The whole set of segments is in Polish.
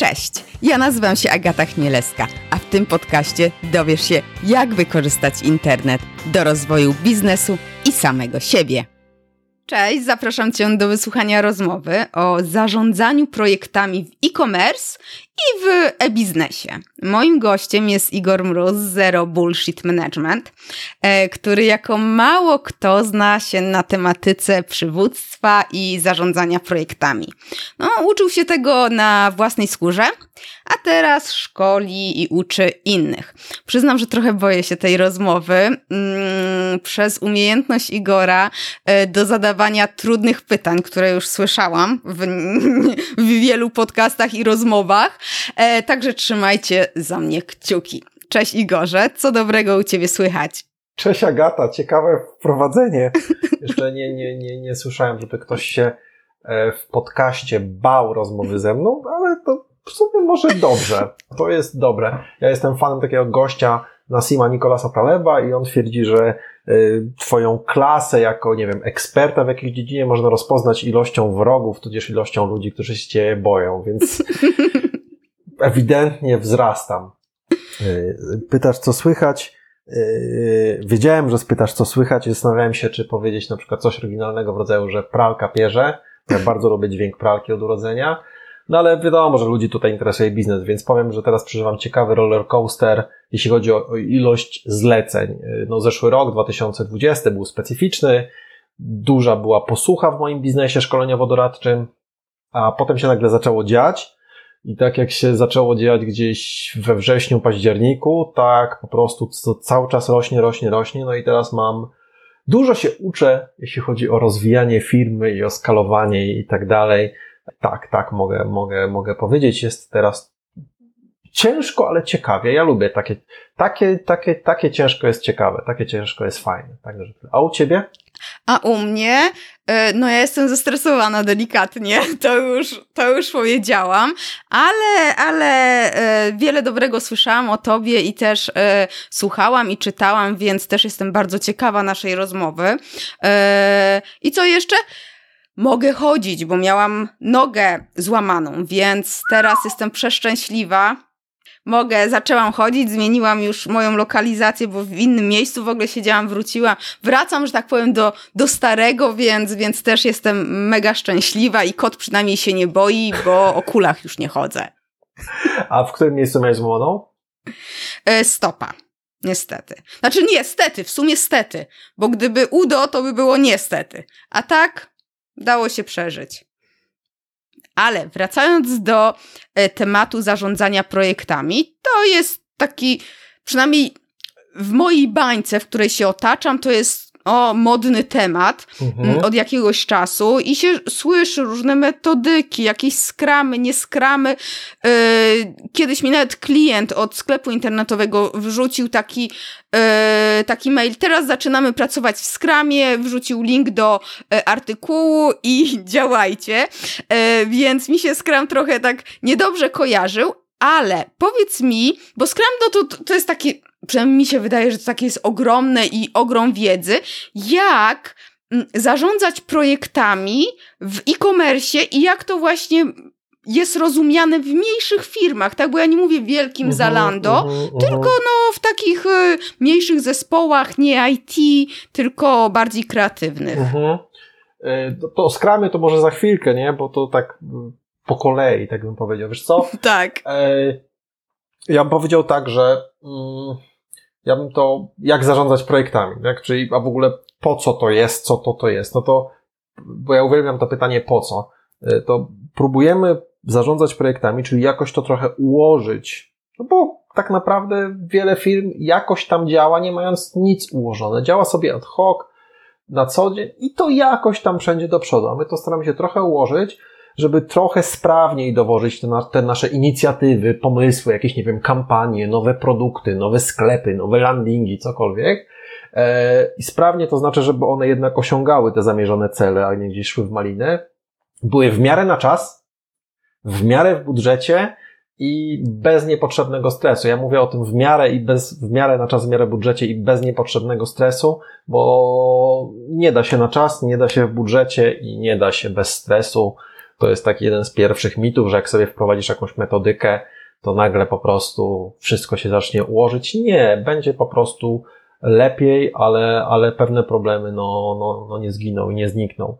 Cześć, ja nazywam się Agata Chmielewska, a w tym podcaście dowiesz się, jak wykorzystać internet do rozwoju biznesu i samego siebie. Cześć, zapraszam Cię do wysłuchania rozmowy o zarządzaniu projektami w e-commerce i w e-biznesie. Moim gościem jest Igor Mróz Zero Bullshit Management, e, który jako mało kto zna się na tematyce przywództwa i zarządzania projektami. No, uczył się tego na własnej skórze, a teraz szkoli i uczy innych. Przyznam, że trochę boję się tej rozmowy mm, przez umiejętność Igora e, do zadawania trudnych pytań, które już słyszałam w, w wielu podcastach i rozmowach. E, także trzymajcie za mnie kciuki. Cześć Igorze, co dobrego u Ciebie słychać? Cześć Agata, ciekawe wprowadzenie. Jeszcze nie, nie, nie, nie słyszałem, żeby ktoś się e, w podcaście bał rozmowy ze mną, ale to w sumie może dobrze. To jest dobre. Ja jestem fanem takiego gościa Nasima Nikolasa Taleba i on twierdzi, że y, twoją klasę jako, nie wiem, eksperta w jakiejś dziedzinie można rozpoznać ilością wrogów, tudzież ilością ludzi, którzy się boją, więc ewidentnie wzrastam. Y, pytasz, co słychać? Y, wiedziałem, że spytasz, co słychać i zastanawiałem się, czy powiedzieć na przykład coś oryginalnego w rodzaju, że pralka pierze. Ja bardzo lubię dźwięk pralki od urodzenia. No ale wiadomo, że ludzi tutaj interesuje biznes, więc powiem, że teraz przeżywam ciekawy roller coaster, jeśli chodzi o ilość zleceń. No zeszły rok, 2020, był specyficzny, duża była posłucha w moim biznesie szkoleniowo-doradczym, a potem się nagle zaczęło dziać i tak jak się zaczęło dziać gdzieś we wrześniu, październiku, tak po prostu to cały czas rośnie, rośnie, rośnie, no i teraz mam Dużo się uczę, jeśli chodzi o rozwijanie firmy i o skalowanie i tak dalej. Tak, tak, mogę, mogę, mogę powiedzieć. Jest teraz ciężko, ale ciekawie. Ja lubię takie, takie, takie, takie ciężko jest ciekawe, takie ciężko jest fajne. Także, a u ciebie? A u mnie, e, no ja jestem zestresowana delikatnie, to już, to już powiedziałam, ale, ale e, wiele dobrego słyszałam o tobie i też e, słuchałam i czytałam, więc też jestem bardzo ciekawa naszej rozmowy. I co jeszcze? mogę chodzić, bo miałam nogę złamaną, więc teraz jestem przeszczęśliwa. Mogę, zaczęłam chodzić, zmieniłam już moją lokalizację, bo w innym miejscu w ogóle siedziałam, wróciłam. Wracam, że tak powiem, do, do starego, więc, więc też jestem mega szczęśliwa i kot przynajmniej się nie boi, bo o kulach już nie chodzę. A w którym miejscu miałeś złamaną? E, stopa. Niestety. Znaczy niestety, w sumie stety, bo gdyby udo, to by było niestety. A tak, dało się przeżyć. Ale wracając do e, tematu zarządzania projektami, to jest taki, przynajmniej w mojej bańce, w której się otaczam, to jest o modny temat mhm. Mm, od jakiegoś czasu i się słyszy różne metodyki, jakieś skramy, nie skramy. Yy, kiedyś mi nawet klient od sklepu internetowego wrzucił taki, yy, taki mail. Teraz zaczynamy pracować w skramie, wrzucił link do yy, artykułu i działajcie. Więc mi się skram trochę tak niedobrze kojarzył, ale powiedz mi, bo Scrum no to, to jest takie przynajmniej mi się wydaje, że to takie jest ogromne i ogrom wiedzy, jak mm, zarządzać projektami w e-commerce i jak to właśnie jest rozumiane w mniejszych firmach, tak? Bo ja nie mówię wielkim uh-huh, Zalando, uh-huh, uh-huh. tylko no w takich y, mniejszych zespołach, nie IT, tylko bardziej kreatywnych. Y, to, to skramy to może za chwilkę, nie? Bo to tak y, po kolei, tak bym powiedział. Wiesz co? tak. Y, ja bym powiedział tak, że mm, ja bym to, jak zarządzać projektami, tak? Czyli, a w ogóle po co to jest, co to to jest, no to, bo ja uwielbiam to pytanie po co, y, to próbujemy zarządzać projektami, czyli jakoś to trochę ułożyć, no bo tak naprawdę wiele firm jakoś tam działa, nie mając nic ułożone. Działa sobie ad hoc, na co dzień i to jakoś tam wszędzie do przodu. A my to staramy się trochę ułożyć, żeby trochę sprawniej dowożyć te, te, nasze inicjatywy, pomysły, jakieś, nie wiem, kampanie, nowe produkty, nowe sklepy, nowe landingi, cokolwiek. E, I sprawnie to znaczy, żeby one jednak osiągały te zamierzone cele, a nie gdzieś szły w malinę. Były w miarę na czas, w miarę w budżecie i bez niepotrzebnego stresu. Ja mówię o tym w miarę i bez, w miarę na czas, w miarę budżecie i bez niepotrzebnego stresu, bo nie da się na czas, nie da się w budżecie i nie da się bez stresu to jest taki jeden z pierwszych mitów, że jak sobie wprowadzisz jakąś metodykę, to nagle po prostu wszystko się zacznie ułożyć. Nie, będzie po prostu lepiej, ale, ale pewne problemy no, no, no nie zginą i nie znikną.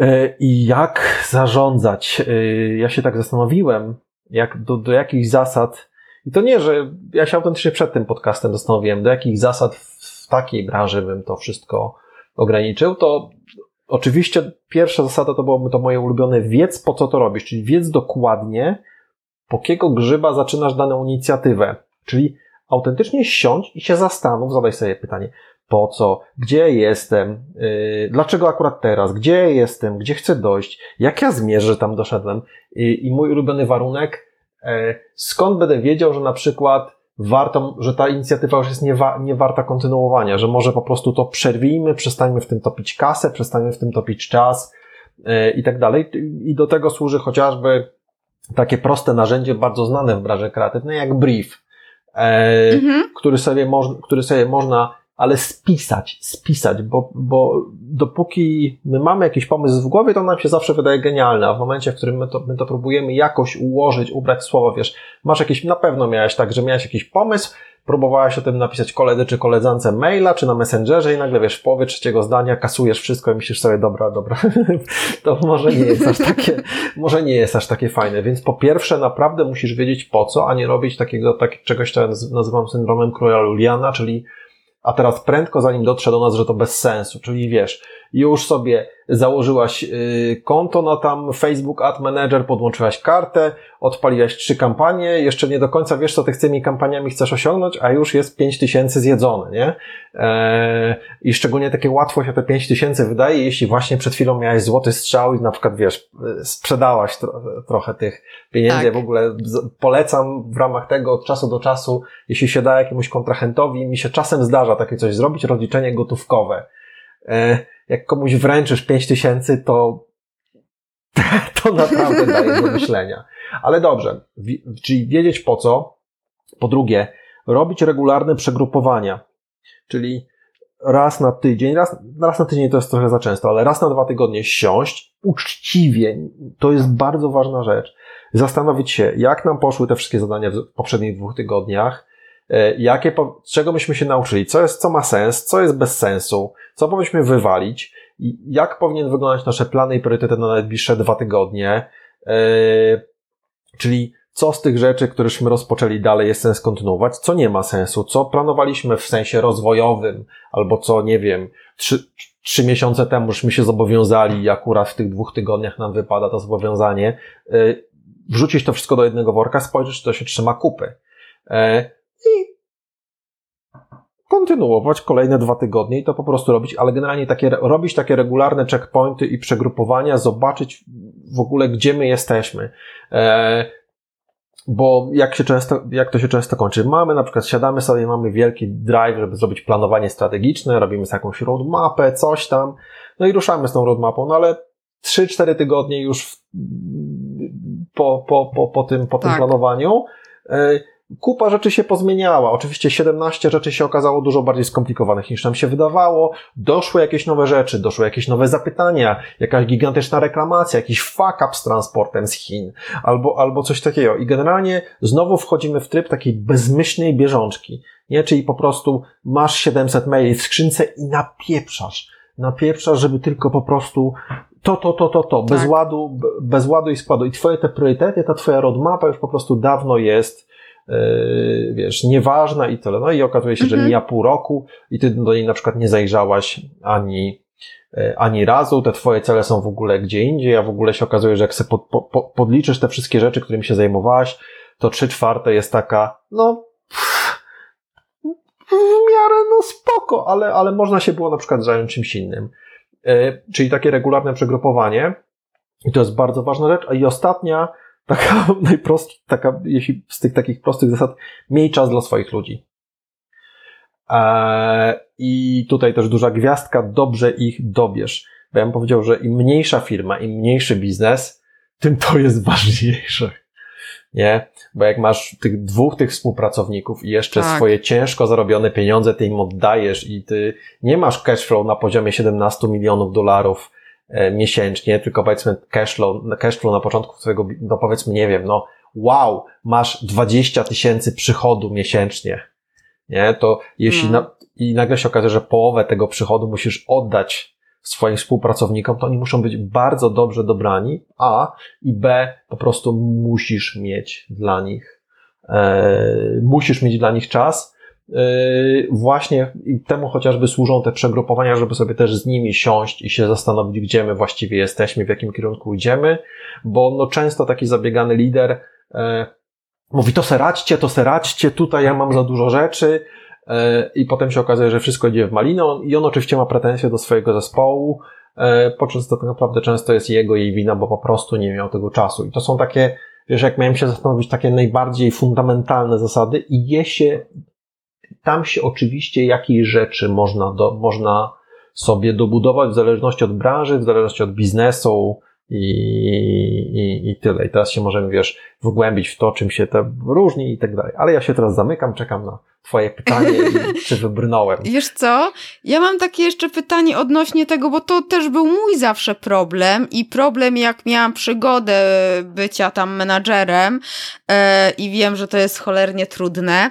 E, I jak zarządzać? E, ja się tak zastanowiłem, jak, do, do jakich zasad, i to nie, że ja się autentycznie przed tym podcastem zastanowiłem, do jakich zasad w takiej branży bym to wszystko ograniczył, to oczywiście pierwsza zasada to byłoby to moje ulubione wiedz po co to robisz, czyli wiedz dokładnie, po kiego grzyba zaczynasz daną inicjatywę. Czyli autentycznie siądź i się zastanów, zadaj sobie pytanie, po co, gdzie jestem, yy, dlaczego akurat teraz, gdzie jestem, gdzie chcę dojść, jak ja zmierzę, że tam doszedłem. I, i mój ulubiony warunek, yy, skąd będę wiedział, że na przykład warto, że ta inicjatywa już jest nie, wa, nie warta kontynuowania, że może po prostu to przerwijmy, przestańmy w tym topić kasę, przestańmy w tym topić czas yy, i tak dalej. I do tego służy chociażby takie proste narzędzie, bardzo znane w branży kreatywnej, jak brief, e, mhm. który, sobie moż, który sobie można, ale spisać, spisać, bo, bo dopóki my mamy jakiś pomysł w głowie, to nam się zawsze wydaje genialne, a w momencie, w którym my to, my to próbujemy jakoś ułożyć, ubrać słowo, wiesz, masz jakiś, na pewno miałeś tak, że miałeś jakiś pomysł, próbowałaś o tym napisać koledze czy koleżance maila, czy na Messengerze i nagle wiesz, w połowie trzeciego zdania kasujesz wszystko i myślisz sobie, dobra, dobra, to może nie jest aż takie, może nie jest aż takie fajne. Więc po pierwsze, naprawdę musisz wiedzieć po co, a nie robić takiego, tak, czegoś, co ja nazywam syndromem króla Juliana, czyli a teraz prędko zanim dotrze do nas, że to bez sensu, czyli wiesz, już sobie założyłaś y, konto na tam Facebook Ad Manager, podłączyłaś kartę, odpaliłaś trzy kampanie, jeszcze nie do końca wiesz, co ty z tymi kampaniami chcesz osiągnąć, a już jest pięć tysięcy zjedzone, nie? Eee, I szczególnie takie łatwo się te pięć tysięcy wydaje, jeśli właśnie przed chwilą miałeś złoty strzał i na przykład, wiesz, sprzedałaś tro trochę tych pieniędzy. Tak. Ja w ogóle polecam w ramach tego od czasu do czasu, jeśli się da jakiemuś kontrahentowi, mi się czasem zdarza takie coś zrobić, rozliczenie gotówkowe. Eee, jak komuś wręczysz 5 tysięcy, to, to naprawdę daje do myślenia. Ale dobrze, czyli wiedzieć po co. Po drugie, robić regularne przegrupowania, czyli raz na tydzień, raz, raz na tydzień to jest trochę za często, ale raz na dwa tygodnie siąść uczciwie, to jest bardzo ważna rzecz. Zastanowić się, jak nam poszły te wszystkie zadania w poprzednich dwóch tygodniach, E, jakie, czego myśmy się nauczyli, co jest, co ma sens, co jest bez sensu, co powinniśmy wywalić? Jak powinien wyglądać nasze plany i priorytety na najbliższe dwa tygodnie, yy, czyli co z tych rzeczy, któreśmy rozpoczęli dalej jest sens kontynuować, co nie ma sensu, co planowaliśmy w sensie rozwojowym, albo co, nie wiem, trzy, trzy miesiące temu żeśmy się zobowiązali i akurat w tych dwóch tygodniach nam wypada to zobowiązanie, yy, wrzucić to wszystko do jednego worka, spojrzeć, czy to się trzyma kupy. I kontynuować kolejne dwa tygodnie i to po prostu robić, ale generalnie takie, robić takie regularne checkpointy i przegrupowania, zobaczyć w ogóle, gdzie my jesteśmy. E, bo jak się często, jak to się często kończy? Mamy na przykład, siadamy sobie, mamy wielki drive, żeby zrobić planowanie strategiczne, robimy sobie jakąś roadmapę, coś tam, no i ruszamy z tą roadmapą, no ale 3-4 tygodnie już w, po, po, po, po tym, po tym tak. planowaniu, e, kupa rzeczy się pozmieniała. Oczywiście 17 rzeczy się okazało dużo bardziej skomplikowanych niż nam się wydawało. Doszły jakieś nowe rzeczy, doszły jakieś nowe zapytania, jakaś gigantyczna reklamacja, jakiś fuck up z transportem z Chin, albo, albo coś takiego. I generalnie znowu wchodzimy w tryb takiej bezmyślnej bieżączki. Nie? Czyli po prostu masz 700 maili w skrzynce i napieprzasz. Napieprzasz, żeby tylko po prostu to, to, to, to, to, bez tak. ładu, bez ładu i składu. I twoje te priorytety, ta twoja roadmapa już po prostu dawno jest wiesz, nieważna i tyle. No i okazuje się, że mhm. mija pół roku i ty do niej na przykład nie zajrzałaś ani, yy, ani razu, te twoje cele są w ogóle gdzie indziej, a w ogóle się okazuje, że jak sobie pod, pod, podliczysz te wszystkie rzeczy, którymi się zajmowałaś, to trzy czwarte jest taka, no, w miarę, no spoko, ale, ale można się było na przykład zająć czymś innym. Yy, czyli takie regularne przegrupowanie. I to jest bardzo ważna rzecz. I ostatnia, taka najprostsza, taka, jeśli z tych takich prostych zasad, miej czas dla swoich ludzi. Eee, I tutaj też duża gwiazdka, dobrze ich dobierz. Bo ja bym powiedział, że im mniejsza firma, im mniejszy biznes, tym to jest ważniejsze. Nie? Bo jak masz tych dwóch tych współpracowników i jeszcze tak. swoje ciężko zarobione pieniądze ty im oddajesz i ty nie masz cashflow na poziomie 17 milionów dolarów e, miesięcznie, tylko powiedzmy cashflow, cashflow na początku swojego, no powiedzmy, nie wiem, no wow, masz 20 tysięcy przychodu miesięcznie, nie? To jeśli no. na, i nagle się okaże, że połowę tego przychodu musisz oddać swoim współpracownikom, to oni muszą być bardzo dobrze dobrani, a i b, po prostu musisz mieć dla nich, e, musisz mieć dla nich czas, e, właśnie i temu chociażby służą te przegrupowania, żeby sobie też z nimi siąść i się zastanowić, gdzie my właściwie jesteśmy, w jakim kierunku idziemy, bo no często taki zabiegany lider e, mówi to seraćcie, to seraćcie, tutaj ja mam za dużo rzeczy, E, i potem się okazuje, że wszystko idzie w malinę i on oczywiście ma pretensje do swojego zespołu, e, podczas to tak naprawdę często jest jego jej wina, bo po prostu nie miał tego czasu. I to są takie, wiesz, jak miałem się zastanowić, takie najbardziej fundamentalne zasady i je się, tam się oczywiście jakiej rzeczy można, do, można sobie dobudować w zależności od branży, w zależności od biznesu, i, i, i tyle. I teraz się możemy, wiesz, wgłębić w to, czym się to różni i tak dalej. Ale ja się teraz zamykam, czekam na Twoje pytanie, czy wybrnąłem. Wiesz co? Ja mam takie jeszcze pytanie odnośnie tego, bo to też był mój zawsze problem i problem, jak miałam przygodę bycia tam menadżerem e, i wiem, że to jest cholernie trudne,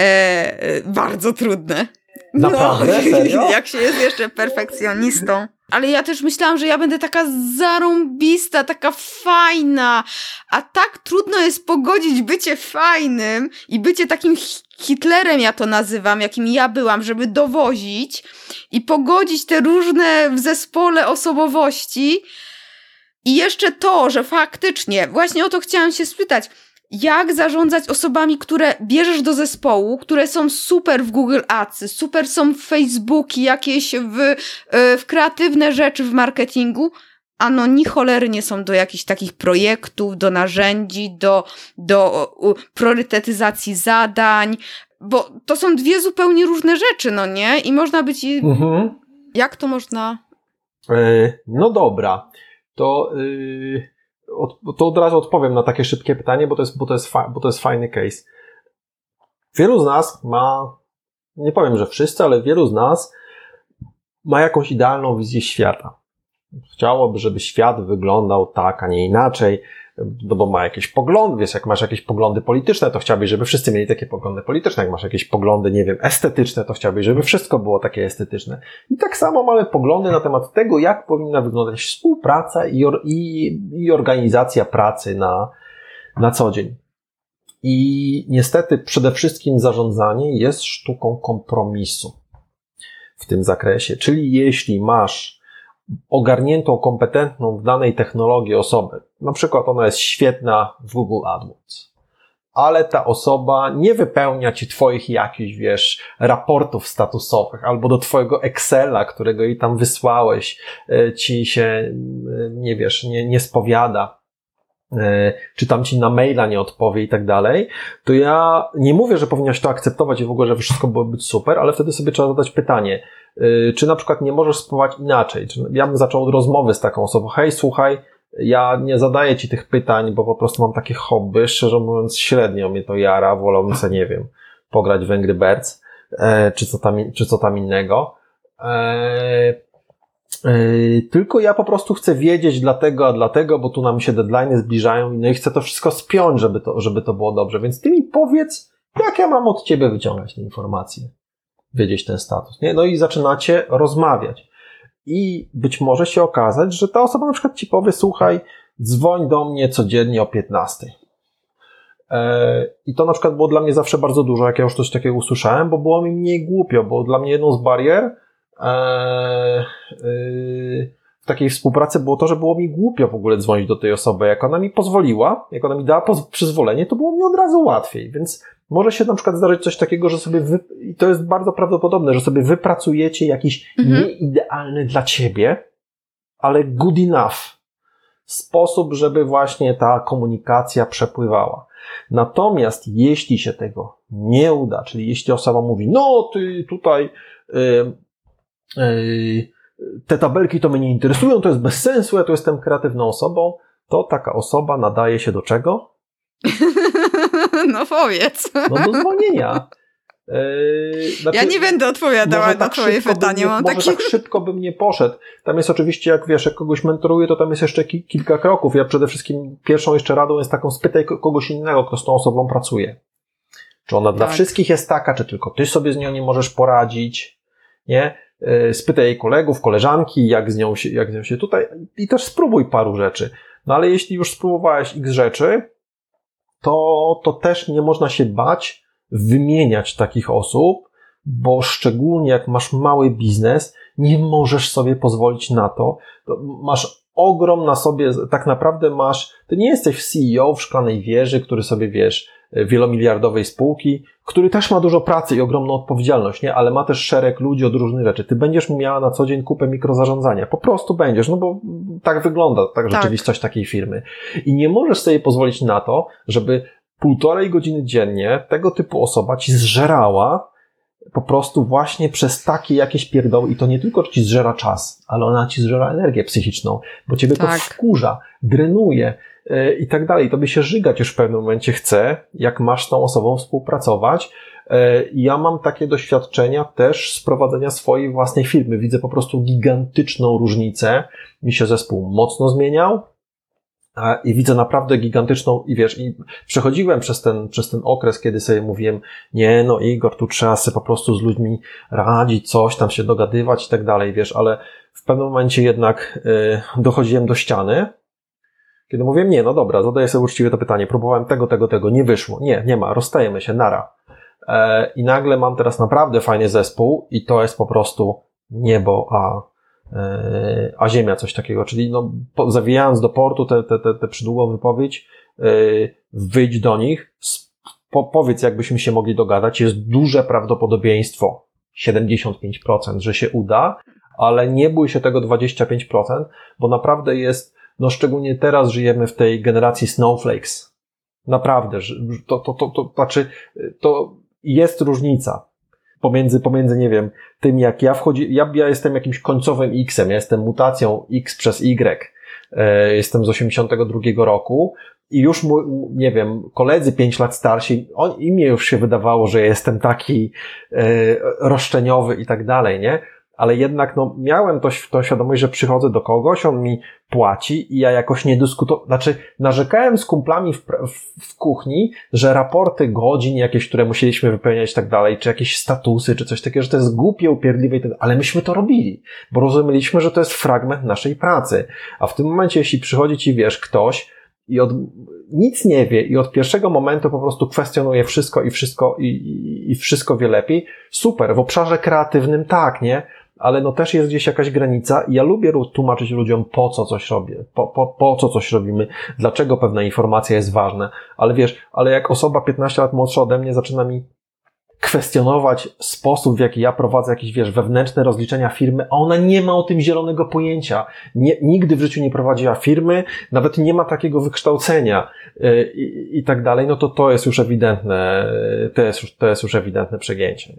e, bardzo trudne. Naprawdę? No, Serio? Jak się jest jeszcze perfekcjonistą. Ale ja też myślałam, że ja będę taka zarąbista, taka fajna, a tak trudno jest pogodzić bycie fajnym i bycie takim Hitlerem, ja to nazywam, jakim ja byłam, żeby dowozić i pogodzić te różne w zespole osobowości. I jeszcze to, że faktycznie, właśnie o to chciałam się spytać, jak zarządzać osobami, które bierzesz do zespołu, które są super w Google Ads, super są w Facebooki, jakieś w, e, w kreatywne rzeczy w marketingu, a no ni cholery nie są do jakichś takich projektów, do narzędzi, do, do priorytetyzacji zadań, bo to są dwie zupełnie różne rzeczy, no nie? I można być... Mhm. Jak to można... E, no dobra, to... Yy to od razu odpowiem na takie szybkie pytanie, bo to jest, bo to jest, bo to jest fajny case. Wielu z nas ma, nie powiem, że wszyscy, ale wielu z nas ma jakąś idealną wizję świata. Chciałoby, żeby świat wyglądał tak, a nie inaczej no bo ma jakieś poglądy, wiesz, jak masz jakieś poglądy polityczne, to chciałbyś, żeby wszyscy mieli takie poglądy polityczne, jak masz jakieś poglądy, nie wiem, estetyczne, to chciałbyś, żeby wszystko było takie estetyczne. I tak samo mamy poglądy na temat tego, jak powinna wyglądać współpraca i, i, i organizacja pracy na, na co dzień. I niestety przede wszystkim zarządzanie jest sztuką kompromisu w tym zakresie. Czyli jeśli masz ogarniętą, kompetentną w danej technologii osobę. Na przykład ona jest świetna w Google AdWords. Ale ta osoba nie wypełnia ci twoich jakichś, wiesz, raportów statusowych, albo do twojego Excela, którego jej tam wysłałeś, e, ci się, e, nie wiesz, nie, nie spowiada, czy tam ci na maila nie odpowie i tak dalej, to ja nie mówię, że powinnaś to akceptować i w ogóle, że wszystko byłoby być super, ale wtedy sobie trzeba zadać pytanie, Y, czy na przykład nie możesz spróbować inaczej? Czy ja bym zaczął od rozmowy z taką osobą, hej, słuchaj, ja nie zadaję ci tych pytań, bo po prostu mam takie hobby, szczerze mówiąc średnio mnie to jara, wolałbym sobie, nie wiem, pograć w Angry Birds, e, czy co tam, czy co tam innego. E, e, tylko ja po prostu chcę wiedzieć dlatego, a dlatego, bo tu nam się deadline zbliżają no i chcę to wszystko spiąć, żeby to, żeby to było dobrze. Więc ty mi powiedz, jak ja mam od ciebie wyciągać te informacje wiedzieć ten status. Nie? No i zaczynacie rozmawiać. I być może się okazać, że ta osoba na przykład ci powie, słuchaj, dzwoń do mnie codziennie o 15. E, I to na przykład było dla mnie zawsze bardzo dużo, jak ja już coś takiego usłyszałem, bo było mi mniej głupio, bo dla mnie jedną z barier e, e, w takiej współpracy było to, że było mi głupio w ogóle dzwonić do tej osoby. Jak ona mi pozwoliła, jak ona mi dała przyzwolenie, to było mi od razu łatwiej. Więc może się na przykład zdarzyć coś takiego, że sobie wy, i to jest bardzo prawdopodobne, że sobie wypracujecie jakiś mhm. nieidealny dla ciebie, ale good enough sposób, żeby właśnie ta komunikacja przepływała. Natomiast jeśli się tego nie uda, czyli jeśli osoba mówi, no ty tutaj te tabelki to mnie nie interesują, to jest bez sensu, ja tu jestem kreatywną osobą, to taka osoba nadaje się do czego? No powiedz. No do zwolnienia. Yy, znaczy, ja nie będę odpowiadała na tak twoje pytanie, mam może taki... tak szybko bym nie poszedł. Tam jest oczywiście, jak wiesz, jak kogoś mentoruję, to tam jest jeszcze ki kilka kroków. Ja przede wszystkim pierwszą jeszcze radą jest taką spytaj kogoś innego, kto z tą osobą pracuje. Czy ona tak. dla wszystkich jest taka, czy tylko ty sobie z nią nie możesz poradzić, nie? Yy, spytaj jej kolegów, koleżanki, jak z nią się, jak z nią się tutaj i też spróbuj paru rzeczy. No ale jeśli już spróbowałeś x rzeczy, to, to też nie można się bać wymieniać takich osób, bo szczególnie jak masz mały biznes, nie możesz sobie pozwolić na to. Masz ogrom na sobie, tak naprawdę masz, ty nie jesteś CEO w szklanej wieży, który sobie wiesz, wielomiliardowej spółki, który też ma dużo pracy i ogromną odpowiedzialność, nie? Ale ma też szereg ludzi od różnych rzeczy. Ty będziesz miała na co dzień kupę mikrozarządzania. Po prostu będziesz, no bo tak wygląda tak, tak. rzeczywistość takiej firmy. I nie możesz sobie pozwolić na to, żeby półtorej godziny dziennie tego typu osoba ci zżerała po prostu właśnie przez takie jakieś pierdoły i to nie tylko ci zżera czas, ale ona ci zżera energię psychiczną, bo ciebie tak. to wkurza, drenuje i tak dalej. by się żygać już w pewnym momencie chce, jak masz z tą osobą współpracować. Yy, ja mam takie doświadczenia też z prowadzenia swojej własnej firmy. Widzę po prostu gigantyczną różnicę. Mi się zespół mocno zmieniał, i widzę naprawdę gigantyczną, i wiesz, i przechodziłem przez ten, przez ten okres, kiedy sobie mówiłem, nie no Igor, tu trzeba sobie po prostu z ludźmi radzić, coś tam się dogadywać i tak dalej, wiesz, ale w pewnym momencie jednak y, dochodziłem do ściany, kiedy mówiłem, nie, no dobra, zadaję sobie uczciwie to pytanie, próbowałem tego, tego, tego, nie wyszło, nie, nie ma, rozstajemy się, nara. E, I nagle mam teraz naprawdę fajny zespół i to jest po prostu niebo, a E, a ziemia, coś takiego. Czyli no, zawijając do portu tę te, te, te przydługą wypowiedź, e, wyjdź do nich, po, powiedz, jakbyśmy się mogli dogadać. Jest duże prawdopodobieństwo, 75%, że się uda, ale nie bój się tego 25%, bo naprawdę jest, no szczególnie teraz żyjemy w tej generacji snowflakes. Naprawdę, to, to, to, to znaczy, to jest różnica pomiędzy, pomiędzy, nie wiem, tym jak ja wchodzi, ja, ja jestem jakimś końcowym X-em, ja jestem mutacją X przez Y, e, jestem z 82 roku i już, mu, nie wiem, koledzy pięć lat starsi, on, im już się wydawało, że jestem taki e, roszczeniowy i tak dalej, nie? Ale jednak no, miałem to, tą świadomość, że przychodzę do kogoś, on mi płaci i ja jakoś nie dyskutowałem, znaczy narzekałem z kumplami w, w, w, kuchni, że raporty godzin jakieś, które musieliśmy wypełniać i tak dalej, czy jakieś statusy, czy coś takiego, że to jest głupie, upierdliwe i tak ale myśmy to robili, bo rozumieliśmy, że to jest fragment naszej pracy. A w tym momencie, jeśli przychodzi ci, wiesz, ktoś, i od, nic nie wie i od pierwszego momentu po prostu kwestionuje wszystko i wszystko i, i, i wszystko wie lepiej. Super, w obszarze kreatywnym tak, nie? Ale no też jest gdzieś jakaś granica ja lubię tłumaczyć ludziom, po co coś robię, po, po, po co coś robimy, dlaczego pewna informacja jest ważna, ale wiesz, ale jak osoba 15 lat młodsza ode mnie zaczyna mi kwestionować sposób, w jaki ja prowadzę jakieś, wiesz, wewnętrzne rozliczenia firmy, a ona nie ma o tym zielonego pojęcia. Nie, nigdy w życiu nie prowadziła firmy, nawet nie ma takiego wykształcenia yy, i, i tak dalej, no to to jest już ewidentne, to jest to jest już ewidentne przegięcie.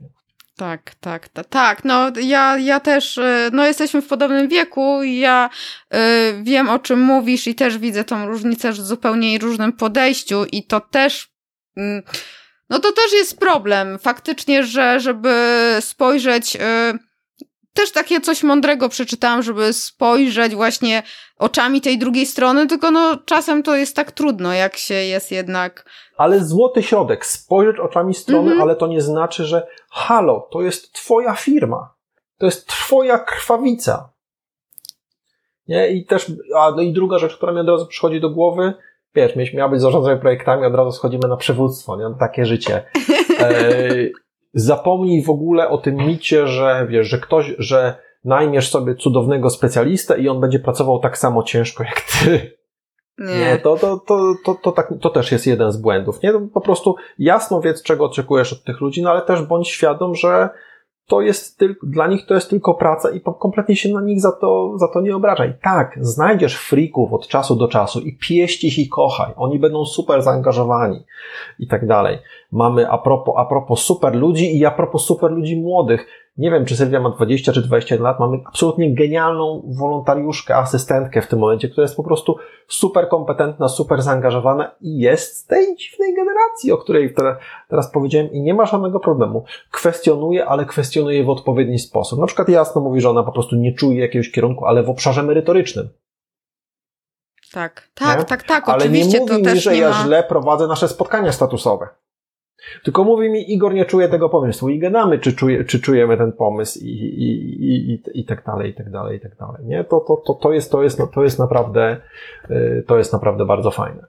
Tak, tak, tak, tak. No ja, ja też, y, no jesteśmy w podobnym wieku i ja y, wiem o czym mówisz i też widzę tą różnicę w zupełnie różnym podejściu i to też, y, no to też jest problem faktycznie, że żeby spojrzeć, y, też takie coś mądrego przeczytałam, żeby spojrzeć właśnie oczami tej drugiej strony, tylko no czasem to jest tak trudno, jak się jest jednak. Ale złoty środek, spojrzeć oczami strony, mm -hmm. ale to nie znaczy, że halo, to jest twoja firma. To jest twoja krwawica. Nie? I też, a no i druga rzecz, która mi od razu przychodzi do głowy, wiesz, miała być zarządzanie projektami, od razu schodzimy na przywództwo, nie? Takie życie. E, zapomnij w ogóle o tym micie, że wiesz, że ktoś, że najmiesz sobie cudownego specjalistę i on będzie pracował tak samo ciężko jak ty. Nie, nie to, to, to, to, to, tak, to też jest jeden z błędów. Nie? Po prostu jasno wiedz, czego oczekujesz od tych ludzi, no ale też bądź świadom, że to jest tylko, dla nich to jest tylko praca i kompletnie się na nich za to, za to nie obrażaj. Tak, znajdziesz frików od czasu do czasu i pieść ich i kochaj. Oni będą super zaangażowani i tak dalej. Mamy a propos, a propos super ludzi i a propos super ludzi młodych. Nie wiem, czy Sylwia ma 20 czy 21 lat, mamy absolutnie genialną wolontariuszkę, asystentkę w tym momencie, która jest po prostu super kompetentna, super zaangażowana i jest z tej dziwnej generacji, o której teraz powiedziałem i nie ma żadnego problemu. Kwestionuje, ale kwestionuje w odpowiedni sposób. Na przykład jasno mówi, że ona po prostu nie czuje jakiegoś kierunku, ale w obszarze merytorycznym. Tak, tak, nie? tak, tak, ale oczywiście. nie mówi to mi, że nie ja ma... źle prowadzę nasze spotkania statusowe. Tylko mówi mi, Igor nie czuje tego pomysłu i gadamy, czy, czuje, czy czujemy ten pomysł i, i, i, i, i tak dalej, i tak dalej, i tak dalej. Nie? To, to, to, to, jest, to, jest, to jest naprawdę, y, to jest naprawdę bardzo fajne.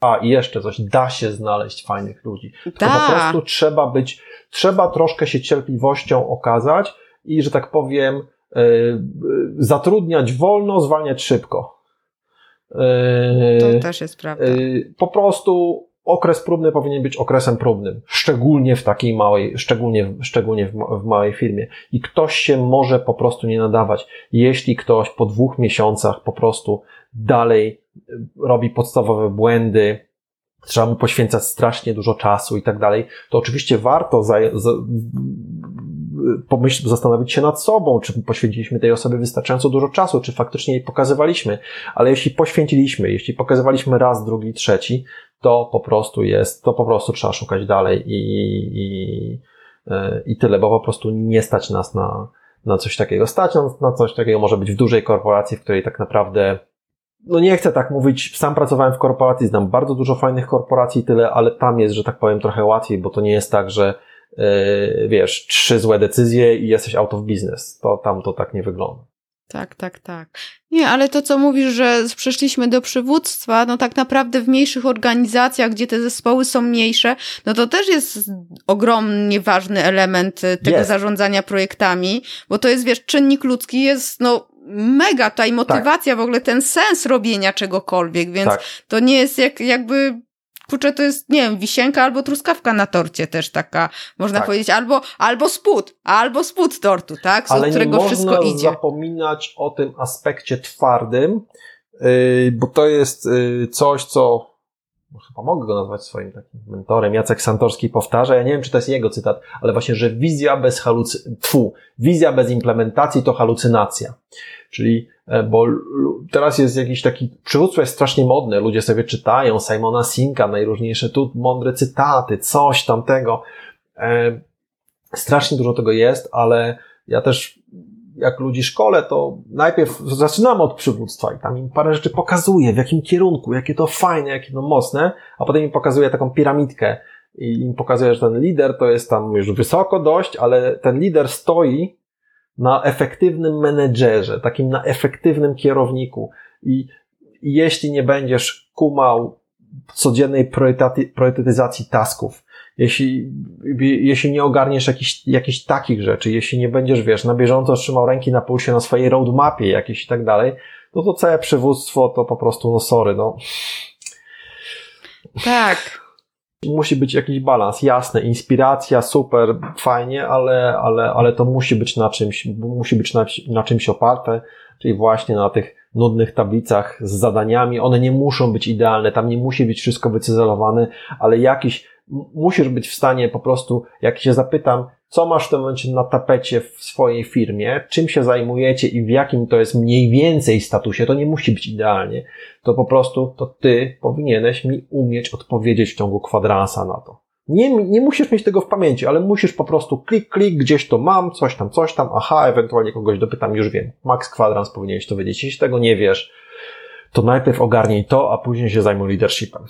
A, i jeszcze coś, da się znaleźć fajnych ludzi. Tylko Da. po prostu trzeba być, trzeba troszkę się cierpliwością okazać i, że tak powiem, y, y, zatrudniać wolno, zwalniać szybko. To też jest prawda. Po prostu okres próbny powinien być okresem próbnym, szczególnie w takiej małej, szczególnie, szczególnie w, w, małej firmie. I ktoś się może po prostu nie nadawać. Jeśli ktoś po dwóch miesiącach po prostu dalej y, robi podstawowe błędy, trzeba mu poświęcać strasznie dużo czasu i tak dalej, to oczywiście warto za, za, pomyśl, zastanowić się nad sobą, czy poświęciliśmy tej osobie wystarczająco dużo czasu, czy faktycznie jej pokazywaliśmy. Ale jeśli poświęciliśmy, jeśli pokazywaliśmy raz, drugi, trzeci, to po prostu jest, to po prostu trzeba szukać dalej i, i, i tyle, bo po prostu nie stać nas na, na coś takiego. Stać nas na coś takiego może być w dużej korporacji, w której tak naprawdę no nie chcę tak mówić, sam pracowałem w korporacji, znam bardzo dużo fajnych korporacji, tyle, ale tam jest, że tak powiem, trochę łatwiej, bo to nie jest tak, że wiesz, trzy złe decyzje i jesteś out of business. To tam to tak nie wygląda. Tak, tak, tak. Nie, ale to, co mówisz, że przeszliśmy do przywództwa, no tak naprawdę w mniejszych organizacjach, gdzie te zespoły są mniejsze, no to też jest ogromnie ważny element y, tego Jest. zarządzania projektami, bo to jest, wiesz, czynnik ludzki jest, no, mega ta i motywacja, w ogóle ten sens robienia czegokolwiek, więc Tak. to nie jest jak, jakby, kurczę, to jest, nie wiem, wisienka albo truskawka na torcie też taka, można Tak. powiedzieć, albo, albo spód, albo spód tortu, tak, z Ale nie którego można wszystko idzie. zapominać o tym aspekcie twardym, yy, bo to jest yy, coś, co chyba mogę go nazwać swoim takim mentorem. Jacek Santorski powtarza, ja nie wiem, czy to jest jego cytat, ale właśnie, że wizja bez halucy... Tfu, wizja bez implementacji to halucynacja. Czyli, bo l- teraz jest jakiś taki, przywództwo jest strasznie modne, ludzie sobie czytają Simona Sinka, najróżniejsze tu mądre cytaty, coś tamtego. E, strasznie dużo tego jest, ale ja też jak ludzi szkole, to najpierw zaczynamy od przywództwa i tam im parę rzeczy pokazuję, w jakim kierunku, jakie to fajne, jakie to mocne, a potem im pokazuję taką piramidkę i im pokazuję, że ten lider to jest tam już wysoko dość, ale ten lider stoi na efektywnym menedżerze, takim na efektywnym kierowniku i, jeśli nie będziesz kumał codziennej priorytety- priorytetyzacji tasków, jeśli, jeśli nie ogarniesz jakichś, jakichś takich rzeczy, jeśli nie będziesz, wiesz, na bieżąco trzymał ręki na pulsie na swojej roadmapie jakiejś i tak dalej, no to całe przywództwo to po prostu, no sorry, no. Tak. Musi być jakiś balans, jasne, inspiracja, super, fajnie, ale, ale, ale to musi być na czymś, musi być na, na czymś oparte, czyli właśnie na tych nudnych tablicach z zadaniami. One nie muszą być idealne, tam nie musi być wszystko wycyzelowane, ale jakiś, musisz być w stanie po prostu, jak się zapytam, co masz w tym momencie na tapecie w swojej firmie, czym się zajmujecie i w jakim to jest mniej więcej statusie, to nie musi być idealnie. To po prostu, to ty powinieneś mi umieć odpowiedzieć w ciągu kwadransa na to. Nie, nie musisz mieć tego w pamięci, ale musisz po prostu klik, klik, gdzieś to mam, coś tam, coś tam, aha, ewentualnie kogoś dopytam, już wiem. Max kwadrans powinieneś to wiedzieć. Jeśli tego nie wiesz, to najpierw ogarnij to, a później się zajmuj leadershipem.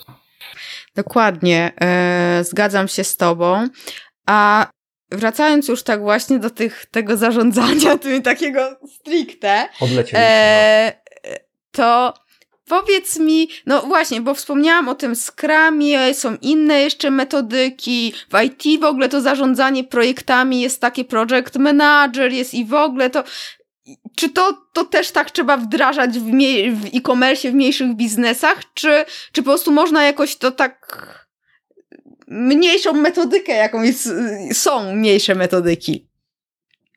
Dokładnie, e, zgadzam się z tobą. A wracając już tak właśnie do tych, tego zarządzania, tym takiego stricte, e, to powiedz mi, no właśnie, bo wspomniałam o tym Scrumie, są inne jeszcze metodyki, w IT w ogóle to zarządzanie projektami jest takie project manager, jest i w ogóle to czy to, to też tak trzeba wdrażać w, w e-commerce, w mniejszych biznesach, czy, czy po prostu można jakoś to tak mniejszą metodykę, jaką jest, są mniejsze metodyki?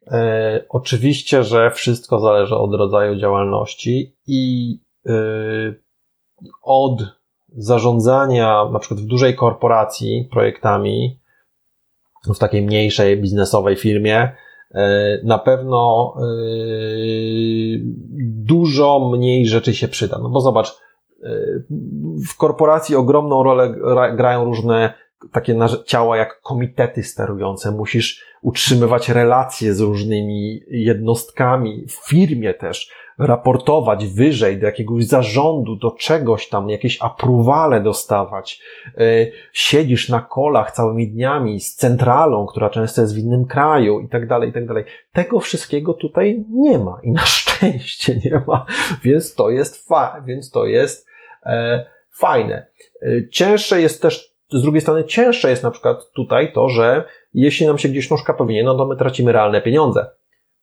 E, oczywiście, że wszystko zależy od rodzaju działalności i e, od zarządzania na przykład w dużej korporacji projektami, w takiej mniejszej biznesowej firmie, na pewno e, dużo mniej rzeczy się przyda. No bo zobacz, e, w korporacji ogromną rolę grają różne takie ciała jak komitety sterujące. Musisz utrzymywać relacje z różnymi jednostkami, w firmie też, raportować wyżej do jakiegoś zarządu, do czegoś tam, jakieś apruwale dostawać. E, siedzisz na kolach całymi dniami z centralą, która często jest w innym kraju i tak dalej, i tak dalej. Tego wszystkiego tutaj nie ma i na szczęście nie ma, więc to jest fa, więc to jest e, fajne. E, cięższe jest też z drugiej strony cięższe jest na przykład tutaj to, że jeśli nam się gdzieś nóżka powinie, no to my tracimy realne pieniądze.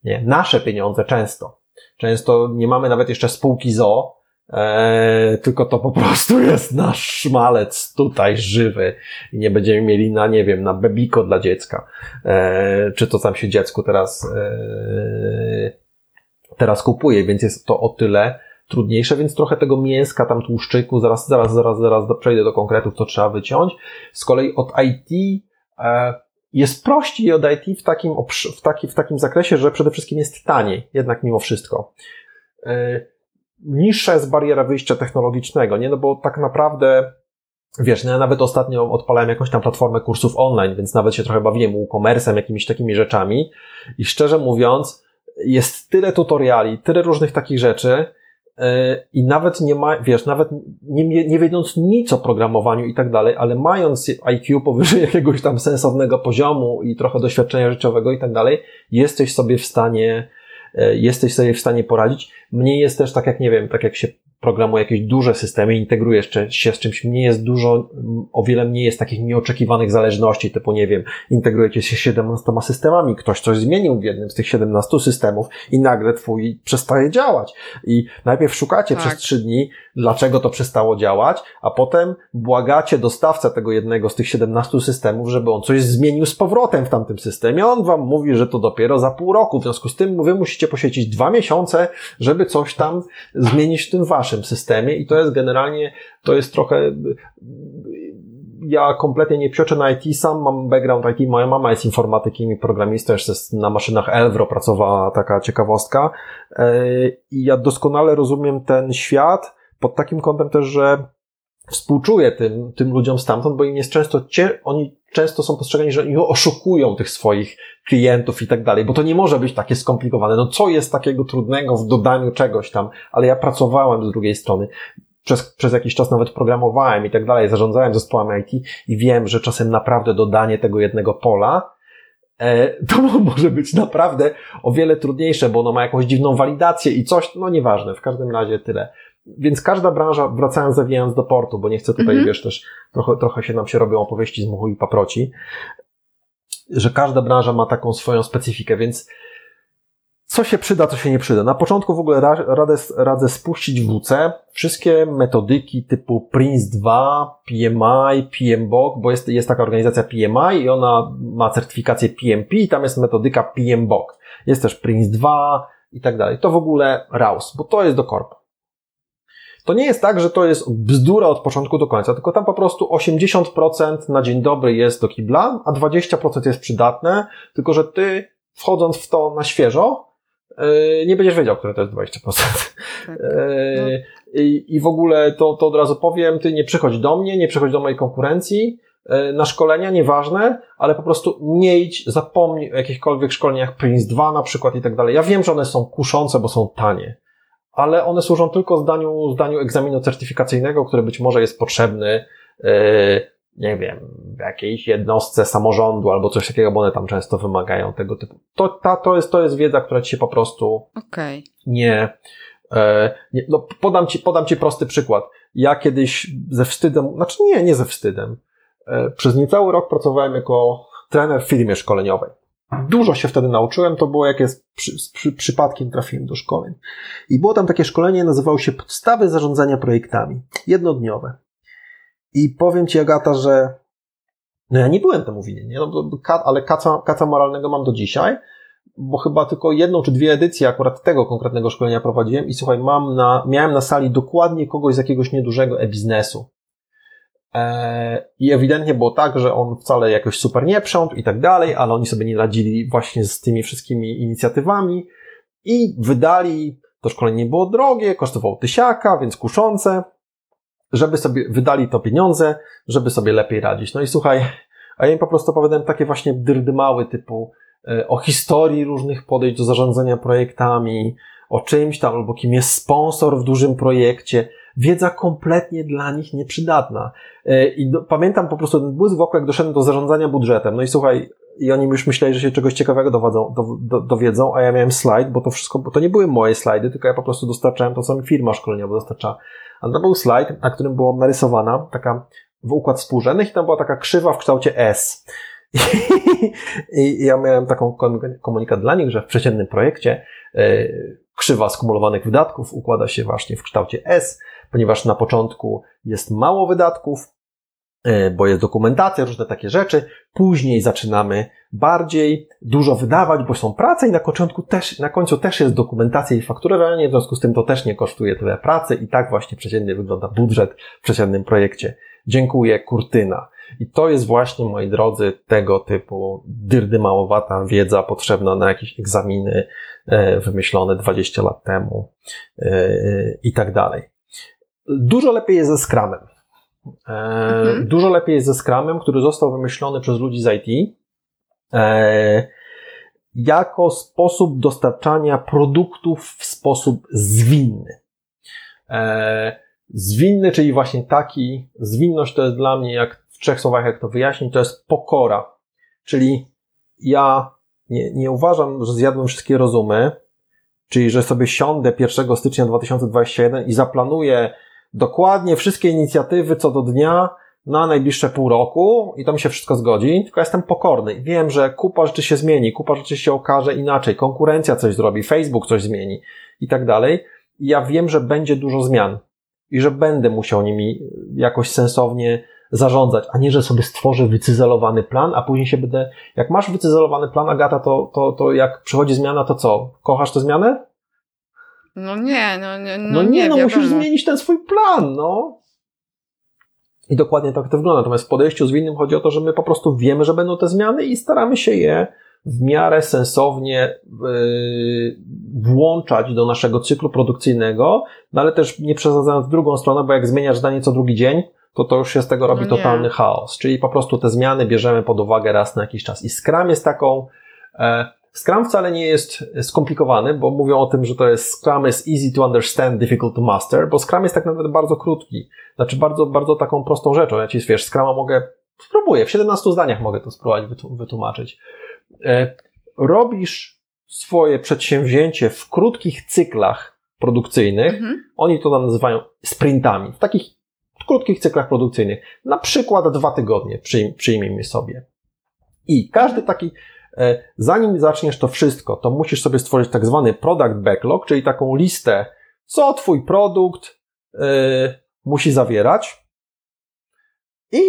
Nie, nasze pieniądze często. Często nie mamy nawet jeszcze spółki ZO, e, tylko to po prostu jest nasz szmalec tutaj żywy i nie będziemy mieli na, nie wiem, na bebiko dla dziecka. E, czy to tam się dziecku teraz, e, teraz kupuje, więc jest to o tyle trudniejsze, więc trochę tego mięska, tam tłuszczyku, zaraz, zaraz, zaraz, zaraz przejdę do konkretów, to trzeba wyciąć. Z kolei od IT e, jest prościej od IT w takim, w, taki, w takim zakresie, że przede wszystkim jest taniej, jednak mimo wszystko. E, niższa jest bariera wyjścia technologicznego, nie? No bo tak naprawdę Wiesz, no ja nawet ostatnio odpalałem jakąś tam platformę kursów online, więc nawet się trochę bawiłem e-commerce'em, jakimiś takimi rzeczami i szczerze mówiąc, jest tyle tutoriali, tyle różnych takich rzeczy, i nawet nie ma, wiesz, nawet nie, nie wiedząc nic o programowaniu i tak dalej, ale mając IQ powyżej jakiegoś tam sensownego poziomu i trochę doświadczenia życiowego i tak dalej, jesteś sobie w stanie, e, jesteś sobie w stanie poradzić. Mnie jest też tak jak, nie wiem, tak jak się programuje jakieś duże systemy, integrujesz się z czymś, nie jest dużo, o wiele mniej jest takich nieoczekiwanych zależności, typu, nie wiem, integrujecie się z 17 systemami, ktoś coś zmienił w jednym z tych 17 systemów i nagle twój przestaje działać. I najpierw szukacie tak. przez trzy dni, dlaczego to przestało działać, a potem błagacie dostawcę tego jednego z tych 17 systemów, żeby on coś zmienił z powrotem w tamtym systemie. On wam mówi, że to dopiero za pół roku. W związku z tym wy musicie poświęcić dwa miesiące, żeby coś tam zmienić w tym waszym systemie i to jest generalnie, to jest trochę ja kompletnie nie psioczę na IT, sam mam background IT, moja mama jest informatykiem i programistą, jeszcze na maszynach Elvro pracowała taka ciekawostka. E, i ja doskonale rozumiem ten świat, pod takim kątem też, że współczuję tym, tym ludziom stamtąd, bo im jest często, oni często są postrzegani, że oszukują tych swoich klientów i tak dalej, bo to nie może być takie skomplikowane. No co jest takiego trudnego w dodaniu czegoś tam, ale ja pracowałem z drugiej strony. Przez, przez jakiś czas nawet programowałem i tak dalej, zarządzałem zespołami IT i wiem, że czasem naprawdę dodanie tego jednego pola e, to może być naprawdę o wiele trudniejsze, bo ono ma jakąś dziwną walidację i coś, no nieważne, w każdym razie tyle. Więc każda branża, wracając, zawijając do portu, bo nie chcę tutaj, -hmm. wiesz, też trochę, trochę się nam się robią opowieści z muchu i paproci, że każda branża ma taką swoją specyfikę, więc co się przyda, co się nie przyda. Na początku w ogóle radę, radzę spuścić w WC wszystkie metodyki typu PRINCE2, PMI, PMBOK, bo jest, jest taka organizacja PMI i ona ma certyfikację PMP i tam jest metodyka PMBOK. Jest też PRINCE2 i tak dalej. To w ogóle RAUS, bo to jest do korpo. To nie jest tak, że to jest bzdura od początku do końca, tylko tam po prostu 80% na dzień dobry jest do kibla, a 20% jest przydatne, tylko że ty wchodząc w to na świeżo, yy, nie będziesz wiedział, które to jest 20%. Tak. I, I w ogóle to, to od razu powiem, ty nie przychodź do mnie, nie przychodź do mojej konkurencji, yy, na szkolenia, nieważne, ale po prostu nie idź, zapomnij o jakichkolwiek szkoleniach Prince 2 na przykład i tak dalej. Ja wiem, że one są kuszące, bo są tanie ale one służą tylko zdaniu, zdaniu egzaminu certyfikacyjnego, który być może jest potrzebny, yy, nie wiem, w jakiejś jednostce samorządu albo coś takiego, bo one tam często wymagają tego typu. To, ta, to, jest, to jest wiedza, która ci się po prostu okay. nie, yy, nie. No, podam ci, podam ci prosty przykład. Ja kiedyś ze wstydem, znaczy nie, nie ze wstydem. Yy, przez niecały rok pracowałem jako trener w firmie szkoleniowej. Dużo się wtedy nauczyłem, to było jak jest przy, przy, przypadkiem trafiłem do szkoleń. I było tam takie szkolenie, nazywało się Podstawy zarządzania projektami. Jednodniowe. I powiem Ci, Agata, że no ja nie byłem temu winien, nie? No, ale kaca, kaca moralnego mam do dzisiaj, bo chyba tylko jedną czy dwie edycje akurat tego konkretnego szkolenia prowadziłem i słuchaj, mam na, miałem na sali dokładnie kogoś z jakiegoś niedużego e-biznesu. E, I ewidentnie było tak, że on wcale jakoś super nie przątł i tak dalej, ale oni sobie nie radzili właśnie z tymi wszystkimi inicjatywami i wydali, to szkolenie było drogie, kosztowało tysiaka, więc kuszące, żeby sobie wydali to pieniądze, żeby sobie lepiej radzić. No i słuchaj, a ja im po prostu opowiadałem takie właśnie dyrdymały typu e, o historii różnych podejść do zarządzania projektami, o czymś tam, albo kim jest sponsor w dużym projekcie. Wiedza kompletnie dla nich nieprzydatna. E, I do, pamiętam po prostu ten błysk wokół, jak doszedłem do zarządzania budżetem. No i słuchaj, i oni już myśleli, że się czegoś ciekawego dowodzą, do, do, dowiedzą, a ja miałem slajd, bo to wszystko, bo to nie były moje slajdy, tylko ja po prostu dostarczałem to, co mi firma szkoleniowa dostarcza. A to był slajd, na którym była narysowana taka w układ współrzędnych i tam była taka krzywa w kształcie S. I, ja miałem taką komunikat dla nich, że w przeciętnym projekcie e, krzywa skumulowanych wydatków układa się właśnie w kształcie S, ponieważ na początku jest mało wydatków, e, bo jest dokumentacja, różne takie rzeczy. Później zaczynamy bardziej dużo wydawać, bo są prace i na początku też, na końcu też jest dokumentacja i fakturowanie, w związku z tym to też nie kosztuje tyle pracy i tak właśnie przeciętnie wygląda budżet w przeciętnym projekcie. Dziękuję, kurtyna. I to jest właśnie, moi drodzy, tego typu dyrdymałowata wiedza potrzebna na jakieś egzaminy e, wymyślone 20 lat temu e, i tak dalej. Dużo lepiej jest ze Scrumem. E, mhm. Dużo lepiej jest ze Scrumem, który został wymyślony przez ludzi z IT jako sposób dostarczania produktów w sposób zwinny. Zwinny, czyli właśnie taki, zwinność to jest dla mnie, jak w trzech słowach, jak to wyjaśnić, to jest pokora. Czyli ja nie, nie uważam, że zjadłem wszystkie rozumy, czyli że sobie siądę 1 stycznia 2021 i zaplanuję dokładnie wszystkie inicjatywy co do dnia na najbliższe pół roku i to mi się wszystko zgodzi, tylko jestem pokorny wiem, że kupa rzeczy się zmieni, kupa rzeczy się okaże inaczej, konkurencja coś zrobi, Facebook coś zmieni i tak dalej. I ja wiem, że będzie dużo zmian i że będę musiał nimi jakoś sensownie zarządzać, a nie, że sobie stworzę wycyzelowany plan, a później się będę, jak masz wycyzelowany plan, Agata, to, to, to jak przychodzi zmiana, to co? Kochasz tę zmianę? No nie, no, nie, no, no nie, nie no musisz zmienić ten swój plan, no. I dokładnie tak to wygląda. Natomiast w podejściu zwinnym chodzi o to, że my po prostu wiemy, że będą te zmiany i staramy się je w miarę sensownie yy, włączać do naszego cyklu produkcyjnego, no ale też nie przesadzając w drugą stronę, bo jak zmieniasz zdanie co drugi dzień, to to już się z tego robi no totalny chaos. Czyli po prostu te zmiany bierzemy pod uwagę raz na jakiś czas. I Scrum jest taką, e, Scrum wcale nie jest skomplikowany, bo mówią o tym, że to jest Scrum is easy to understand, difficult to master, bo Scrum jest tak naprawdę bardzo krótki. Znaczy bardzo, bardzo taką prostą rzeczą. Ja ci wiesz, Scruma mogę, spróbuję, w 17 zdaniach mogę to spróbować wytłumaczyć. E, robisz swoje przedsięwzięcie w krótkich cyklach produkcyjnych. Mhm. Oni to nazywają sprintami. W takich krótkich cyklach produkcyjnych. Na przykład dwa tygodnie przyjmijmy sobie. I każdy taki, e, zanim zaczniesz to wszystko, to musisz sobie stworzyć tak zwany product backlog, czyli taką listę, co twój produkt yy, musi zawierać. I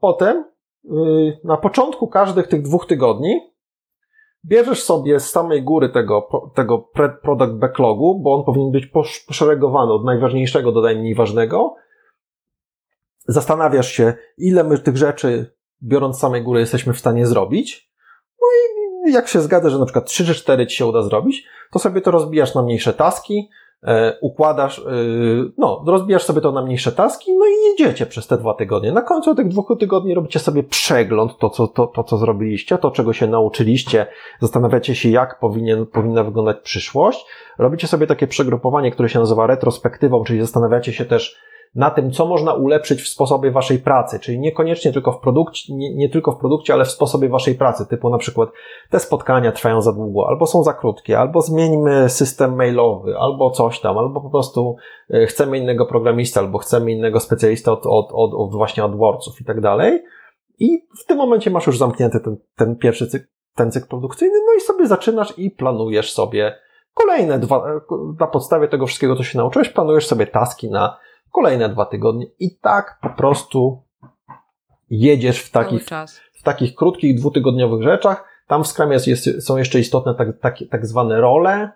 potem yy, na początku każdych tych dwóch tygodni bierzesz sobie z samej góry tego, tego product backlogu, bo on powinien być poszeregowany od najważniejszego do najmniej ważnego. Zastanawiasz się, ile my tych rzeczy, biorąc z samej góry, jesteśmy w stanie zrobić. No i jak się zgadza, że na przykład 3 czy 4 ci się uda zrobić, to sobie to rozbijasz na mniejsze taski, E, układasz, e, no, rozbijasz sobie to na mniejsze taski, no i jedziecie przez te dwa tygodnie. Na końcu tych dwóch tygodni robicie sobie przegląd, to co, to, to, co zrobiliście, to czego się nauczyliście, zastanawiacie się, jak powinien, powinna wyglądać przyszłość. Robicie sobie takie przegrupowanie, które się nazywa retrospektywą, czyli zastanawiacie się też, na tym, co można ulepszyć w sposobie waszej pracy, czyli niekoniecznie tylko w produkcie, nie, nie, tylko w produkcie, ale w sposobie waszej pracy, typu na przykład te spotkania trwają za długo, albo są za krótkie, albo zmieńmy system mailowy, albo coś tam, albo po prostu e, chcemy innego programista, albo chcemy innego specjalista od, od, od, od właśnie AdWordsów i tak dalej. I w tym momencie masz już zamknięty ten, ten pierwszy cykl, ten cykl produkcyjny, no i sobie zaczynasz i planujesz sobie kolejne dwa, e, na podstawie tego wszystkiego, co się nauczyłeś, planujesz sobie taski na kolejne dwa tygodnie i tak po prostu jedziesz w takich, w takich krótkich, dwutygodniowych rzeczach. Tam w Scrumie jest, jest, są jeszcze istotne tak, tak, tak zwane role.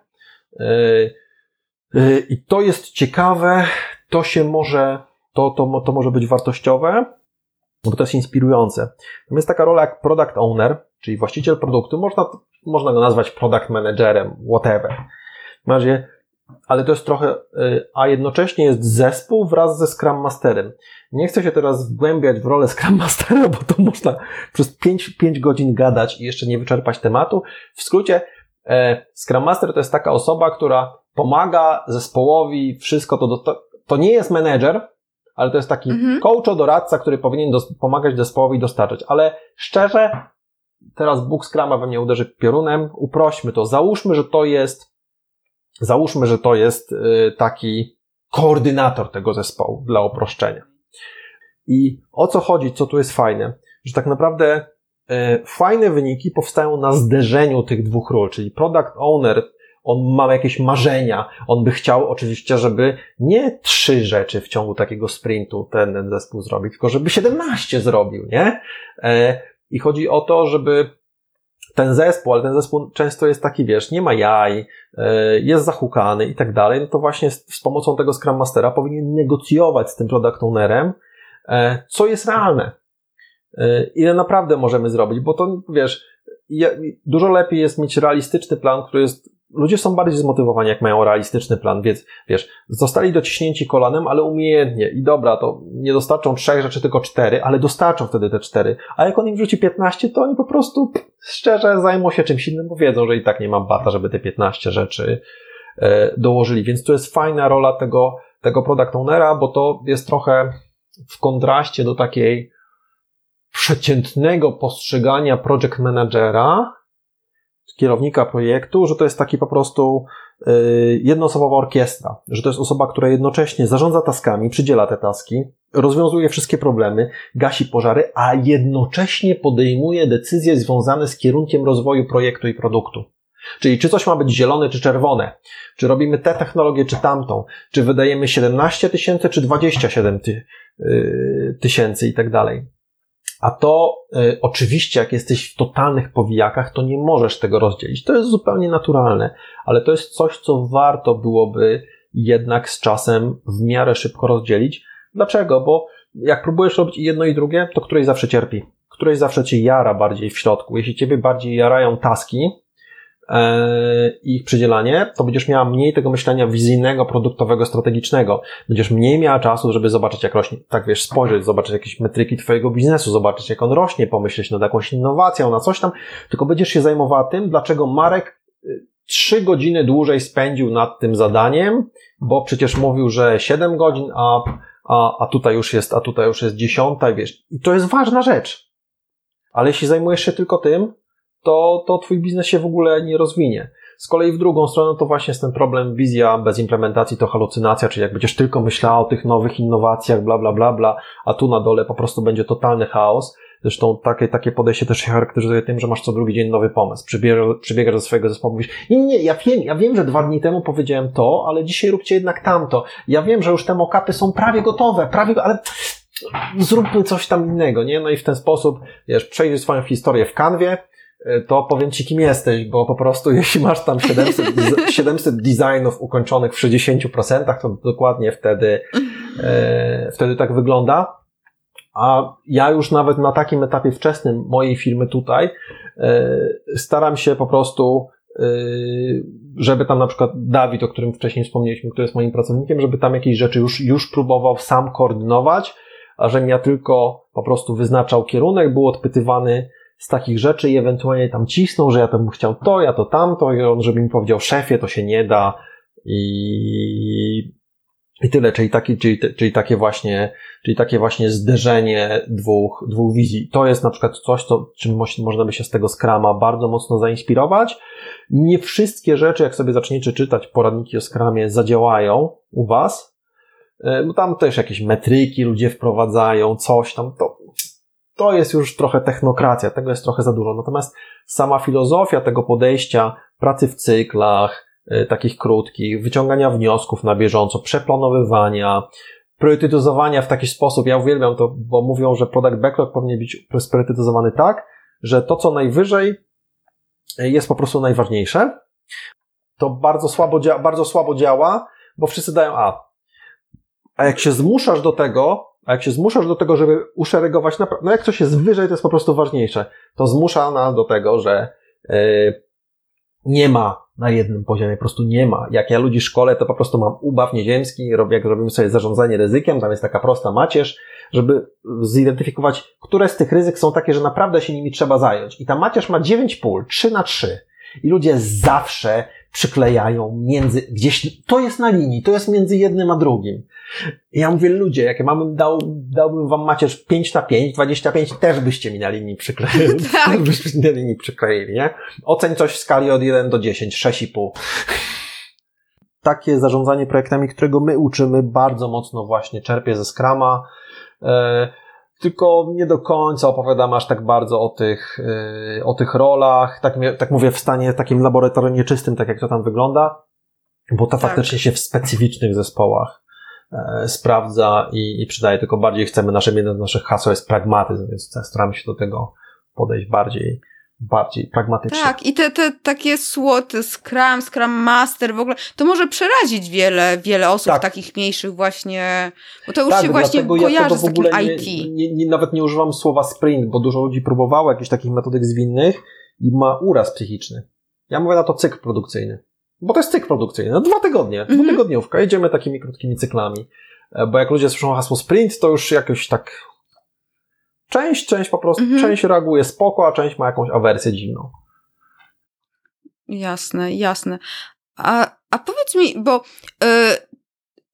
Yy, yy, I to jest ciekawe, to się może, to, to, to może być wartościowe. bo to jest inspirujące. Natomiast taka rola jak product owner, czyli właściciel produktu, można, można go nazwać product managerem, whatever. W razie, ale to jest trochę, y, a jednocześnie jest zespół wraz ze Scrum Masterem. Nie chcę się teraz wgłębiać w rolę Scrum Mastera, bo to można przez 5, 5 godzin gadać i jeszcze nie wyczerpać tematu. W skrócie, e, Scrum Master to jest taka osoba, która pomaga zespołowi, wszystko to, to nie jest menedżer, ale to jest taki mhm. doradca, który powinien dos- pomagać zespołowi dostarczać. Ale szczerze, teraz Bóg Scrama we mnie uderzy piorunem, uprośmy to, załóżmy, że to jest, załóżmy, że to jest y, taki koordynator tego zespołu dla uproszczenia. I o co chodzi, co tu jest fajne? Że tak naprawdę y, fajne wyniki powstają na zderzeniu tych dwóch ról, czyli product owner on ma jakieś marzenia, on by chciał oczywiście, żeby nie trzy rzeczy w ciągu takiego sprintu ten, ten zespół zrobił, tylko żeby 17 zrobił, nie? E, I chodzi o to, żeby ten zespół, ale ten zespół często jest taki, wiesz, nie ma jaj, e, jest zahukany i tak dalej, no to właśnie z, z pomocą tego Scrum Mastera powinien negocjować z tym product ownerem, e, co jest realne. Ile naprawdę możemy zrobić, bo to, wiesz, dużo lepiej jest mieć realistyczny plan, który jest ludzie są bardziej zmotywowani, jak mają realistyczny plan, więc wiesz, zostali dociśnięci kolanem, ale umiejętnie i dobra, to nie dostarczą trzech rzeczy, tylko cztery, ale dostarczą wtedy te cztery. A jak on im wrzuci 15, to oni po prostu szczerze zajmą się czymś innym, bo wiedzą, że i tak nie ma bata, żeby te 15 rzeczy e, dołożyli. Więc to jest fajna rola tego, tego product ownera, bo to jest trochę w kontraście do takiej przeciętnego postrzegania project managera, kierownika projektu, że to jest taki po prostu yy, jednoosobowa orkiestra, że to jest osoba, która jednocześnie zarządza taskami, przydziela te taski, rozwiązuje wszystkie problemy, gasi pożary, a jednocześnie podejmuje decyzje związane z kierunkiem rozwoju projektu i produktu. Czyli czy coś ma być zielone, czy czerwone, czy robimy tę technologię, czy tamtą, czy wydajemy 17 tysięcy, czy 27 ty, yy, tysięcy i tak dalej. A to y, oczywiście, jak jesteś w totalnych powijakach, to nie możesz tego rozdzielić. To jest zupełnie naturalne, ale to jest coś, co warto byłoby jednak z czasem w miarę szybko rozdzielić. Dlaczego? Bo jak próbujesz robić jedno i drugie, to której zawsze cierpi. Której zawsze cię jara bardziej w środku. Jeśli ciebie bardziej jarają taski, E, ich przydzielanie, to będziesz miała mniej tego myślenia wizyjnego, produktowego, strategicznego. Będziesz mniej miała czasu, żeby zobaczyć, jak rośnie, tak wiesz, spojrzeć, zobaczyć jakieś metryki twojego biznesu, zobaczyć, jak on rośnie, pomyśleć nad jakąś innowacją, na coś tam, tylko będziesz się zajmowała tym, dlaczego Marek y, trzy godziny dłużej spędził nad tym zadaniem, bo przecież mówił, że 7 godzin, a, a, a tutaj już jest, a tutaj już jest dziesiąta, wiesz. I to jest ważna rzecz. Ale jeśli zajmujesz się tylko tym, to, to twój biznes się w ogóle nie rozwinie. Z kolei w drugą stronę to właśnie jest ten problem, wizja bez implementacji to halucynacja, czyli jak będziesz tylko myślała o tych nowych innowacjach, bla, bla, bla, bla, a tu na dole po prostu będzie totalny chaos. Zresztą takie, takie podejście też się charakteryzuje tym, że masz co drugi dzień nowy pomysł. Przybiegasz, przybiegasz do swojego zespołu, mówisz, nie, nie, ja wiem, ja wiem, że dwa dni temu powiedziałem to, ale dzisiaj róbcie jednak tamto. Ja wiem, że już te mokapy są prawie gotowe, prawie, ale zróbmy coś tam innego, nie? No i w ten sposób, wiesz, przejdziesz swoją historię w kanwie, to powiem Ci, kim jesteś, bo po prostu jeśli masz tam 700, 700 designów ukończonych w 60%, to dokładnie wtedy, e, wtedy tak wygląda. A ja już nawet na takim etapie wczesnym mojej firmy tutaj e, staram się po prostu, e, żeby tam na przykład Dawid, o którym wcześniej wspomnieliśmy, który jest moim pracownikiem, żeby tam jakieś rzeczy już, już próbował sam koordynować, a żebym ja tylko po prostu wyznaczał kierunek, był odpytywany, z takich rzeczy i ewentualnie tam cisnął, że ja bym chciał to, ja to tamto i on, żeby mi powiedział szefie, to się nie da i, i tyle, czyli, taki, czyli, czyli takie właśnie, czyli takie właśnie zderzenie dwóch, dwóch wizji. To jest na przykład coś, co, czym można by się z tego skrama bardzo mocno zainspirować. Nie wszystkie rzeczy, jak sobie zaczniecie czytać poradniki o skramie, zadziałają u Was, e, bo tam też jakieś metryki ludzie wprowadzają, coś tam, to to jest już trochę technokracja, tego jest trochę za dużo. Natomiast sama filozofia tego podejścia pracy w cyklach, y, takich krótkich, wyciągania wniosków na bieżąco, przeplanowywania, priorytetyzowania w taki sposób, ja uwielbiam to, bo mówią, że product backlog powinien być spriorytetyzowany tak, że to, co najwyżej y, jest po prostu najważniejsze. To bardzo słabo, bardzo słabo działa, bo wszyscy dają A. A jak się zmuszasz do tego, A jak się zmuszasz do tego, żeby uszeregować, no jak coś jest wyżej, to jest po prostu ważniejsze. To zmusza nas do tego, że yy, nie ma na jednym poziomie, po prostu nie ma. Jak ja ludzi szkole, to po prostu mam ubaw nieziemski, jak robimy sobie zarządzanie ryzykiem, tam jest taka prosta macierz, żeby zidentyfikować, które z tych ryzyk są takie, że naprawdę się nimi trzeba zająć. I ta macierz ma 9 pól, 3 na 3. I ludzie zawsze przyklejają między, gdzieś, to jest na linii, to jest między jednym a drugim. I ja mówię, ludzie, jak mam, dał, dałbym wam macierz 5 na 5, 25, też byście mi na linii przykleili. tak. byście mi na linii przykleili, nie? Oceń coś w skali od 1 do 10, 6,5. Takie zarządzanie projektami, którego my uczymy, bardzo mocno właśnie czerpie ze Scrama. Tylko nie do końca opowiadam aż tak bardzo o tych, yy, o tych rolach, tak, tak mówię w stanie takim laboratorium nieczystym, tak jak to tam wygląda, bo to tak. faktycznie się w specyficznych zespołach e, sprawdza i, i przydaje, tylko bardziej chcemy, nasze, jedno z naszych haseł jest pragmatyzm, więc staramy się do tego podejść bardziej bardziej pragmatycznie. Tak, i te, te takie słoty, Scrum, Scrum Master w ogóle, to może przerazić wiele, wiele osób tak. takich mniejszych właśnie, bo to już tak, się właśnie kojarzy ja z takim IT. Nie, nie, nawet nie używam słowa sprint, bo dużo ludzi próbowało jakichś takich metodek zwinnych i ma uraz psychiczny. Ja mówię na to cykl produkcyjny. Bo to jest cykl produkcyjny. No dwa tygodnie, mhm. dwutygodniówka. Jedziemy takimi krótkimi cyklami. E, bo jak ludzie słyszą hasło sprint, to już jakoś tak Część, część po prostu, mhm. część reaguje spoko, a część ma jakąś awersję dziwną. Jasne, jasne. A, a powiedz mi, bo yy,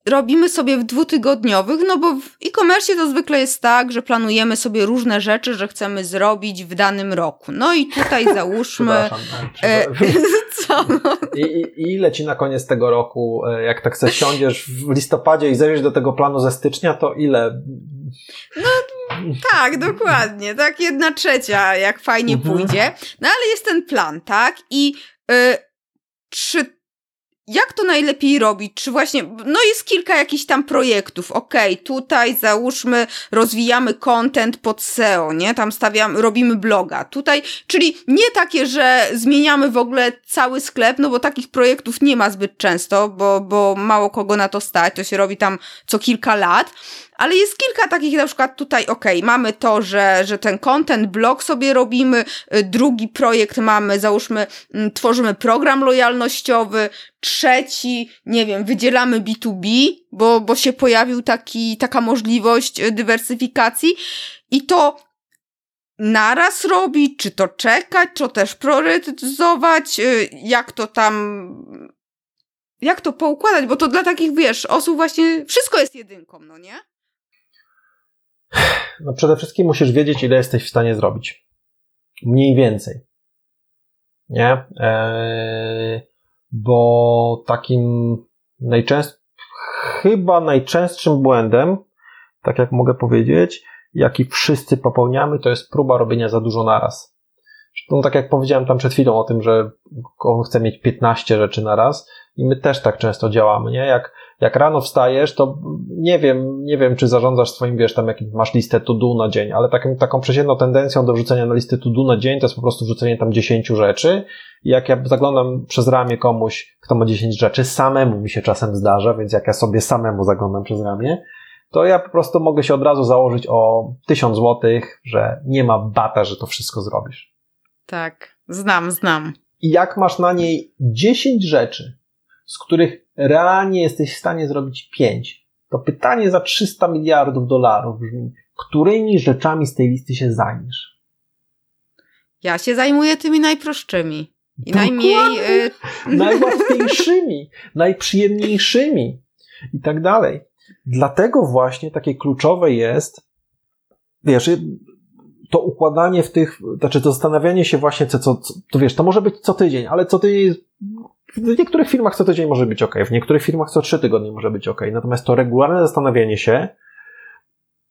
robimy sobie w dwutygodniowych, no bo w e-commerce to zwykle jest tak, że planujemy sobie różne rzeczy, że chcemy zrobić w danym roku. No i tutaj załóżmy... e, co? I, i, I ile ci na koniec tego roku, e, jak tak sobie siądziesz w listopadzie i zejdziesz do tego planu ze stycznia, to ile no tak, dokładnie. Tak, jedna trzecia, jak fajnie mhm. pójdzie. No ale jest ten plan, tak? I y, czy jak to najlepiej robić? Czy właśnie, no jest kilka jakichś tam projektów, okej, okay, tutaj załóżmy, rozwijamy content pod SEO, nie? Tam stawiamy, robimy bloga. Tutaj, czyli nie takie, że zmieniamy w ogóle cały sklep, no bo takich projektów nie ma zbyt często, bo, bo mało kogo na to stać, to się robi tam co kilka lat, ale jest kilka takich, na przykład tutaj, ok, mamy to, że, że ten content, blog sobie robimy, y, drugi projekt mamy, załóżmy, mm, tworzymy program lojalnościowy, trzeci, nie wiem, wydzielamy B2B, bo, bo się pojawił taki, taka możliwość y, dywersyfikacji i to naraz robić, czy to czekać, czy to też priorytetyzować, y, jak to tam jak to poukładać, bo to dla takich, wiesz, osób właśnie wszystko jest jedynką, no nie? No przede wszystkim musisz wiedzieć, ile jesteś w stanie zrobić. Mniej więcej. Nie? Eee, bo takim najczęstszym, chyba najczęstszym błędem, tak jak mogę powiedzieć, jaki wszyscy popełniamy, to jest próba robienia za dużo naraz. No tak jak powiedziałem tam przed chwilą o tym, że on chce mieć 15 rzeczy na raz i my też tak często działamy, nie? Jak jak rano wstajesz, to nie wiem, nie wiem, czy zarządzasz swoim, wiesz, tam jak masz listę to do na dzień, ale taką, taką przeciętną tendencją do wrzucenia na listę to do na dzień to jest po prostu wrzucenie tam 10 rzeczy. I jak ja zaglądam przez ramię komuś, kto ma 10 rzeczy, samemu mi się czasem zdarza, więc jak ja sobie samemu zaglądam przez ramię, to ja po prostu mogę się od razu założyć o 1000 złotych, że nie ma bata, że to wszystko zrobisz. Tak, znam, znam. I jak masz na niej 10 rzeczy, z których realnie jesteś w stanie zrobić 5, to pytanie za 300 miliardów dolarów brzmi, którymi rzeczami z tej listy się zajmiesz? Ja się zajmuję tymi najprostszymi. I najmniej. Y... Najłatwiejszymi, najprzyjemniejszymi i tak dalej. Dlatego właśnie takie kluczowe jest, wiesz, to układanie w tych, znaczy to zastanawianie się właśnie, co, co, to wiesz, to może być co tydzień, ale co tydzień jest w niektórych firmach co tydzień może być ok, w niektórych firmach co trzy tygodnie może być ok. Natomiast to regularne zastanawianie się,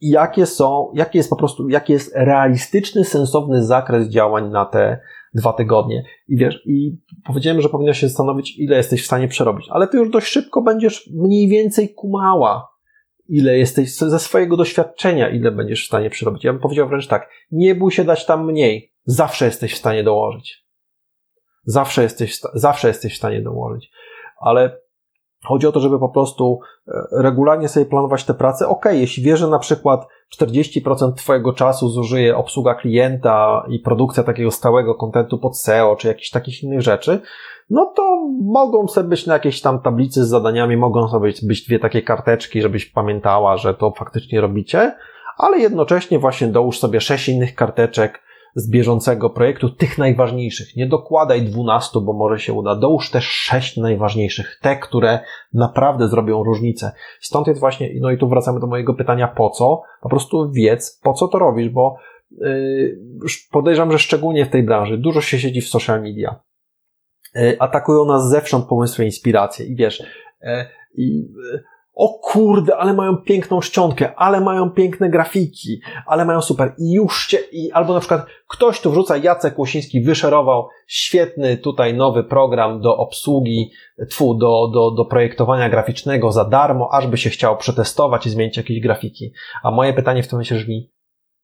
jakie są, jaki jest po prostu, jaki jest realistyczny, sensowny zakres działań na te dwa tygodnie. I wiesz, i powiedziałem, że powinno się zastanowić, ile jesteś w stanie przerobić, ale ty już dość szybko będziesz mniej więcej kumała, ile jesteś ze swojego doświadczenia, ile będziesz w stanie przerobić. Ja bym powiedział wręcz tak, nie bój się dać tam mniej, zawsze jesteś w stanie dołożyć. Zawsze jesteś, zawsze jesteś w stanie dołożyć. Ale Chodzi o to, żeby po prostu e, regularnie sobie planować te prace. Ok, jeśli wiesz, że na przykład 40% Twojego czasu zużyje obsługa klienta i produkcja takiego stałego kontentu pod SEO, czy jakichś takich innych rzeczy, no to mogą sobie być na jakiejś tam tablicy z zadaniami, mogą sobie być, być dwie takie karteczki, żebyś pamiętała, że to faktycznie robicie, ale jednocześnie właśnie dołóż sobie sześć innych karteczek, z bieżącego projektu, tych najważniejszych. Nie dokładaj 12, bo może się uda. Dołóż też 6 najważniejszych, te, które naprawdę zrobią różnicę. Stąd jest właśnie, no i tu wracamy do mojego pytania, po co? Po prostu wiedz, po co to robisz, bo yy, podejrzewam, że szczególnie w tej branży dużo się siedzi w social media. Yy, atakują nas zewsząd pomysły, inspiracje i wiesz, yy, i o kurde, ale mają piękną czcionkę, ale mają piękne grafiki, ale mają super. I już cię, i, albo na przykład ktoś tu wrzuca, Jacek Łosiński wyszerował świetny tutaj nowy program do obsługi, tfu, do, do, do projektowania graficznego za darmo, aż by się chciało przetestować i zmienić jakieś grafiki. A moje pytanie w tym momencie brzmi,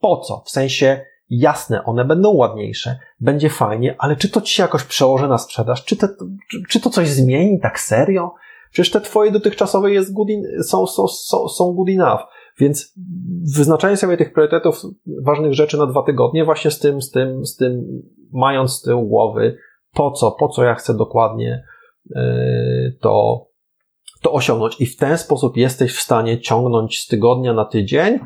po co? W sensie, jasne, one będą ładniejsze, będzie fajnie, ale czy to ci się jakoś przełoży na sprzedaż? Czy, te, czy, czy to coś zmieni tak serio? Przecież te twoje dotychczasowe jest good in, są, są, są, są good enough. Więc wyznaczanie sobie tych priorytetów, ważnych rzeczy na dwa tygodnie, właśnie z tym, z tym, z tym, mając z tyłu głowy, po co, po co ja chcę dokładnie yy, to, to osiągnąć. I w ten sposób jesteś w stanie ciągnąć z tygodnia na tydzień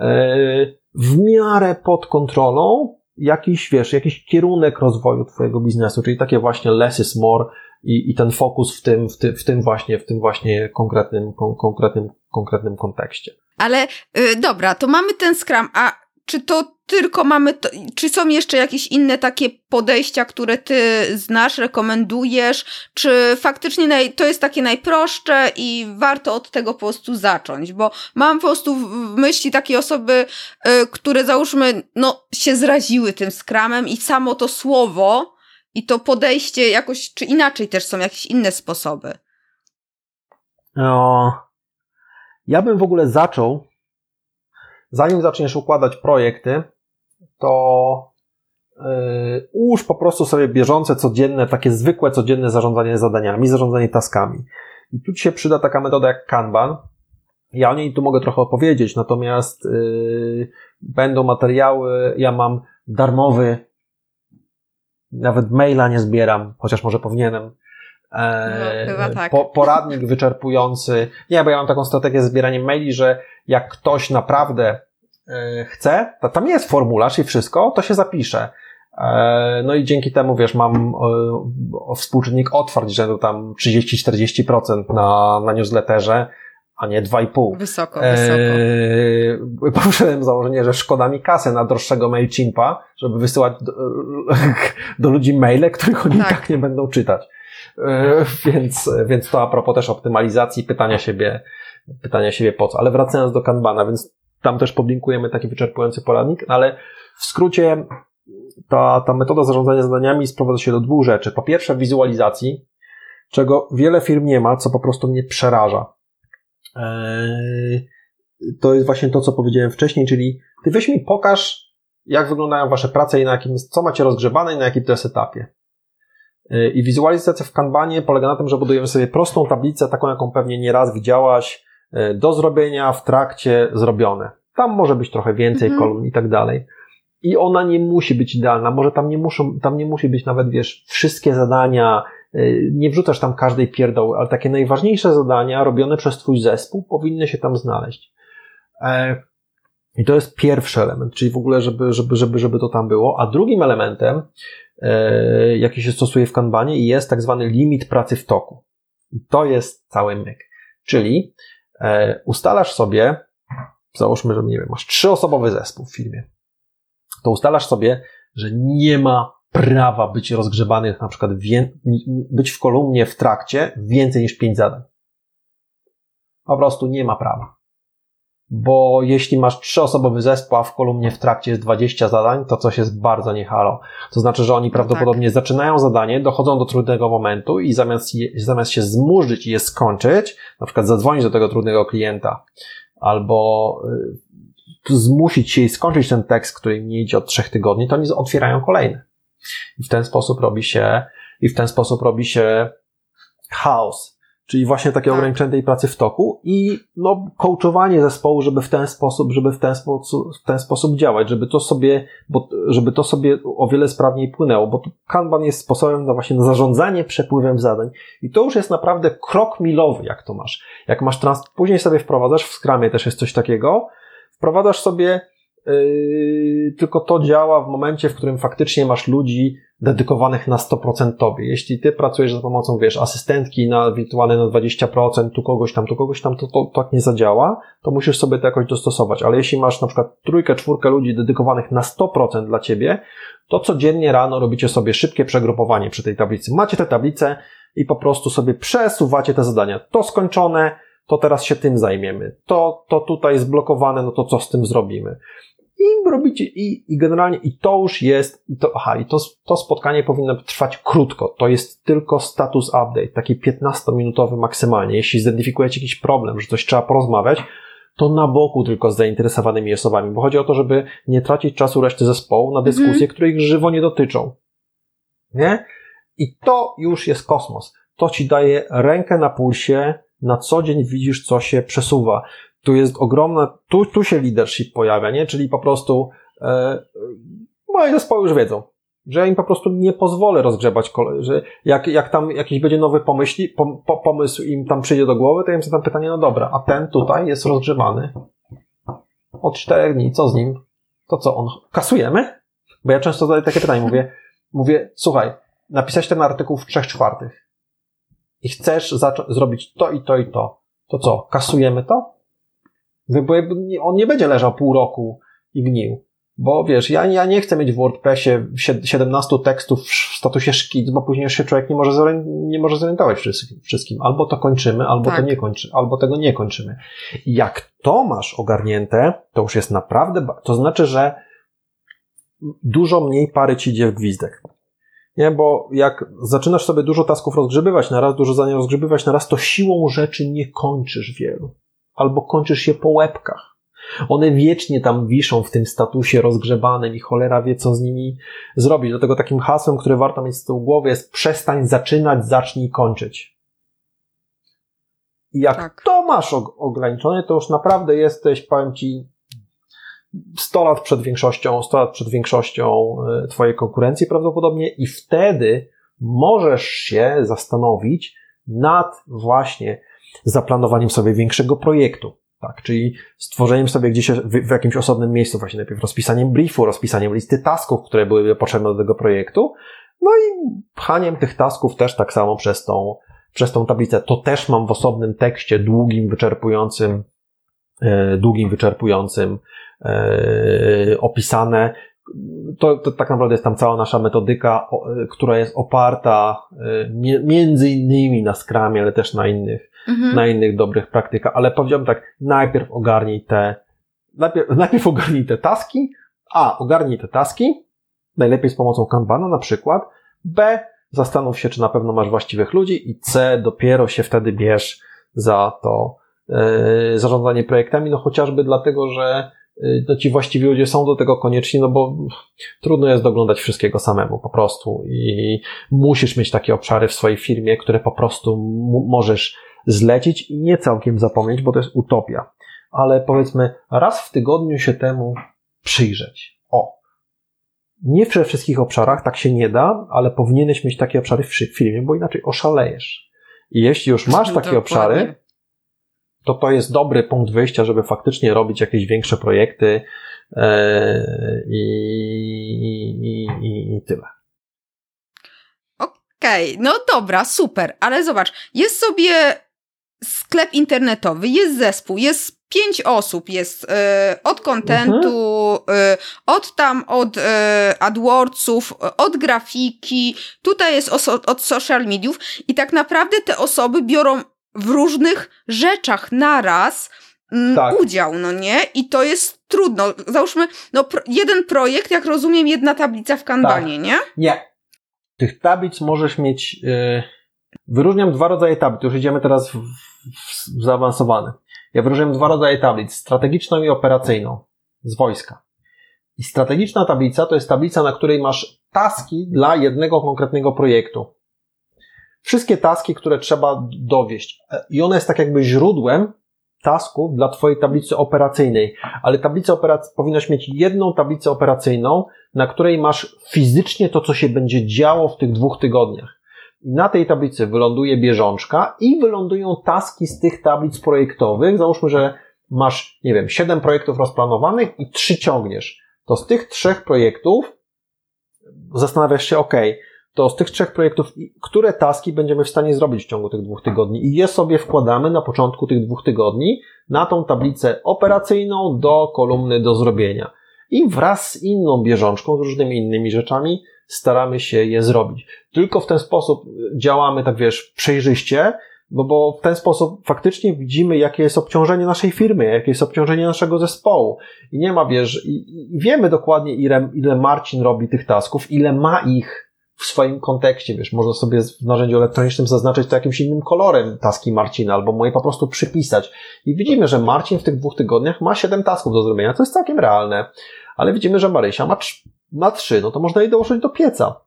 yy, w miarę pod kontrolą jakiś, wiesz, jakiś kierunek rozwoju twojego biznesu, czyli takie właśnie less is more, i, i ten fokus w tym, w, ty, w tym właśnie, w tym właśnie konkretnym, kon, konkretnym, konkretnym kontekście. Ale y, dobra, to mamy ten Scrum, a czy to tylko mamy, to, czy są jeszcze jakieś inne takie podejścia, które ty znasz, rekomendujesz, czy faktycznie naj, to jest takie najprostsze i warto od tego po prostu zacząć, bo mam po prostu w myśli takie osoby, y, które załóżmy, no, się zraziły tym skramem i samo to słowo i to podejście jakoś, czy inaczej też są jakieś inne sposoby? No, ja bym w ogóle zaczął, zanim zaczniesz układać projekty, to yy, ułóż po prostu sobie bieżące, codzienne, takie zwykłe, codzienne zarządzanie zadaniami, zarządzanie taskami. I tu ci się przyda taka metoda jak Kanban. Ja o niej tu mogę trochę opowiedzieć, natomiast yy, będą materiały, ja mam darmowy nawet maila nie zbieram, chociaż może powinienem. E, no, chyba tak. po, poradnik wyczerpujący. Nie, bo ja mam taką strategię zbierania maili, że jak ktoś naprawdę e, chce, to tam jest formularz i wszystko, to się zapisze. E, no i dzięki temu, wiesz, mam o, współczynnik otwarć rzędu tam 30-40% na, na newsletterze, a nie 2,5. Wysoko, wysoko. Eee, poszedłem założenie, że szkoda mi kasę na droższego MailChimpa, żeby wysyłać do, do ludzi maile, których oni tak. tak nie będą czytać. Eee, więc, więc to a propos też optymalizacji, pytania siebie, pytania siebie po co. Ale wracając do Kanbana, więc tam też publikujemy taki wyczerpujący poradnik, ale w skrócie ta, ta metoda zarządzania zadaniami sprowadza się do dwóch rzeczy. Po pierwsze wizualizacji, czego wiele firm nie ma, co po prostu mnie przeraża. Eee, to jest właśnie to, co powiedziałem wcześniej, czyli ty weź mi pokaż, jak wyglądają wasze prace i na jakim, co macie rozgrzebane i na jakim to jest etapie. Eee, I wizualizacja w Kanbanie polega na tym, że budujemy sobie prostą tablicę, taką jaką pewnie nieraz widziałaś, eee, do zrobienia, w trakcie, zrobione. Tam może być trochę więcej mhm. kolumn i tak dalej. I ona nie musi być idealna, może tam nie muszą, tam nie musi być nawet, wiesz, wszystkie zadania, nie wrzucasz tam każdej pierdoły, ale takie najważniejsze zadania robione przez Twój zespół powinny się tam znaleźć. E, I to jest pierwszy element, czyli w ogóle, żeby, żeby, żeby, żeby to tam było. A drugim elementem, e, jaki się stosuje w Kanbanie, jest tak zwany limit pracy w toku. I to jest cały myk. Czyli e, ustalasz sobie, załóżmy, że nie wiem, masz trzyosobowy zespół w firmie, to ustalasz sobie, że nie ma prawa być rozgrzebanych, na przykład być w kolumnie w trakcie więcej niż 5 zadań. Po prostu nie ma prawa. Bo jeśli masz trzyosobowy zespół, a w kolumnie w trakcie jest 20 zadań, to coś jest bardzo niehalo. To znaczy, że oni no prawdopodobnie tak. zaczynają zadanie, dochodzą do trudnego momentu i zamiast, je, zamiast się zmurzyć i je skończyć, na przykład zadzwonić do tego trudnego klienta, albo y, zmusić się i skończyć ten tekst, który nie idzie od trzech tygodni, to oni otwierają kolejny. I w ten sposób robi się, i w ten sposób robi się chaos. czyli właśnie takie Tak. ograniczenie tej pracy w toku i no, coachowanie zespołu, żeby w ten sposób, żeby w ten sposób, w ten sposób działać, żeby to sobie, bo, żeby to sobie o wiele sprawniej płynęło, bo Kanban jest sposobem na właśnie na zarządzanie przepływem zadań i to już jest naprawdę krok milowy, jak to masz. Jak masz trans, później sobie wprowadzasz, w Scrumie też jest coś takiego, wprowadzasz sobie Yy, tylko to działa w momencie, w którym faktycznie masz ludzi dedykowanych na 100% tobie. Jeśli ty pracujesz za pomocą, wiesz, asystentki na wirtualne na 20%, tu kogoś tam, tu kogoś tam, to, to, to tak nie zadziała, to musisz sobie to jakoś dostosować. Ale jeśli masz na przykład trójkę, czwórkę ludzi dedykowanych na 100% dla ciebie, to codziennie rano robicie sobie szybkie przegrupowanie przy tej tablicy. Macie tę tablicę i po prostu sobie przesuwacie te zadania. To skończone, to teraz się tym zajmiemy. To, to tutaj zblokowane, no to co z tym zrobimy? I robicie, i, i generalnie, i to już jest, i to, aha, i to, to spotkanie powinno trwać krótko. To jest tylko status update, taki 15-minutowy maksymalnie. Jeśli zidentyfikujecie jakiś problem, że coś trzeba porozmawiać, to na boku tylko z zainteresowanymi osobami, bo chodzi o to, żeby nie tracić czasu reszty zespołu na dyskusje, Mhm. które ich żywo nie dotyczą. Nie? I to już jest kosmos. To ci daje rękę na pulsie, na co dzień widzisz, co się przesuwa. Tu jest ogromna, tu, tu się leadership pojawia, nie? Czyli po prostu e, moje zespoły już wiedzą, że ja im po prostu nie pozwolę rozgrzebać, że jak, jak tam jakiś będzie nowy pomyśli, pom, po, pomysł im tam przyjdzie do głowy, to ja im zadam pytanie, no dobra, a ten tutaj jest rozgrzewany od czterech dni, co z nim? To co, on kasujemy? Bo ja często zadaję takie pytanie, mówię, mówię, słuchaj, napisać ten artykuł w trzech czwartych i chcesz zacząć zrobić to i to i to, to co, kasujemy to? On nie będzie leżał pół roku i gnił. Bo wiesz, ja, ja nie chcę mieć w WordPressie sie- 17 tekstów w statusie szkic, bo później już się człowiek nie może, zorien- nie może zorientować wszystkim, wszystkim. Albo to kończymy, albo Tak. to nie kończy, albo tego nie kończymy. Jak to masz ogarnięte, to już jest naprawdę, to znaczy, że dużo mniej pary ci idzie w gwizdek. Nie, bo jak zaczynasz sobie dużo tasków rozgrzebywać na raz, dużo zadań rozgrzebywać na raz, to siłą rzeczy nie kończysz wielu. Albo kończysz je po łebkach. One wiecznie tam wiszą w tym statusie rozgrzebanym i cholera wie, co z nimi zrobić. Dlatego takim hasłem, które warto mieć z tyłu głowy jest przestań zaczynać, zacznij kończyć. I jak Tak. to masz og- ograniczone, to już naprawdę jesteś, powiem ci, 100 lat przed większością, 100 lat przed większością e, twojej konkurencji prawdopodobnie i wtedy możesz się zastanowić nad właśnie zaplanowaniem sobie większego projektu. Tak, czyli stworzeniem sobie gdzieś w, w jakimś osobnym miejscu, właśnie najpierw rozpisaniem briefu, rozpisaniem listy tasków, które byłyby potrzebne do tego projektu, no i pchaniem tych tasków też tak samo przez tą, przez tą tablicę. To też mam w osobnym tekście, długim, wyczerpującym, e, długim, wyczerpującym, e, opisane. To, to tak naprawdę jest tam cała nasza metodyka, o, e, która jest oparta e, między innymi na Scrumie, ale też na innych, Mhm. na innych dobrych praktykach. Ale powiedziałbym tak, najpierw ogarnij te, najpierw, najpierw ogarnij te taski, a, ogarnij te taski, najlepiej z pomocą Kanbana na przykład, B, zastanów się, czy na pewno masz właściwych ludzi i C, dopiero się wtedy bierz za to yy, zarządzanie projektami, no chociażby dlatego, że yy, no ci właściwi ludzie są do tego konieczni, no bo trudno jest doglądać wszystkiego samemu po prostu i musisz mieć takie obszary w swojej firmie, które po prostu możesz zlecić i nie całkiem zapomnieć, bo to jest utopia. Ale powiedzmy, raz w tygodniu się temu przyjrzeć. O. Nie we wszystkich obszarach tak się nie da, ale powinieneś mieć takie obszary w firmie, bo inaczej oszalejesz. I jeśli już masz takie Dokładnie. obszary, to to jest dobry punkt wyjścia, żeby faktycznie robić jakieś większe projekty e, i, i, i, i tyle. Okej, no dobra, super, ale zobacz, jest sobie sklep internetowy, jest zespół, jest pięć osób, jest e, od kontentu, e, od tam, od e, AdWordsów, od grafiki, tutaj jest od social mediów i tak naprawdę te osoby biorą w różnych rzeczach naraz mm, Tak. udział, no nie? I to jest trudno. Załóżmy, no pro, jeden projekt, jak rozumiem, jedna tablica w kanbanie, nie? Nie. Tych tablic możesz mieć. Yy, wyróżniam dwa rodzaje tablic. Już idziemy teraz w, w, w zaawansowane. Ja wyróżniam dwa rodzaje tablic: strategiczną i operacyjną z wojska. I strategiczna tablica to jest tablica, na której masz taski dla jednego konkretnego projektu. Wszystkie taski, które trzeba dowieść. I ona jest tak jakby źródłem tasków dla Twojej tablicy operacyjnej, ale tablica operacyjna, powinnaś mieć jedną tablicę operacyjną, na której masz fizycznie to, co się będzie działo w tych dwóch tygodniach. Na tej tablicy wyląduje bieżączka i wylądują taski z tych tablic projektowych. Załóżmy, że masz, nie wiem, siedem projektów rozplanowanych i trzy ciągniesz. To z tych trzech projektów zastanawiasz się, ok, to z tych trzech projektów, które taski będziemy w stanie zrobić w ciągu tych dwóch tygodni i je sobie wkładamy na początku tych dwóch tygodni na tą tablicę operacyjną do kolumny do zrobienia. I wraz z inną bieżączką, z różnymi innymi rzeczami staramy się je zrobić. Tylko w ten sposób działamy, tak wiesz, przejrzyście, bo, bo w ten sposób faktycznie widzimy, jakie jest obciążenie naszej firmy, jakie jest obciążenie naszego zespołu. I nie ma, wiesz, i, i wiemy dokładnie, ile, ile Marcin robi tych tasków, ile ma ich w swoim kontekście, wiesz, można sobie w narzędziu elektronicznym zaznaczyć to jakimś innym kolorem taski Marcina, albo moje po prostu przypisać. I widzimy, że Marcin w tych dwóch tygodniach ma 7 tasków do zrobienia, to jest całkiem realne. Ale widzimy, że Marysia ma, ma 3, no to można jej dołożyć do pieca.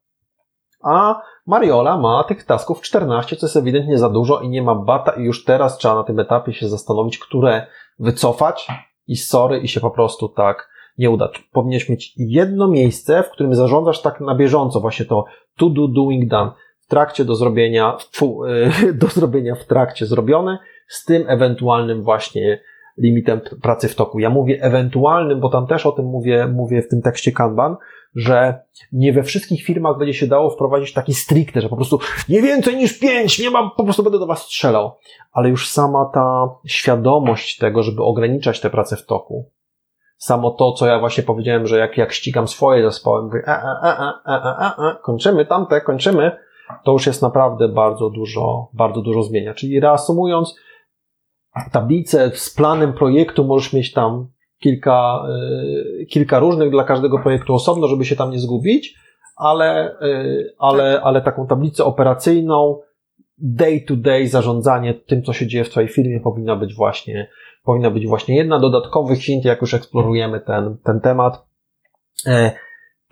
A Mariola ma tych tasków 14, co jest ewidentnie za dużo i nie ma bata i już teraz trzeba na tym etapie się zastanowić, które wycofać i sorry i się po prostu tak nie uda. Powinieneś mieć jedno miejsce, w którym zarządzasz tak na bieżąco właśnie to to do, doing done. W trakcie do zrobienia, fu, do zrobienia w trakcie zrobione, z tym ewentualnym właśnie limitem pracy w toku. Ja mówię ewentualnym, bo tam też o tym mówię, mówię w tym tekście Kanban, że nie we wszystkich firmach będzie się dało wprowadzić taki stricte, że po prostu nie więcej niż pięć, nie mam, po prostu będę do was strzelał. Ale już sama ta świadomość tego, żeby ograniczać tę pracę w toku, samo to, co ja właśnie powiedziałem, że jak, jak ścigam swoje zespoły, mówię, a, a, a, a, a, a, a, kończymy tamte, kończymy, to już jest naprawdę bardzo dużo, bardzo dużo zmienia. Czyli reasumując, tablicę z planem projektu możesz mieć tam kilka, y, kilka różnych dla każdego projektu osobno, żeby się tam nie zgubić, ale, y, ale, ale taką tablicę operacyjną, day to day zarządzanie tym, co się dzieje w Twojej firmie powinna być właśnie powinna być właśnie jedna. Dodatkowy hint, jak już eksplorujemy ten, ten temat. E,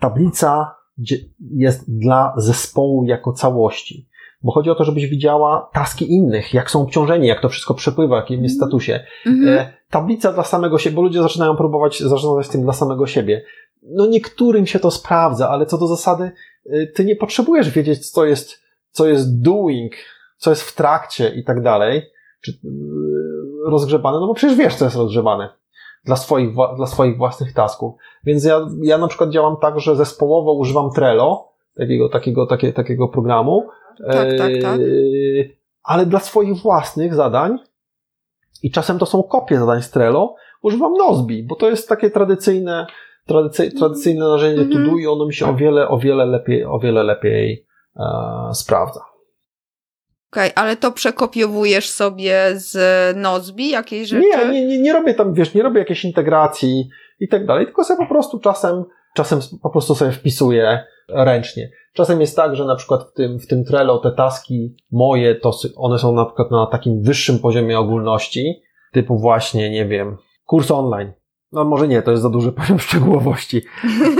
tablica jest dla zespołu jako całości. Bo chodzi o to, żebyś widziała taski innych, jak są obciążeni, jak to wszystko przepływa, jakim jest mhm. statusie. Mhm. E, tablica dla samego siebie, bo ludzie zaczynają próbować zarządzać tym dla samego siebie. No niektórym się to sprawdza, ale co do zasady, e, ty nie potrzebujesz wiedzieć, co jest, co jest doing, co jest w trakcie i tak dalej. Czy, rozgrzebane, no bo przecież wiesz, co jest rozgrzebane dla swoich, dla swoich własnych tasków. Więc ja, ja na przykład działam tak, że zespołowo używam Trello, takiego, takiego, takie, takiego programu, tak, tak, tak. E, ale dla swoich własnych zadań i czasem to są kopie zadań z Trello, używam Nozbi, bo to jest takie tradycyjne, tradycy, tradycyjne narzędzie mm -hmm. to do i ono mi się o wiele, o wiele lepiej, o wiele lepiej e, sprawdza. Okej, okay, ale to przekopiowujesz sobie z Nozbi jakieś rzeczy? Nie, nie, nie, nie robię tam, wiesz, nie robię jakiejś integracji i tak dalej, tylko sobie po prostu czasem, czasem po prostu sobie wpisuję ręcznie. Czasem jest tak, że na przykład w tym, w tym Trello te taski moje, to one są na przykład na takim wyższym poziomie ogólności, typu właśnie, nie wiem, kurs online. No może nie, to jest za duży poziom szczegółowości.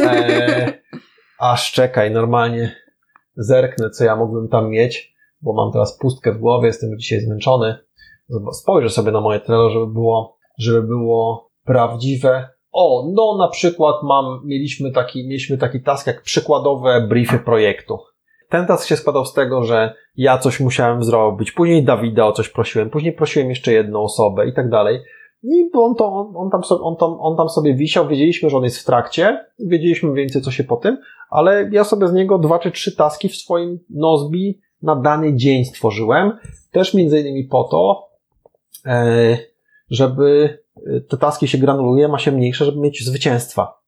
E, aż czekaj, normalnie zerknę, co ja mógłbym tam mieć bo mam teraz pustkę w głowie, jestem dzisiaj zmęczony. Spojrzę sobie na moje Trello, żeby było, żeby było prawdziwe. O, no na przykład mam, mieliśmy taki, mieliśmy taki task jak przykładowe briefy projektu. Ten task się składał z tego, że ja coś musiałem zrobić, później Dawida o coś prosiłem, później prosiłem jeszcze jedną osobę i tak dalej. I on, to, on, tam sobie, on, tam, on tam sobie wisiał, wiedzieliśmy, że on jest w trakcie, wiedzieliśmy więcej, co się po tym, ale ja sobie z niego dwa czy trzy taski w swoim Nozbi na dany dzień stworzyłem. Też między innymi po to, e, żeby e, te taski się granuluje, ma się mniejsze, żeby mieć zwycięstwa.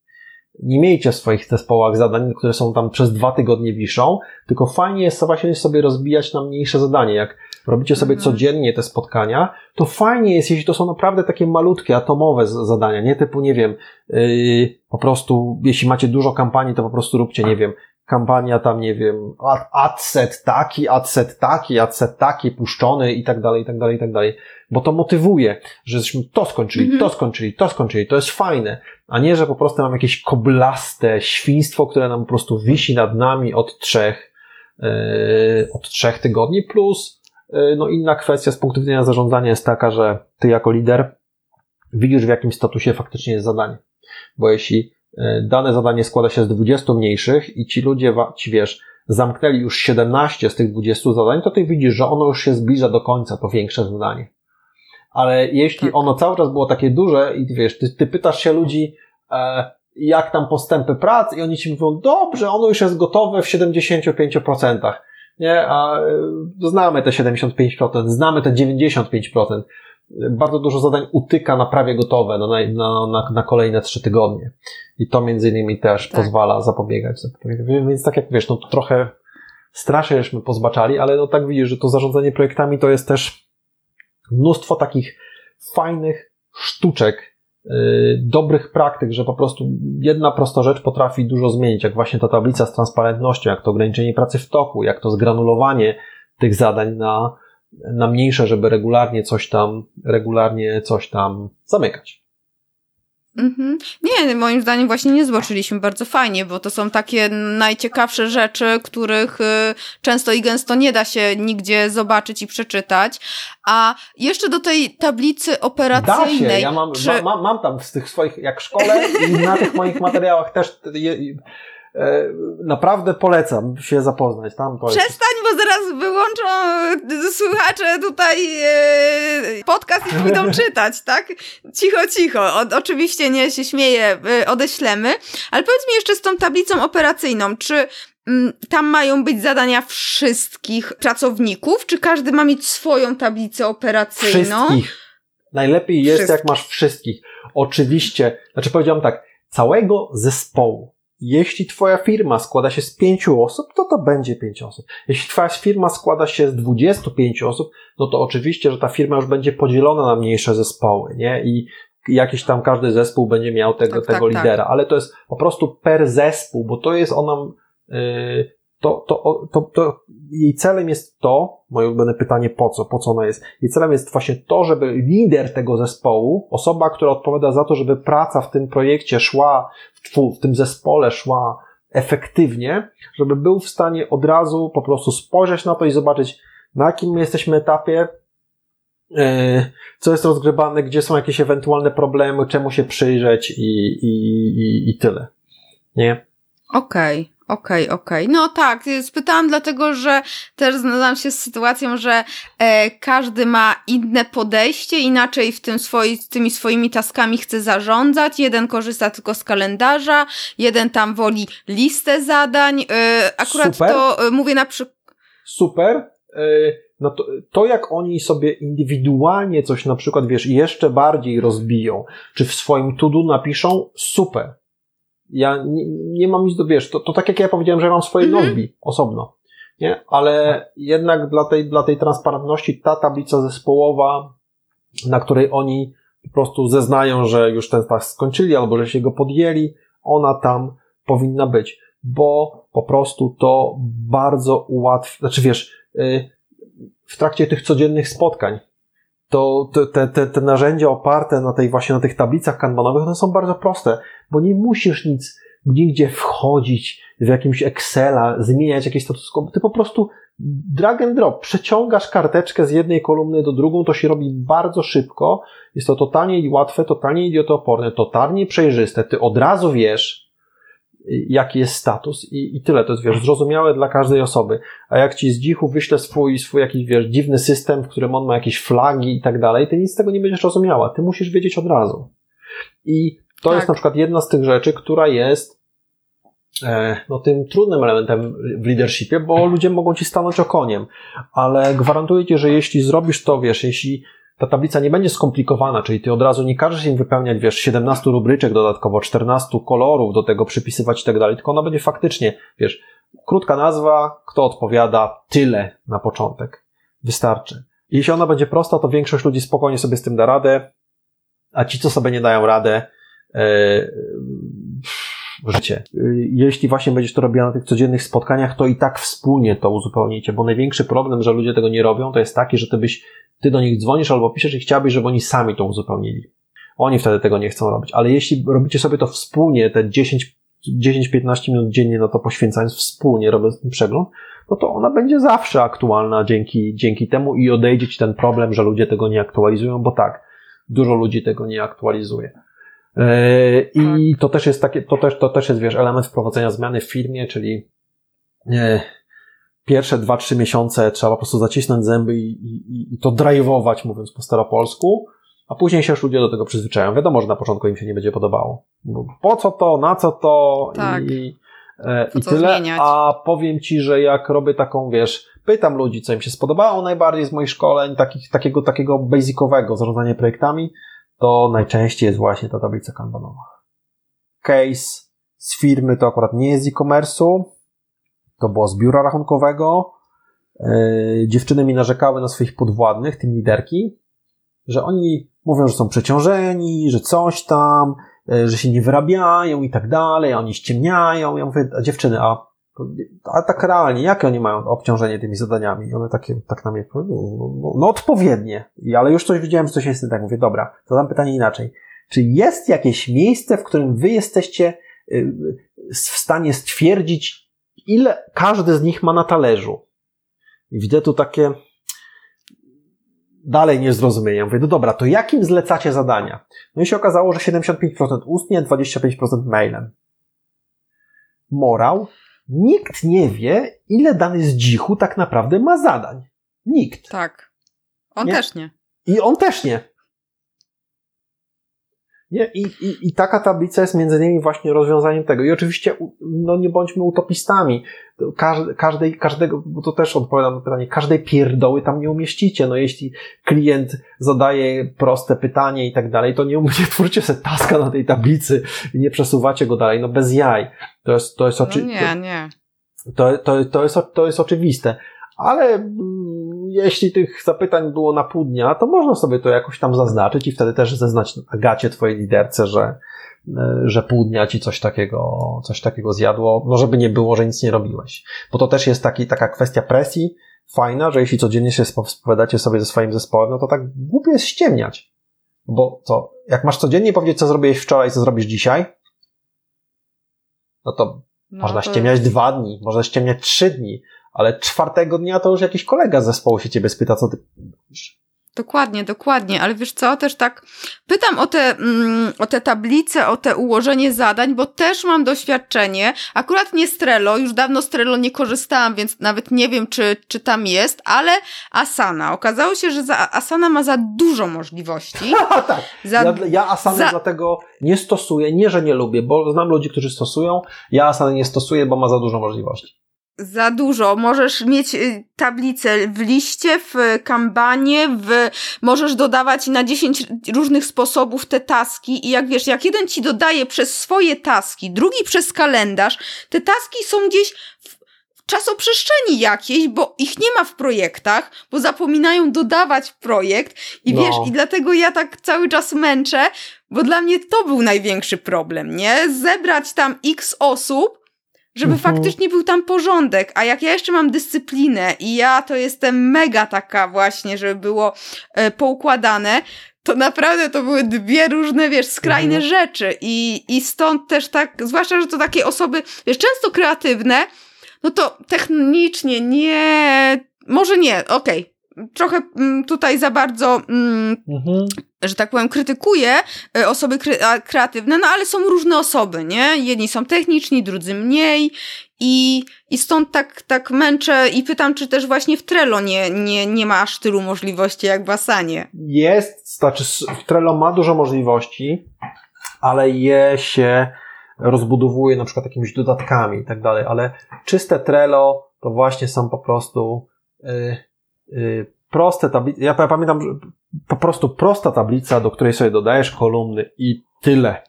Nie miejcie w swoich zespołach zadań, które są tam przez dwa tygodnie wiszą, tylko fajnie jest właśnie sobie rozbijać na mniejsze zadanie. Jak robicie sobie mhm. codziennie te spotkania, to fajnie jest, jeśli to są naprawdę takie malutkie, atomowe zadania, nie typu, nie wiem, yy, po prostu, jeśli macie dużo kampanii, to po prostu róbcie, nie wiem, kampania tam, nie wiem, adset taki, adset taki, adset taki, puszczony i tak dalej, i tak dalej, i tak dalej. Bo to motywuje, że żeśmy to skończyli, mm -hmm. to skończyli, to skończyli, to jest fajne, a nie, że po prostu mam jakieś koblaste świństwo, które nam po prostu wisi nad nami od trzech, od trzech tygodni, plus no inna kwestia z punktu widzenia zarządzania jest taka, że ty jako lider widzisz w jakim statusie faktycznie jest zadanie. Bo jeśli dane zadanie składa się z 20 mniejszych i ci ludzie, ci wiesz, zamknęli już 17 z tych 20 zadań, to ty widzisz, że ono już się zbliża do końca, to większe zadanie. Ale jeśli tak. ono cały czas było takie duże i wiesz, ty, ty pytasz się ludzi, e, jak tam postępy prac i oni ci mówią, dobrze, ono już jest gotowe w 75%. Nie, a e, znamy te 75%, znamy te 95%. Bardzo dużo zadań utyka na prawie gotowe na, na, na, na kolejne trzy tygodnie. I to między innymi też tak. pozwala zapobiegać. Więc tak jak wiesz, no to trochę strasznie żeśmy pozbaczali, ale no tak widzisz, że to zarządzanie projektami to jest też mnóstwo takich fajnych sztuczek, yy, dobrych praktyk, że po prostu jedna prosta rzecz potrafi dużo zmienić, jak właśnie ta tablica z transparentnością, jak to ograniczenie pracy w toku, jak to zgranulowanie tych zadań na, na mniejsze, żeby regularnie coś tam, regularnie coś tam zamykać. Mhm. Nie, moim zdaniem właśnie nie zboczyliśmy bardzo fajnie, bo to są takie najciekawsze rzeczy, których y, często i gęsto nie da się nigdzie zobaczyć i przeczytać. A jeszcze do tej tablicy operacyjnej. Da się, ja mam, czy... mam, mam tam z tych swoich, jak w szkole i na tych moich materiałach też naprawdę polecam się zapoznać. Tam to Przestań, bo zaraz wyłączą e, słuchacze tutaj e, podcast i pójdą czytać, tak? Cicho, cicho. O, oczywiście nie się śmieję, odeślemy. Ale powiedz mi jeszcze z tą tablicą operacyjną, czy mm, tam mają być zadania wszystkich pracowników, czy każdy ma mieć swoją tablicę operacyjną? Wszystkich. Najlepiej jest, wszystkich. jak masz wszystkich. Oczywiście, znaczy powiedziałam tak, całego zespołu jeśli Twoja firma składa się z pięciu osób, to to będzie pięć osób. Jeśli Twoja firma składa się z 25 osób, no to oczywiście, że ta firma już będzie podzielona na mniejsze zespoły, nie? I jakiś tam każdy zespół będzie miał tego, tak, tego tak, tak. lidera, tak. ale to jest po prostu per zespół, bo to jest ona, yy, to, to, to, to, jej celem jest to, moje ulubione pytanie, po co, po co ona jest? Jej celem jest właśnie to, żeby lider tego zespołu, osoba, która odpowiada za to, żeby praca w tym projekcie szła, w, w tym zespole szła efektywnie, żeby był w stanie od razu po prostu spojrzeć na to i zobaczyć, na jakim my jesteśmy etapie, e, co jest rozgrywane, gdzie są jakieś ewentualne problemy, czemu się przyjrzeć i, i, i, i tyle. Nie? Okej. Okay. Okej, okay, okej. Okay. No tak, spytałam dlatego, że też znalazłam się z sytuacją, że e, każdy ma inne podejście, inaczej w tym swoi, tymi swoimi taskami chce zarządzać. Jeden korzysta tylko z kalendarza, jeden tam woli listę zadań. E, akurat Super. to e, mówię na przykład. Super. E, no to, to jak oni sobie indywidualnie coś na przykład, wiesz, jeszcze bardziej rozbiją, czy w swoim to-do napiszą, super ja nie, nie mam nic do, wiesz, to, to tak jak ja powiedziałem, że mam swoje mm -hmm. osobno, nie? Ale jednak dla tej, dla tej transparentności ta tablica zespołowa, na której oni po prostu zeznają, że już ten task skończyli albo że się go podjęli, ona tam powinna być, bo po prostu to bardzo ułatwi, znaczy wiesz, y, w trakcie tych codziennych spotkań, to te, te, te narzędzia oparte na tej właśnie na tych tablicach kanbanowych, one są bardzo proste, bo nie musisz nic nigdzie wchodzić w jakimś Excela, zmieniać jakieś status quo. Ty po prostu drag and drop, przeciągasz karteczkę z jednej kolumny do drugą, to się robi bardzo szybko. Jest to totalnie łatwe, totalnie idiotooporne, totalnie przejrzyste. Ty od razu wiesz, jaki jest status i, i tyle. To jest, wiesz, zrozumiałe dla każdej osoby. A jak ci z dzichu wyśle swój, swój jakiś, wiesz, dziwny system, w którym on ma jakieś flagi i tak dalej, ty nic z tego nie będziesz rozumiała. Ty musisz wiedzieć od razu. I to tak. jest na przykład jedna z tych rzeczy, która jest e, no, tym trudnym elementem w leadershipie, bo ludzie mogą ci stanąć okoniem, ale gwarantuję ci, że jeśli zrobisz to, wiesz, jeśli ta tablica nie będzie skomplikowana, czyli ty od razu nie każesz im wypełniać, wiesz, 17 rubryczek dodatkowo, 14 kolorów do tego przypisywać i tak dalej, tylko ona będzie faktycznie, wiesz, krótka nazwa, kto odpowiada, tyle na początek. Wystarczy. Jeśli ona będzie prosta, to większość ludzi spokojnie sobie z tym da radę, a ci, co sobie nie dają radę, yy, życie. Jeśli właśnie będziesz to robiła na tych codziennych spotkaniach, to i tak wspólnie to uzupełnicie, bo największy problem, że ludzie tego nie robią, to jest taki, że ty byś ty do nich dzwonisz albo piszesz i chciałbyś, żeby oni sami to uzupełnili. Oni wtedy tego nie chcą robić. Ale jeśli robicie sobie to wspólnie, te 10 10-15 minut dziennie na to poświęcając wspólnie, robiąc ten przegląd, no to ona będzie zawsze aktualna dzięki, dzięki temu i odejdzie ci ten problem, że ludzie tego nie aktualizują, bo tak, dużo ludzi tego nie aktualizuje. E, I tak. to też jest takie, to też, to też jest, wiesz, element wprowadzenia zmiany w firmie, czyli e, pierwsze dwa, trzy miesiące trzeba po prostu zacisnąć zęby i, i, i to drive'ować, mówiąc po staropolsku, a później się już ludzie do tego przyzwyczają. Wiadomo, że na początku im się nie będzie podobało. Po co to, na co to tak. i, e, i tyle. Zmieniać? A powiem ci, że jak robię taką, wiesz, pytam ludzi, co im się spodobało najbardziej z moich szkoleń, takich, takiego, takiego basicowego zarządzania projektami, to najczęściej jest właśnie ta tablica kanbanowa. Case z firmy to akurat nie jest z e-commerce'u, to było z biura rachunkowego. Yy, dziewczyny mi narzekały na swoich podwładnych, tym liderki, że oni mówią, że są przeciążeni, że coś tam, yy, że się nie wyrabiają i tak dalej, oni ściemniają. Ja mówię, a dziewczyny, a, a tak realnie, jakie oni mają obciążenie tymi zadaniami? I one takie, tak na mnie no, no, no odpowiednie. I, ale już coś widziałem, że coś jest nie tak. Mówię, dobra, zadam pytanie inaczej. Czy jest jakieś miejsce, w którym wy jesteście yy, w stanie stwierdzić, ile każdy z nich ma na talerzu. I widzę tu takie dalej niezrozumienie. Mówię, no dobra, to jakim zlecacie zadania? No i się okazało, że 75% ustnie, 25% mailem. Morał. Nikt nie wie, ile dany z dzichu tak naprawdę ma zadań. Nikt. Tak. On nie? też nie. I on też nie. Nie? I, i, I taka tablica jest między innymi właśnie rozwiązaniem tego. I oczywiście, no nie bądźmy utopistami. Każde, każdej, każdego, bo to też odpowiadam na pytanie, każdej pierdoły tam nie umieścicie. No jeśli klient zadaje proste pytanie i tak dalej, to nie, nie twórcie sobie taska na tej tablicy i nie przesuwacie go dalej. No bez jaj. To jest, to jest oczywiste. No nie, nie. To, to, to, jest, to jest oczywiste. Ale mm, jeśli tych zapytań było na pół dnia, to można sobie to jakoś tam zaznaczyć i wtedy też zeznać Agacie, twojej liderce, że, e, że pół dnia ci coś takiego, coś takiego zjadło, no żeby nie było, że nic nie robiłeś. Bo to też jest taki, taka kwestia presji fajna, że jeśli codziennie się spowiadacie sobie ze swoim zespołem, no to tak głupio jest ściemniać. Bo co, jak masz codziennie powiedzieć, co zrobiłeś wczoraj, co zrobisz dzisiaj, no to no można to... ściemniać dwa dni, można ściemniać trzy dni, ale czwartego dnia to już jakiś kolega z zespołu się ciebie spyta, co ty Dokładnie, dokładnie, ale wiesz co, też tak pytam o te, mm, o te tablice, o te ułożenie zadań, bo też mam doświadczenie, akurat nie Strelo, już dawno Strelo nie korzystałam, więc nawet nie wiem, czy, czy tam jest, ale Asana. Okazało się, że za, Asana ma za dużo możliwości. tak, za, ja, ja Asana za... dlatego nie stosuję, nie, że nie lubię, bo znam ludzi, którzy stosują, ja Asana nie stosuję, bo ma za dużo możliwości za dużo. Możesz mieć y, tablicę w liście, w kambanie, w, możesz dodawać na 10 różnych sposobów te taski i jak wiesz, jak jeden ci dodaje przez swoje taski, drugi przez kalendarz, te taski są gdzieś w czasoprzestrzeni jakiejś, bo ich nie ma w projektach, bo zapominają dodawać projekt i no. wiesz, i dlatego ja tak cały czas męczę, bo dla mnie to był największy problem, nie? Zebrać tam x osób, żeby mhm. faktycznie był tam porządek, a jak ja jeszcze mam dyscyplinę i ja to jestem mega taka właśnie, żeby było e, poukładane, to naprawdę to były dwie różne, wiesz, skrajne mhm. rzeczy i, i stąd też tak, zwłaszcza, że to takie osoby, wiesz, często kreatywne, no to technicznie nie, może nie, okej, okay trochę mm, tutaj za bardzo, mm, mhm. Że tak powiem, krytykuję e, osoby kreatywne, no ale są różne osoby, nie? Jedni są techniczni, drudzy mniej i, i stąd tak, tak męczę i pytam, czy też właśnie w Trello nie, nie, nie ma aż tylu możliwości jak w Asanie. Jest, znaczy w Trello ma dużo możliwości, ale je się rozbudowuje na przykład jakimiś dodatkami i tak dalej, ale czyste Trello to właśnie są po prostu yy, Y, proste tablice, ja pamiętam, że po prostu prosta tablica, do której sobie dodajesz kolumny i tyle.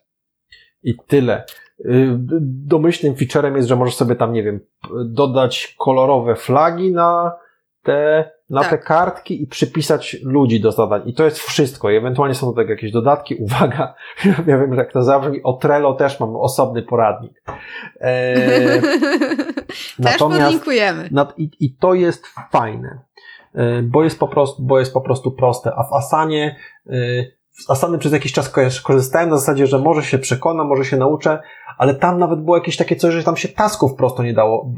I tyle. Y, domyślnym featurem jest, że możesz sobie tam, nie wiem, dodać kolorowe flagi na te, na tak. te kartki i przypisać ludzi do zadań. I to jest wszystko. I ewentualnie są do tego jakieś dodatki. Uwaga, ja wiem, że jak to zabrzmi. O Trello też mam osobny poradnik. Eee, też podlinkujemy. Nad, i, I to jest fajne. E, bo jest po prostu, bo jest po prostu proste. A w Asanie, z e, Asany przez jakiś czas korzystałem na zasadzie, że może się przekonam, może się nauczę, ale tam nawet było jakieś takie coś, że tam się tasków prosto nie dało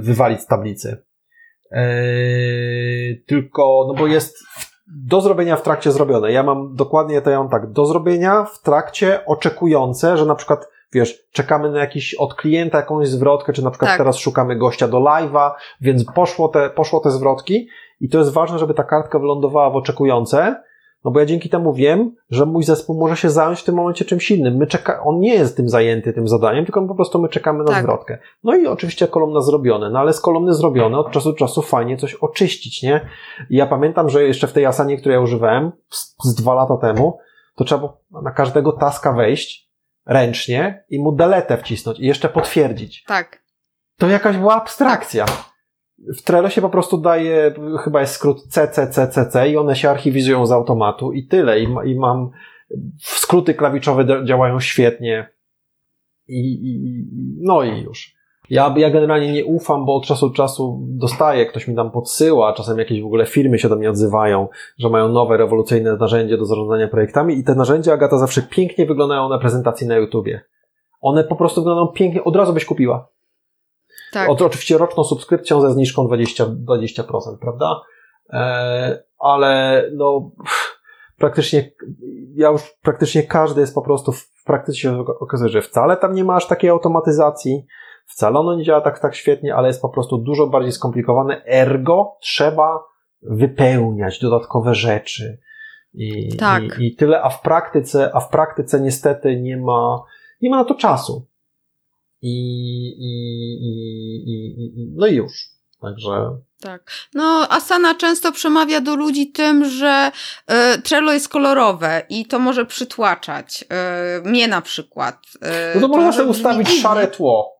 wywalić z tablicy. Eee, tylko, no bo jest do zrobienia w trakcie zrobione. Ja mam dokładnie to ja mam tak, do zrobienia w trakcie oczekujące, że na przykład wiesz, czekamy na jakiś od klienta jakąś zwrotkę, czy na przykład tak. teraz szukamy gościa do live'a, więc poszło te, poszło te zwrotki i to jest ważne, żeby ta kartka wylądowała w oczekujące, no bo ja dzięki temu wiem, że mój zespół może się zająć w tym momencie czymś innym. My czeka, on nie jest tym zajęty tym zadaniem, tylko po prostu my czekamy na tak. zwrotkę. No i oczywiście kolumna zrobione, no ale z kolumny zrobione od czasu do czasu fajnie coś oczyścić, nie? I ja pamiętam, że jeszcze w tej Asanie, której ja używałem z, z dwa lata temu, to trzeba na każdego taska wejść ręcznie i mu deletę wcisnąć i jeszcze potwierdzić. Tak. To jakaś była abstrakcja. W Trello się po prostu daje, chyba jest skrót CCCCC i one się archiwizują z automatu i tyle. I, i mam, skróty klawiszowe działają świetnie. I, i, no i już. Ja, ja generalnie nie ufam, bo od czasu do czasu dostaję, ktoś mi tam podsyła, czasem jakieś w ogóle firmy się do mnie odzywają, że mają nowe, rewolucyjne narzędzie do zarządzania projektami i te narzędzia, Agata, zawsze pięknie wyglądają na prezentacji na YouTubie. One po prostu wyglądają pięknie, od razu byś kupiła. Tak. O, oczywiście roczną subskrypcją ze zniżką 20%, 20% prawda? E, ale no, praktycznie, ja już praktycznie każdy jest po prostu w praktyce się okazuje, że wcale tam nie ma aż takiej automatyzacji, wcale ono nie działa tak, tak świetnie, ale jest po prostu dużo bardziej skomplikowane, ergo trzeba wypełniać dodatkowe rzeczy. I, tak. i, i tyle, a w praktyce, a w praktyce niestety nie ma, nie ma na to czasu i, i, i, i, no i już. Także. Tak. No, Asana często przemawia do ludzi tym, że y, Trello jest kolorowe i to może przytłaczać. Y, mnie na przykład. Y, no to, to można sobie ustawić szare tło.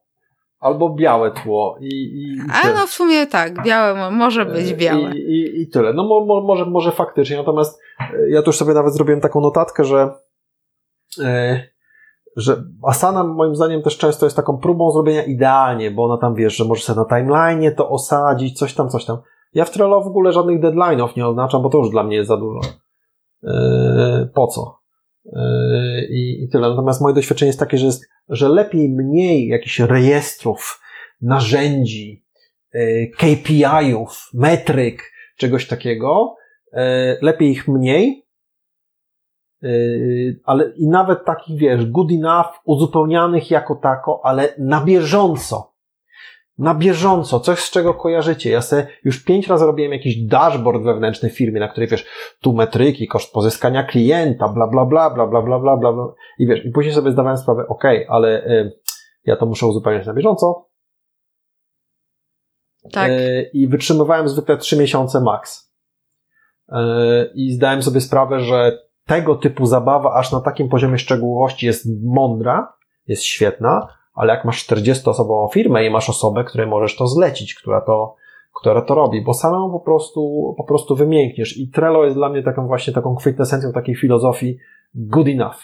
Albo białe tło. I, i, A no w sumie tak, białe może być białe. I, i, i tyle. No mo, mo, może, może faktycznie. Natomiast ja tu już sobie nawet zrobiłem taką notatkę, że że Asana moim zdaniem też często jest taką próbą zrobienia idealnie, bo ona tam wiesz, że możesz sobie na timeline to osadzić, coś tam, coś tam. Ja w Trello w ogóle żadnych deadline'ów nie oznaczam, bo to już dla mnie jest za dużo. Yy, po co? Yy, i, tyle. Natomiast moje doświadczenie jest takie, że, jest, że lepiej mniej jakichś rejestrów, narzędzi, yy, KPI-ów, metryk, czegoś takiego, yy, lepiej ich mniej, ale i nawet takich, wiesz, good enough, uzupełnianych jako tako, ale na bieżąco. Na bieżąco, coś z czego kojarzycie. Ja sobie już pięć razy robiłem jakiś dashboard wewnętrzny w firmie, na której wiesz, tu metryki, koszt pozyskania klienta, bla, bla, bla, bla, bla, bla, bla, bla. I wiesz, i później sobie zdawałem sprawę, ok, ale y, ja to muszę uzupełniać na bieżąco. Tak. Y, I wytrzymywałem zwykle trzy miesiące max. Y, I zdałem sobie sprawę, że tego typu zabawa aż na takim poziomie szczegółowości jest mądra, jest świetna, ale jak masz 40-osobową firmę i masz osobę, której możesz to zlecić, która to, która to robi, bo samemu po prostu, po prostu wymiękniesz. I Trello jest dla mnie taką właśnie taką kwintesencją takiej filozofii good enough.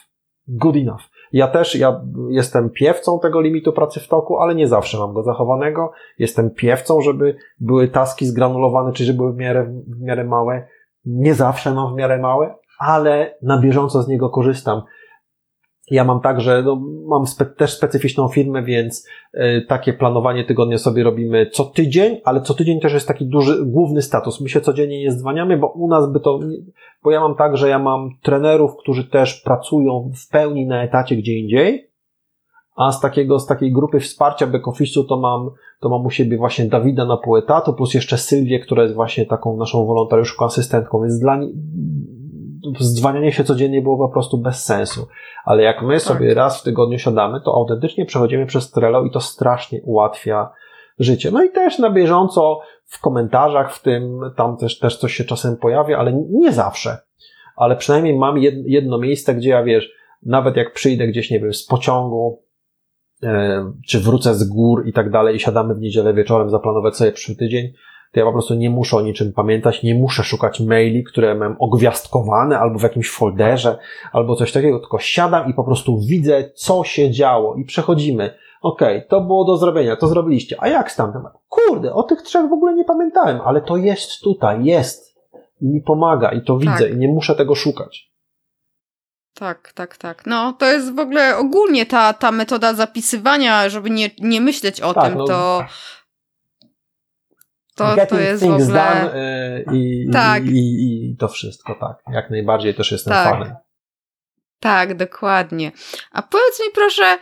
Good enough. Ja też, ja jestem piewcą tego limitu pracy w toku, ale nie zawsze mam go zachowanego. Jestem piewcą, żeby były taski zgranulowane, czyli żeby były w miarę, w miarę małe. Nie zawsze mam w miarę małe, ale na bieżąco z niego korzystam. Ja mam tak, że no, mam spe też specyficzną firmę, więc y, takie planowanie tygodnia sobie robimy co tydzień, ale co tydzień też jest taki duży, główny status. My się codziennie nie zwaniamy, bo u nas by to, bo ja mam tak, że ja mam trenerów, którzy też pracują w pełni na etacie gdzie indziej, a z takiego, z takiej grupy wsparcia back to mam, to mam u siebie właśnie Dawida na pół etatu, plus jeszcze Sylwię, która jest właśnie taką naszą wolontariuszką, asystentką, więc dla, zdzwanianie się codziennie było po prostu bez sensu. Ale jak my sobie tak. raz w tygodniu siadamy, to autentycznie przechodzimy przez Trello i to strasznie ułatwia życie. No i też na bieżąco w komentarzach w tym, tam też, też coś się czasem pojawia, ale nie zawsze. Ale przynajmniej mam jedno miejsce, gdzie ja wiesz, nawet jak przyjdę gdzieś, nie wiem, z pociągu, czy wrócę z gór i tak dalej i siadamy w niedzielę wieczorem zaplanować sobie przyszły tydzień, to ja po prostu nie muszę o niczym pamiętać, nie muszę szukać maili, które mam ogwiazdkowane albo w jakimś folderze, albo coś takiego, tylko siadam i po prostu widzę, co się działo i przechodzimy. Okej, okay, to było do zrobienia, to zrobiliście. A jak z tamtym? Kurde, o tych trzech w ogóle nie pamiętałem, ale to jest tutaj, jest. I mi pomaga i to widzę tak. i nie muszę tego szukać. Tak, tak, tak. No, to jest w ogóle ogólnie ta, ta metoda zapisywania, żeby nie, nie myśleć o tak, tym, no, to To, Getting to jest things w ogóle... done y, i, Tak. i, i, i to wszystko, tak. Jak najbardziej też jestem Tak. fanem. Tak, dokładnie. A powiedz mi proszę,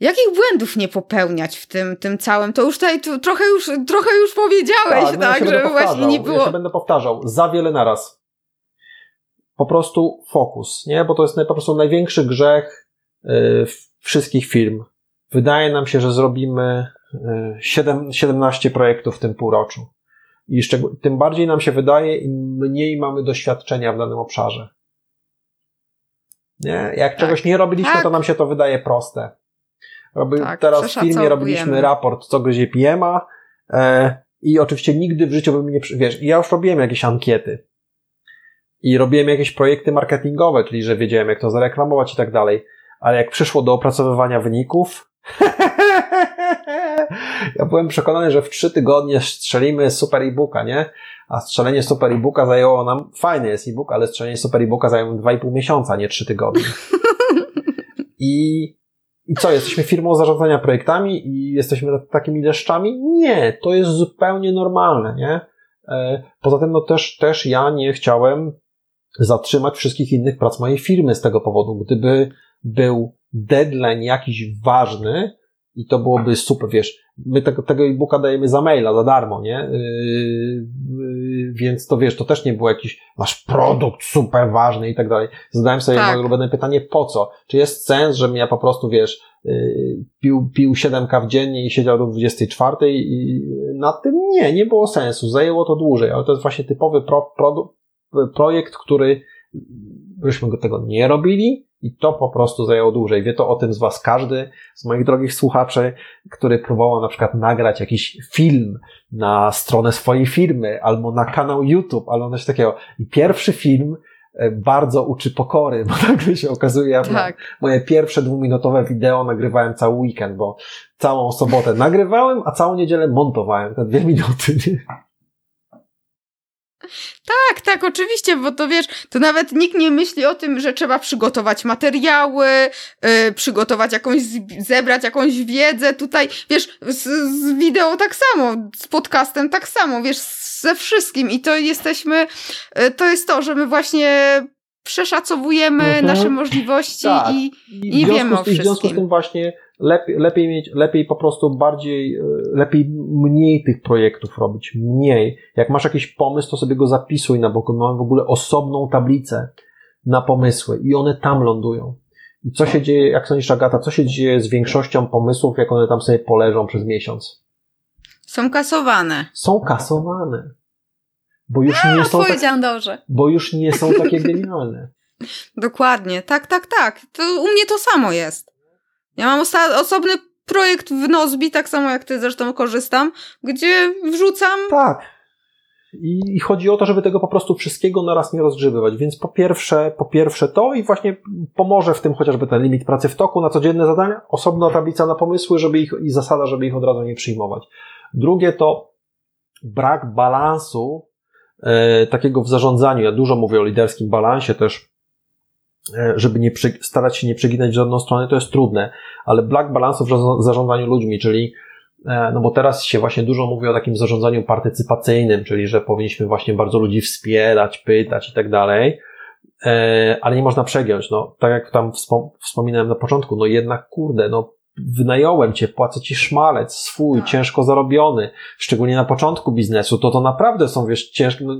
jakich błędów nie popełniać w tym, tym całym? To już tutaj tu, trochę, już, trochę już powiedziałeś, no ja tak, będę żeby właśnie nie Ja było... się będę powtarzał. Za wiele naraz. Po prostu fokus, nie? Bo to jest po prostu największy grzech y, wszystkich firm. Wydaje nam się, że zrobimy y, siedem- 17 projektów w tym półroczu. I tym bardziej nam się wydaje, im mniej mamy doświadczenia w danym obszarze. Nie? Jak Tak. czegoś nie robiliśmy, Tak. to nam się to wydaje proste. Robi, Tak, teraz w firmie robiliśmy raport, co gryzie PM-a e, i oczywiście nigdy w życiu bym nie, wiesz, ja już robiłem jakieś ankiety i robiłem jakieś projekty marketingowe, czyli że wiedziałem, jak to zareklamować i tak dalej, ale jak przyszło do opracowywania wyników, ja byłem przekonany, że w trzy tygodnie strzelimy super e-booka, nie? A strzelenie super e-booka zajęło nam, fajny jest e-book, ale strzelenie super e-booka zajęło nam 2,5 miesiąca, nie 3 tygodnie. I, I co, jesteśmy firmą zarządzania projektami i jesteśmy takimi deszczami? Nie, to jest zupełnie normalne, nie? E, Poza tym, no też, też ja nie chciałem zatrzymać wszystkich innych prac mojej firmy z tego powodu. Gdyby był deadline jakiś ważny i to byłoby super, wiesz, my tego, tego e-booka dajemy za maila, za darmo, nie? Yy, yy, więc to wiesz, to też nie było jakiś, masz produkt super ważny i tak dalej. Zadałem sobie Tak. moje ulubione pytanie, po co? Czy jest sens, żebym ja po prostu, wiesz, yy, pił, pił 7 kaw dziennie i siedział do 24 i na tym nie, nie było sensu. Zajęło to dłużej, ale to jest właśnie typowy pro, pro, projekt, który byśmy go tego nie robili i to po prostu zajęło dłużej. Wie to o tym z Was każdy, z moich drogich słuchaczy, który próbował na przykład nagrać jakiś film na stronę swojej firmy albo na kanał YouTube, albo coś takiego. I pierwszy film e, bardzo uczy pokory, bo nagle się okazuje, ja Tak, moje pierwsze dwuminutowe wideo nagrywałem cały weekend, bo całą sobotę nagrywałem, a całą niedzielę montowałem te dwie minuty. Nie? Tak, tak, oczywiście, bo to wiesz, to nawet nikt nie myśli o tym, że trzeba przygotować materiały, yy, przygotować jakąś, zebrać jakąś wiedzę tutaj, wiesz, z, z wideo tak samo, z podcastem tak samo, wiesz, ze wszystkim i to jesteśmy, yy, to jest to, że my właśnie przeszacowujemy Mhm. nasze możliwości Tak. i I I wiemy o z, i w związku z wszystkim. tym właśnie lepiej, lepiej mieć, lepiej po prostu bardziej, e, lepiej mniej tych projektów robić, mniej. Jak masz jakiś pomysł, to sobie go zapisuj na boku. Mamy w ogóle osobną tablicę na pomysły i one tam lądują. I co się dzieje, jak sądzisz Agata, co się dzieje z większością pomysłów, jak one tam sobie poleżą przez miesiąc? są kasowane. Są kasowane. Bo już nie są tak, dobrze. bo już nie są takie genialne. Dokładnie, tak, tak, tak. To u mnie to samo jest. Ja mam osobny projekt w Nozbi, tak samo jak ty zresztą korzystam, gdzie wrzucam. Tak. I, I chodzi o to, żeby tego po prostu wszystkiego naraz nie rozgrzebywać. Więc po pierwsze, po pierwsze to i właśnie pomoże w tym chociażby ten limit pracy w toku na codzienne zadania, osobna tablica na pomysły, żeby ich, i zasada, żeby ich od razu nie przyjmować. Drugie to brak balansu e, takiego w zarządzaniu. Ja dużo mówię o liderskim balansie też, żeby nie starać się nie przeginać w żadną stronę, to jest trudne, ale brak balansu w zarząd- zarządzaniu ludźmi, czyli E, No bo teraz się właśnie dużo mówi o takim zarządzaniu partycypacyjnym, czyli że powinniśmy właśnie bardzo ludzi wspierać, pytać i tak dalej, E, ale nie można przegiąć. No, tak jak tam wspom- wspominałem na początku, no jednak kurde, no wynająłem cię, płacę ci szmalec swój, Tak. ciężko zarobiony, szczególnie na początku biznesu, to to naprawdę są, wiesz, ciężkie, no,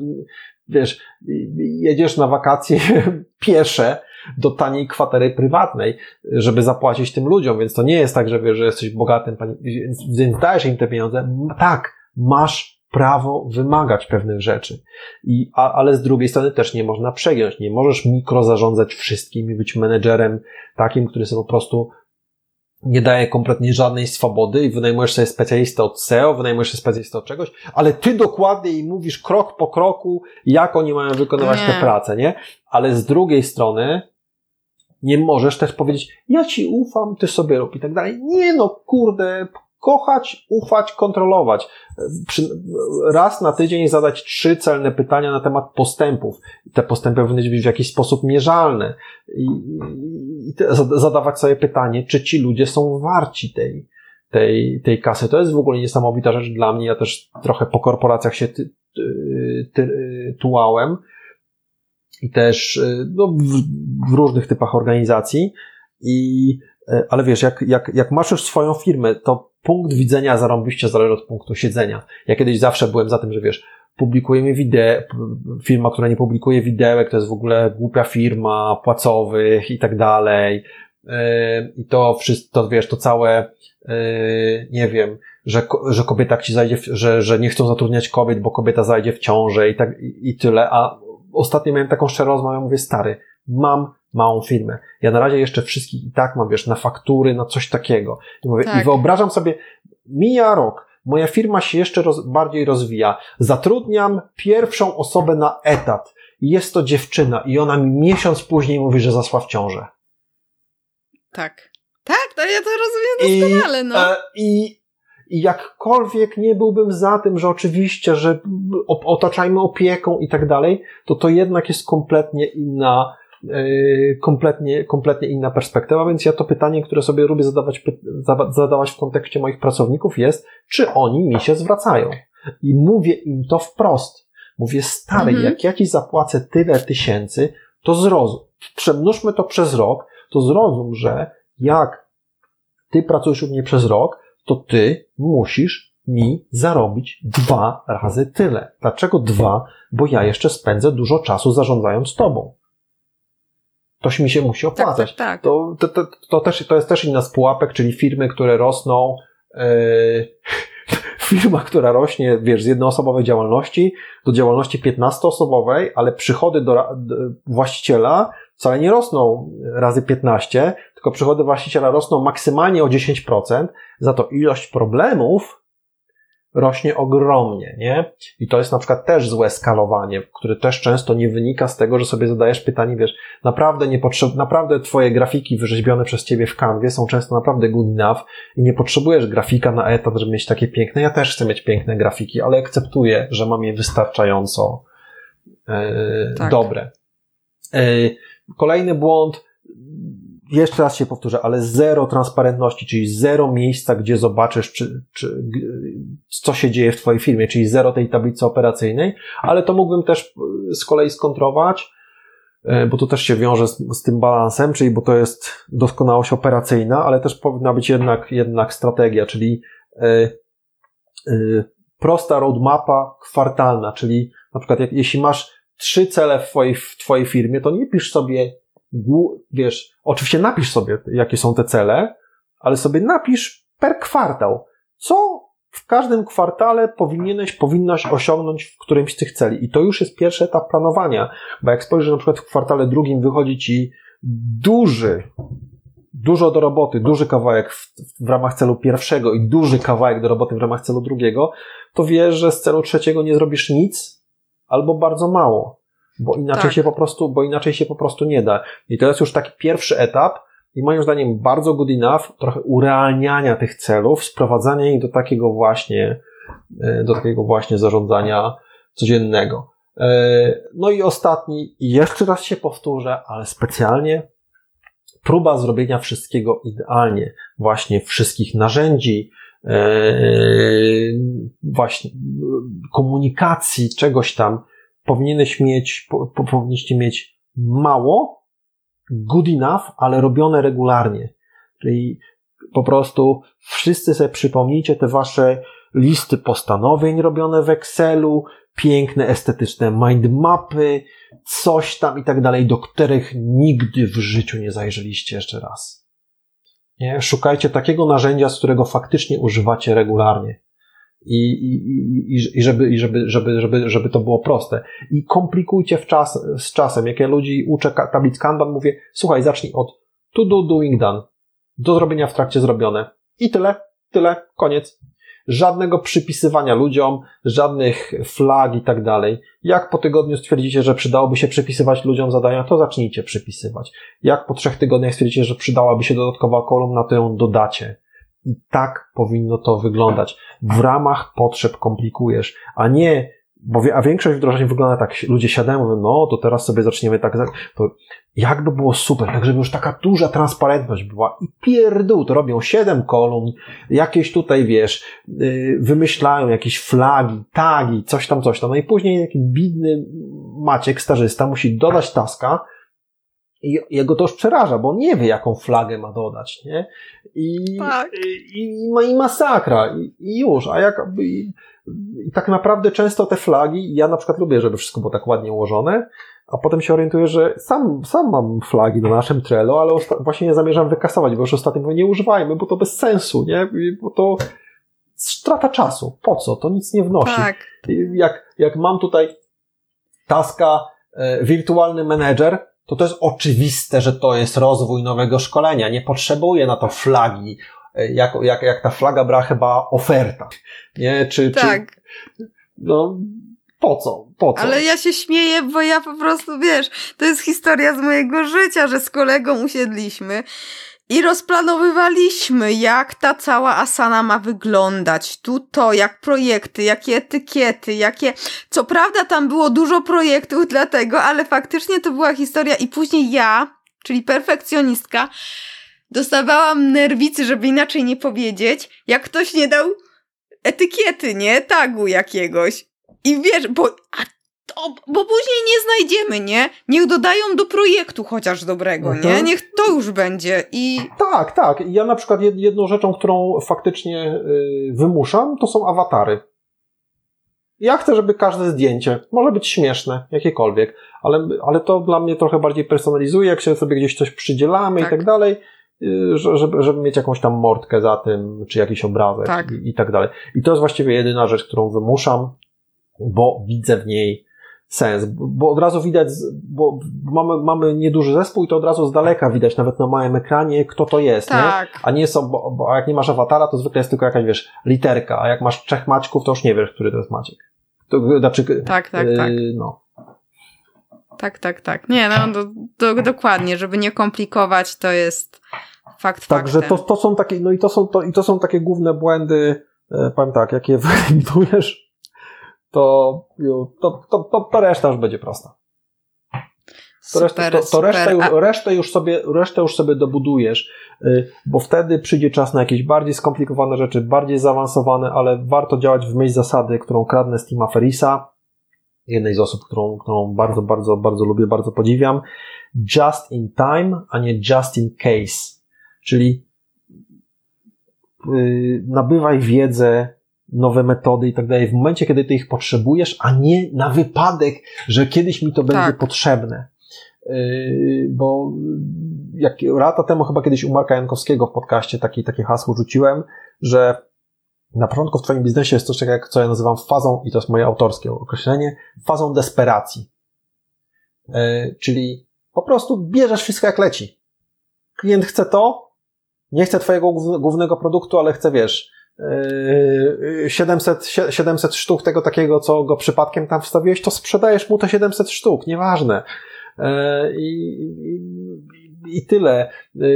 wiesz, jedziesz na wakacje piesze do taniej kwatery prywatnej, żeby zapłacić tym ludziom, więc to nie jest tak, że wiesz, że jesteś bogatym, więc, dajesz im te pieniądze. Tak, masz prawo wymagać pewnych rzeczy. I, a, ale z drugiej strony też nie można przegiąć. Nie możesz mikrozarządzać wszystkim i być menedżerem takim, który sobie po prostu nie daje kompletnie żadnej swobody i wynajmujesz sobie specjalistę od SEO, wynajmujesz sobie specjalistę od czegoś, ale ty dokładnie im mówisz krok po kroku, jak oni mają wykonywać Nie. tę pracę, nie? Ale z drugiej strony nie możesz też powiedzieć, ja ci ufam, ty sobie rób i tak dalej. Nie no, kurde, kochać, ufać, kontrolować. Raz na tydzień zadać trzy celne pytania na temat postępów. Te postępy powinny być w jakiś sposób mierzalne. I, i te, zadawać sobie pytanie, czy ci ludzie są warci tej, tej, tej kasy. To jest w ogóle niesamowita rzecz dla mnie. Ja też trochę po korporacjach się ty, ty, ty, tułałem i też y, no, w, w różnych typach organizacji. I, y, ale wiesz, jak, jak, jak masz już swoją firmę, to punkt widzenia zarąbiście zależy od punktu siedzenia. Ja kiedyś zawsze byłem za tym, że wiesz, publikujemy wideo, firma, która nie publikuje widełek, to jest w ogóle głupia firma, płacowych i tak dalej. Y, I to wszystko, to wiesz, to całe, nie wiem, że, że kobieta ci zajdzie, że, że nie chcą zatrudniać kobiet, bo kobieta zajdzie w ciążę i tak, i tyle, a ostatnio miałem taką szczerą rozmowę, mówię, stary, mam małą firmę. Ja na razie jeszcze wszystkich i tak mam, wiesz, na faktury, na coś takiego. I, mówię, tak. i wyobrażam sobie, mija rok, moja firma się jeszcze roz, bardziej rozwija. Zatrudniam pierwszą osobę na etat. Jest to dziewczyna i ona mi miesiąc później mówi, że zasła w ciążę. Tak. Tak, to ja to rozumiem doskonale, no. E, I, i jakkolwiek nie byłbym za tym, że oczywiście, że otaczajmy opieką i tak dalej, to to jednak jest kompletnie inna, yy, kompletnie, kompletnie inna perspektywa, więc ja to pytanie, które sobie lubię zadawać, zadawać w kontekście moich pracowników jest, czy oni mi się zwracają? I mówię im to wprost. Mówię, stary, mhm. jak ja ci zapłacę tyle tysięcy, to zrozum. Przemnóżmy to przez rok, to zrozum, że jak ty pracujesz u mnie przez rok, to ty musisz mi zarobić dwa razy tyle. Dlaczego dwa? Bo ja jeszcze spędzę dużo czasu zarządzając tobą. Toś mi się musi opłacać. Tak, tak, tak. To, to, to, to, też, to jest też inna z pułapek, czyli firmy, które rosną, yy, firma, która rośnie, wiesz, z jednoosobowej działalności do działalności 15-osobowej, ale przychody do, do właściciela wcale nie rosną razy 15, tylko przychody właściciela rosną maksymalnie o 10%, za to ilość problemów rośnie ogromnie, nie? I to jest na przykład też złe skalowanie, które też często nie wynika z tego, że sobie zadajesz pytanie, wiesz, naprawdę nie potrzeb, naprawdę twoje grafiki wyrzeźbione przez ciebie w kanwie są często naprawdę good enough i nie potrzebujesz grafika na etat, żeby mieć takie piękne. Ja też chcę mieć piękne grafiki, ale akceptuję, że mam je wystarczająco yy, tak. dobre. Yy, kolejny błąd, jeszcze raz się powtórzę, ale zero transparentności, czyli zero miejsca, gdzie zobaczysz, czy, czy, co się dzieje w Twojej firmie, czyli zero tej tablicy operacyjnej, ale to mógłbym też e, z kolei skontrować, e, bo to też się wiąże z, z tym balansem, czyli bo to jest doskonałość operacyjna, ale też powinna być jednak, jednak strategia, czyli yy, prosta roadmapa kwartalna, czyli na przykład jak, jeśli masz trzy cele w twojej, w twojej firmie, to nie pisz sobie wiesz, oczywiście napisz sobie, jakie są te cele, ale sobie napisz per kwartał, co w każdym kwartale powinieneś, powinnaś osiągnąć w którymś z tych celi. I to już jest pierwszy etap planowania, bo jak spojrzysz na przykład w kwartale drugim wychodzi ci duży, dużo do roboty, duży kawałek w, w, ramach celu pierwszego i duży kawałek do roboty w ramach celu drugiego, to wiesz, że z celu trzeciego nie zrobisz nic albo bardzo mało bo inaczej tak. się po prostu, bo inaczej się po prostu nie da. I to jest już taki pierwszy etap i moim zdaniem bardzo good enough, trochę urealniania tych celów, sprowadzania ich do takiego właśnie, e, do takiego właśnie zarządzania codziennego. E, no i ostatni, jeszcze raz się powtórzę, ale specjalnie próba zrobienia wszystkiego idealnie, właśnie wszystkich narzędzi, e, właśnie komunikacji, czegoś tam, powinieneś mieć, po, powinniście mieć mało, good enough, ale robione regularnie. Czyli po prostu wszyscy sobie przypomnijcie te wasze listy postanowień robione w Excelu, piękne, estetyczne mindmapy, coś tam i tak dalej, do których nigdy w życiu nie zajrzeliście jeszcze raz. Nie? Szukajcie takiego narzędzia, z którego faktycznie używacie regularnie i, i, i, żeby, i żeby, żeby, żeby, żeby to było proste. I komplikujcie w czas, z czasem. Jak ja ludzi uczę tablic Kanban, mówię, słuchaj, zacznij od to do, doing done. Do zrobienia w trakcie zrobione. I tyle, tyle, koniec. Żadnego przypisywania ludziom, żadnych flag i tak dalej. Jak po tygodniu stwierdzicie, że przydałoby się przypisywać ludziom zadania, to zacznijcie przypisywać. Jak po trzech tygodniach stwierdzicie, że przydałaby się dodatkowa kolumna, to ją dodacie. I tak powinno to wyglądać. W ramach potrzeb komplikujesz, a nie bo, a większość wdrożeń wygląda tak, ludzie siadają, mówią, no to teraz sobie zaczniemy tak, to jakby było super, tak żeby już taka duża transparentność była i pierdół, to robią siedem kolumn, jakieś tutaj, wiesz, yy, wymyślają jakieś flagi, tagi, coś tam, coś tam, no i później taki bidny Maciek, starzysta, musi dodać taska, i jego to już przeraża, bo on nie wie, jaką flagę ma dodać, nie? I, tak. i, i, i masakra, i, i już, a jak, i, i tak naprawdę często te flagi, ja na przykład lubię, żeby wszystko było tak ładnie ułożone, a potem się orientuję, że sam, sam mam flagi na naszym Trello, ale właśnie nie zamierzam wykasować, bo już ostatnio mówię, nie używajmy, bo to bez sensu, nie? Bo to strata czasu. Po co? To nic nie wnosi. Tak. Jak, jak mam tutaj taska e, wirtualny menedżer, to to jest oczywiste, że to jest rozwój nowego szkolenia. Nie potrzebuję na to flagi, e, jak, jak, jak ta flaga brała chyba oferta. Nie? Czy, tak. Czy, no, po co? Po co? Ale ja się śmieję, bo ja po prostu, wiesz, to jest historia z mojego życia, że z kolegą usiedliśmy i rozplanowywaliśmy, jak ta cała asana ma wyglądać. Tu to, jak projekty, jakie etykiety, jakie. Co prawda tam było dużo projektów dlatego, ale faktycznie to była historia i później ja, czyli perfekcjonistka, dostawałam nerwicy, żeby inaczej nie powiedzieć, jak ktoś nie dał etykiety, nie? Tagu jakiegoś. I wiesz, bo, a to, bo później nie znajdziemy, nie? Niech dodają do projektu chociaż dobrego, mhm. nie? Niech to już będzie i... Tak, tak. Ja na przykład jedną rzeczą, którą faktycznie y, wymuszam, to są awatary. Ja chcę, żeby każde zdjęcie, może być śmieszne, jakiekolwiek, ale, ale to dla mnie trochę bardziej personalizuje, jak się sobie gdzieś coś przydzielamy tak. i tak dalej, y, żeby, żeby mieć jakąś tam mordkę za tym, czy jakiś obrazek tak. I, i tak dalej. I to jest właściwie jedyna rzecz, którą wymuszam, bo widzę w niej sens, bo od razu widać, bo mamy, mamy nieduży zespół i to od razu z daleka widać, nawet na małym ekranie, kto to jest, tak. nie? A nie są, bo, bo jak nie masz awatara, to zwykle jest tylko jakaś, wiesz, literka, a jak masz trzech Maćków, to już nie wiesz, który to jest Maciek. To, znaczy, tak, tak, yy, tak. No. Tak, tak, tak. Nie, no do, do, dokładnie, żeby nie komplikować, to jest fakt Także to, to są takie, no i to są, to, i to są takie główne błędy, e, powiem tak, jakie wyeliminujesz to, to, to, to, to reszta już będzie prosta. To, super, resztę, to, to resztę, już, resztę, już sobie, resztę już sobie dobudujesz, y, bo wtedy przyjdzie czas na jakieś bardziej skomplikowane rzeczy, bardziej zaawansowane, ale warto działać w myśl zasady, którą kradnę z Tima Ferisa, jednej z osób, którą, którą bardzo, bardzo, bardzo lubię, bardzo podziwiam. Just in time, a nie just in case. Czyli yy, nabywaj wiedzę nowe metody i tak dalej w momencie, kiedy ty ich potrzebujesz, a nie na wypadek, że kiedyś mi to będzie tak. potrzebne. Yy, bo jak lata temu chyba kiedyś u Marka Jankowskiego w podcaście takie, takie hasło rzuciłem, że na początku w Twoim biznesie jest coś takiego, jak co ja nazywam fazą, i to jest moje autorskie określenie, fazą desperacji. Yy, czyli po prostu bierzesz wszystko jak leci. Klient chce to, nie chce Twojego głównego produktu, ale chce, wiesz, 700, 700 sztuk tego takiego, co go przypadkiem tam wstawiłeś, to sprzedajesz mu te 700 sztuk, nieważne. E, I, i, i tyle. E,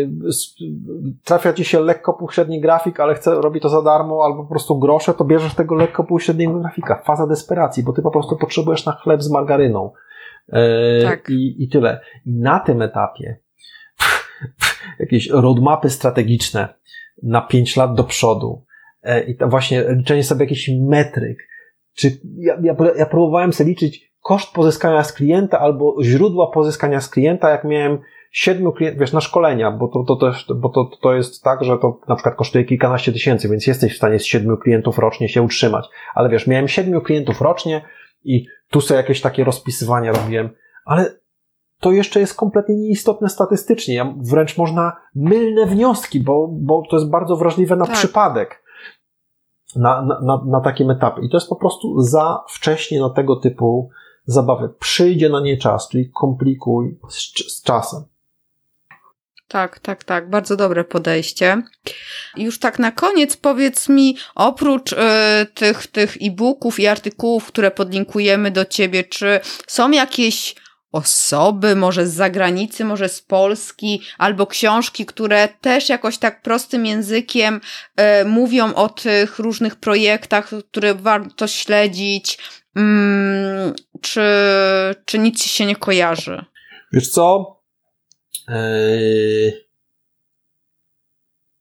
trafia ci się lekko półśredni grafik, ale chce, robi to za darmo, albo po prostu grosze, to bierzesz tego lekko półśredniego grafika. Faza desperacji, bo ty po prostu potrzebujesz na chleb z margaryną. Tak. I, I tyle. I na tym etapie jakieś roadmapy strategiczne na 5 lat do przodu, i to właśnie liczenie sobie jakichś metryk. Czy ja, ja, ja próbowałem sobie liczyć koszt pozyskania z klienta albo źródła pozyskania z klienta, jak miałem siedmiu klientów, wiesz, na szkolenia, bo to, to też, bo to, to jest tak, że to na przykład kosztuje kilkanaście tysięcy, więc jesteś w stanie z siedmiu klientów rocznie się utrzymać. Ale wiesz, miałem siedmiu klientów rocznie i tu sobie jakieś takie rozpisywania robiłem, ale to jeszcze jest kompletnie nieistotne statystycznie. Wręcz można mylne wnioski, bo, bo to jest bardzo wrażliwe na tak. przypadek na, na, na takim etapie. I to jest po prostu za wcześnie na tego typu zabawy. Przyjdzie na nie czas, czyli komplikuj z, z czasem. Tak, tak, tak. Bardzo dobre podejście. Już tak na koniec powiedz mi, oprócz y, tych, tych e-booków i artykułów, które podlinkujemy do ciebie, czy są jakieś osoby, może z zagranicy, może z Polski, albo książki, które też jakoś tak prostym językiem e, mówią o tych różnych projektach, które warto śledzić, Mm, czy, czy nic ci się nie kojarzy? Wiesz co? Eee...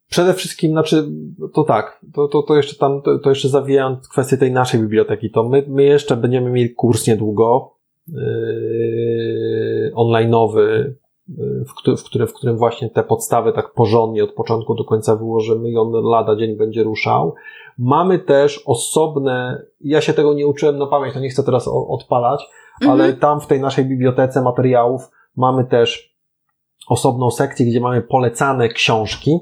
Przede wszystkim, znaczy, to tak, to, to, to jeszcze tam, to, to jeszcze zawijając kwestię tej naszej biblioteki, to my, my jeszcze będziemy mieli kurs niedługo, online'owy, w, który, w, którym, w którym właśnie te podstawy tak porządnie od początku do końca wyłożymy i on lada dzień będzie ruszał. Mamy też osobne, ja się tego nie uczyłem na pamięć, to nie chcę teraz odpalać, mhm. ale tam w tej naszej bibliotece materiałów mamy też osobną sekcję, gdzie mamy polecane książki.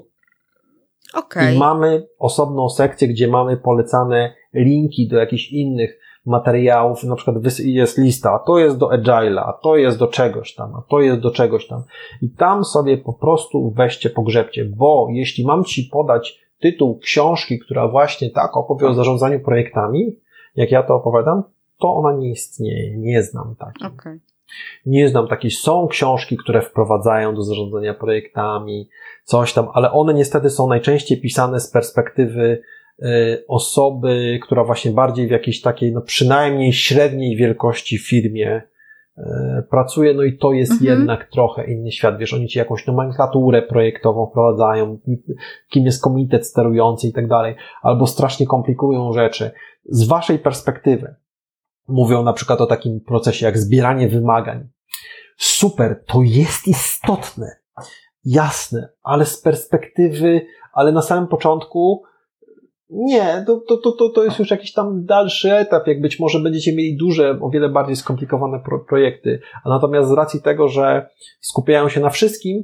Okay. I mamy osobną sekcję, gdzie mamy polecane linki do jakichś innych materiałów, na przykład jest lista, a to jest do Agile'a, a to jest do czegoś tam, a to jest do czegoś tam. I tam sobie po prostu weźcie, pogrzebcie, bo jeśli mam Ci podać tytuł książki, która właśnie tak opowie o zarządzaniu projektami, jak ja to opowiadam, to ona nie istnieje, nie znam takiej. Okay. Nie znam takiej. Są książki, które wprowadzają do zarządzania projektami, coś tam, ale one niestety są najczęściej pisane z perspektywy osoby, która właśnie bardziej w jakiejś takiej, no przynajmniej średniej wielkości firmie y, pracuje, no i to jest mhm. jednak trochę inny świat. Wiesz, oni ci jakąś nomenklaturę projektową wprowadzają, kim jest komitet sterujący i tak dalej, albo strasznie komplikują rzeczy. Z waszej perspektywy, mówią na przykład o takim procesie jak zbieranie wymagań. Super, to jest istotne, jasne, ale z perspektywy, ale na samym początku nie, to, to, to, to jest już jakiś tam dalszy etap, jak być może będziecie mieli duże, o wiele bardziej skomplikowane pro projekty, a natomiast z racji tego, że skupiają się na wszystkim,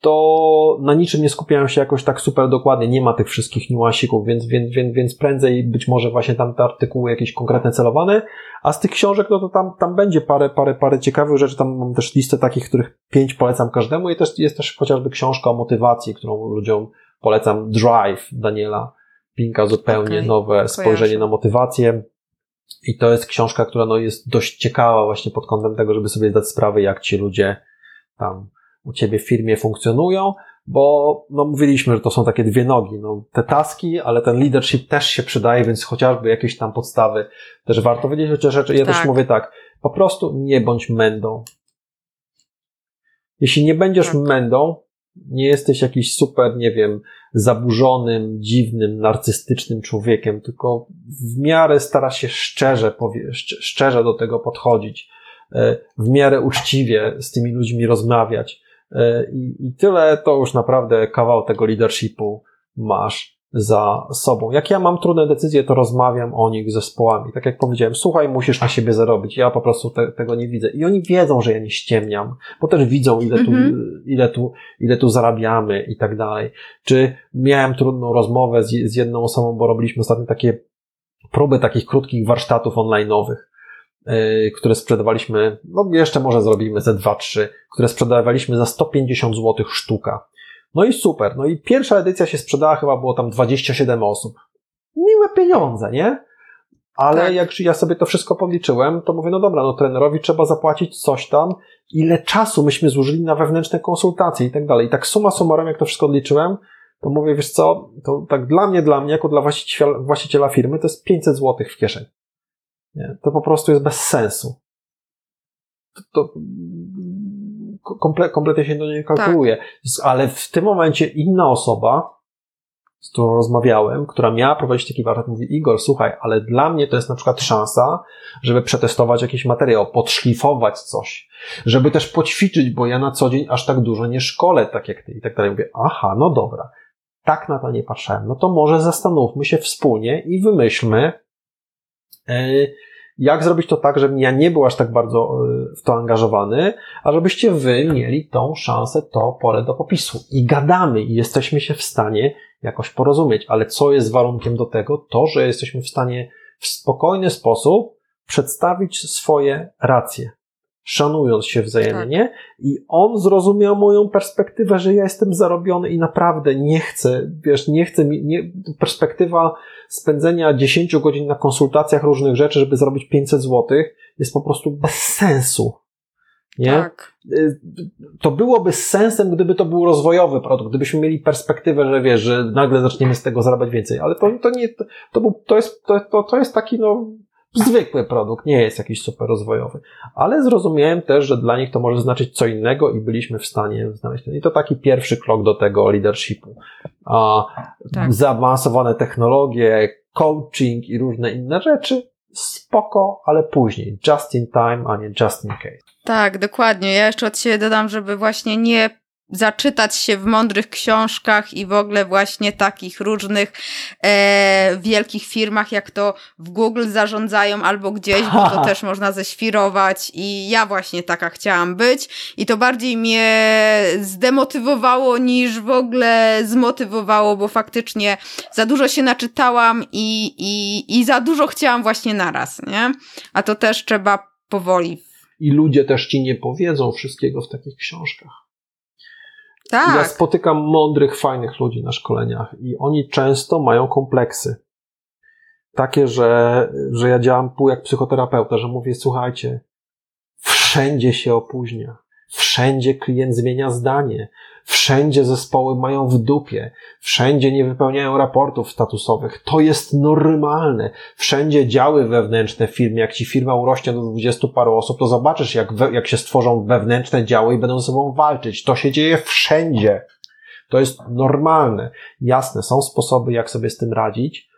to na niczym nie skupiają się jakoś tak super dokładnie, nie ma tych wszystkich niuansików, więc, więc, więc, więc prędzej być może właśnie tam te artykuły jakieś konkretne celowane, a z tych książek, no to tam, tam będzie parę, parę, parę ciekawych rzeczy, tam mam też listę takich, których pięć polecam każdemu. I też jest też chociażby książka o motywacji, którą ludziom polecam, Drive Daniela Pinka, zupełnie okay. nowe spojrzenie Kojarzę. na motywację. I to jest książka, która no jest dość ciekawa właśnie pod kątem tego, żeby sobie zdać sprawę, jak ci ludzie tam u ciebie w firmie funkcjonują, bo no, mówiliśmy, że to są takie dwie nogi, no, te taski, ale ten leadership też się przydaje, więc chociażby jakieś tam podstawy też warto wiedzieć, chociaż rzeczy, ja tak. też mówię tak, po prostu nie bądź mędą. Jeśli nie będziesz tak. mędą, nie jesteś jakiś super, nie wiem, zaburzonym, dziwnym, narcystycznym człowiekiem, tylko w miarę stara się szczerze, powie, szczerze do tego podchodzić, e, w miarę uczciwie z tymi ludźmi rozmawiać, E, I, I tyle. To już naprawdę kawał tego leadershipu masz za sobą. Jak ja mam trudne decyzje, to rozmawiam o nich z zespołami. Tak jak powiedziałem, słuchaj, musisz na siebie zarobić. Ja po prostu te, tego nie widzę. I oni wiedzą, że ja nie ściemniam, bo też widzą, ile tu, mhm. ile tu, ile tu zarabiamy i tak dalej. Czy miałem trudną rozmowę z, z jedną osobą, bo robiliśmy ostatnio takie próby takich krótkich warsztatów online'owych Y, które sprzedawaliśmy, no jeszcze może zrobimy ze 2-3, które sprzedawaliśmy za 150 zł sztuka. No i super. No i pierwsza edycja się sprzedała, chyba było tam 27 osób. Miłe pieniądze, nie? Ale tak. jak ja sobie to wszystko podliczyłem, to mówię, no dobra, no trenerowi trzeba zapłacić coś tam, ile czasu myśmy zużyli na wewnętrzne konsultacje i tak dalej. I tak suma summarum, jak to wszystko odliczyłem, to mówię, wiesz co, to tak dla mnie, dla mnie, jako dla właściciela, właściciela firmy, to jest 500 zł w kieszeni. Nie? To po prostu jest bez sensu. To, to komple, kompletnie się do niej kalkuluje. Tak. Ale w tym momencie inna osoba, z którą rozmawiałem, która miała prowadzić taki warsztat, mówi, Igor, słuchaj, ale dla mnie to jest na przykład szansa, żeby przetestować jakiś materiał, podszlifować coś, żeby też poćwiczyć, bo ja na co dzień aż tak dużo nie szkolę, tak jak ty i tak dalej. Mówię, aha, no dobra, tak na to nie patrzyłem. No to może zastanówmy się wspólnie i wymyślmy, E, jak zrobić to tak, żebym ja nie był aż tak bardzo e, w to angażowany, a żebyście wy mieli tą szansę, to pole do popisu. I gadamy i jesteśmy się w stanie jakoś porozumieć. Ale co jest warunkiem do tego? To, że jesteśmy w stanie w spokojny sposób przedstawić swoje racje szanując się wzajemnie tak. i on zrozumiał moją perspektywę, że ja jestem zarobiony i naprawdę nie chcę, wiesz, nie chcę mi, nie, perspektywa spędzenia 10 godzin na konsultacjach różnych rzeczy, żeby zarobić 500 złotych jest po prostu bez sensu. Nie? Tak. Y, to byłoby sensem, gdyby to był rozwojowy produkt, gdybyśmy mieli perspektywę, że wiesz, że nagle zaczniemy z tego zarabiać więcej, ale to, to nie, to, to, był, to, jest, to, to, to jest taki, no, zwykły produkt, nie jest jakiś super rozwojowy. Ale zrozumiałem też, że dla nich to może znaczyć co innego i byliśmy w stanie znaleźć. I to taki pierwszy krok do tego leadershipu. A tak. Zaawansowane technologie, coaching i różne inne rzeczy, spoko, ale później. Just in time, a nie just in case. Tak, dokładnie. Ja jeszcze od siebie dodam, żeby właśnie nie zaczytać się w mądrych książkach i w ogóle właśnie takich różnych e, wielkich firmach, jak to w Google zarządzają albo gdzieś, bo to też można ześwirować i ja właśnie taka chciałam być i to bardziej mnie zdemotywowało niż w ogóle zmotywowało, bo faktycznie za dużo się naczytałam i, i, i za dużo chciałam właśnie naraz, nie? A to też trzeba powoli. I ludzie też ci nie powiedzą wszystkiego w takich książkach. Tak. Ja spotykam mądrych, fajnych ludzi na szkoleniach i oni często mają kompleksy. Takie, że, że ja działam pół jak psychoterapeuta, że mówię, słuchajcie, wszędzie się opóźnia. Wszędzie klient zmienia zdanie. Wszędzie zespoły mają w dupie. Wszędzie nie wypełniają raportów statusowych. To jest normalne. Wszędzie działy wewnętrzne w firmie. Jak ci firma urośnie do dwudziestu paru osób, to zobaczysz, jak, we, jak się stworzą wewnętrzne działy i będą ze sobą walczyć. To się dzieje wszędzie. To jest normalne. Jasne, są sposoby, jak sobie z tym radzić,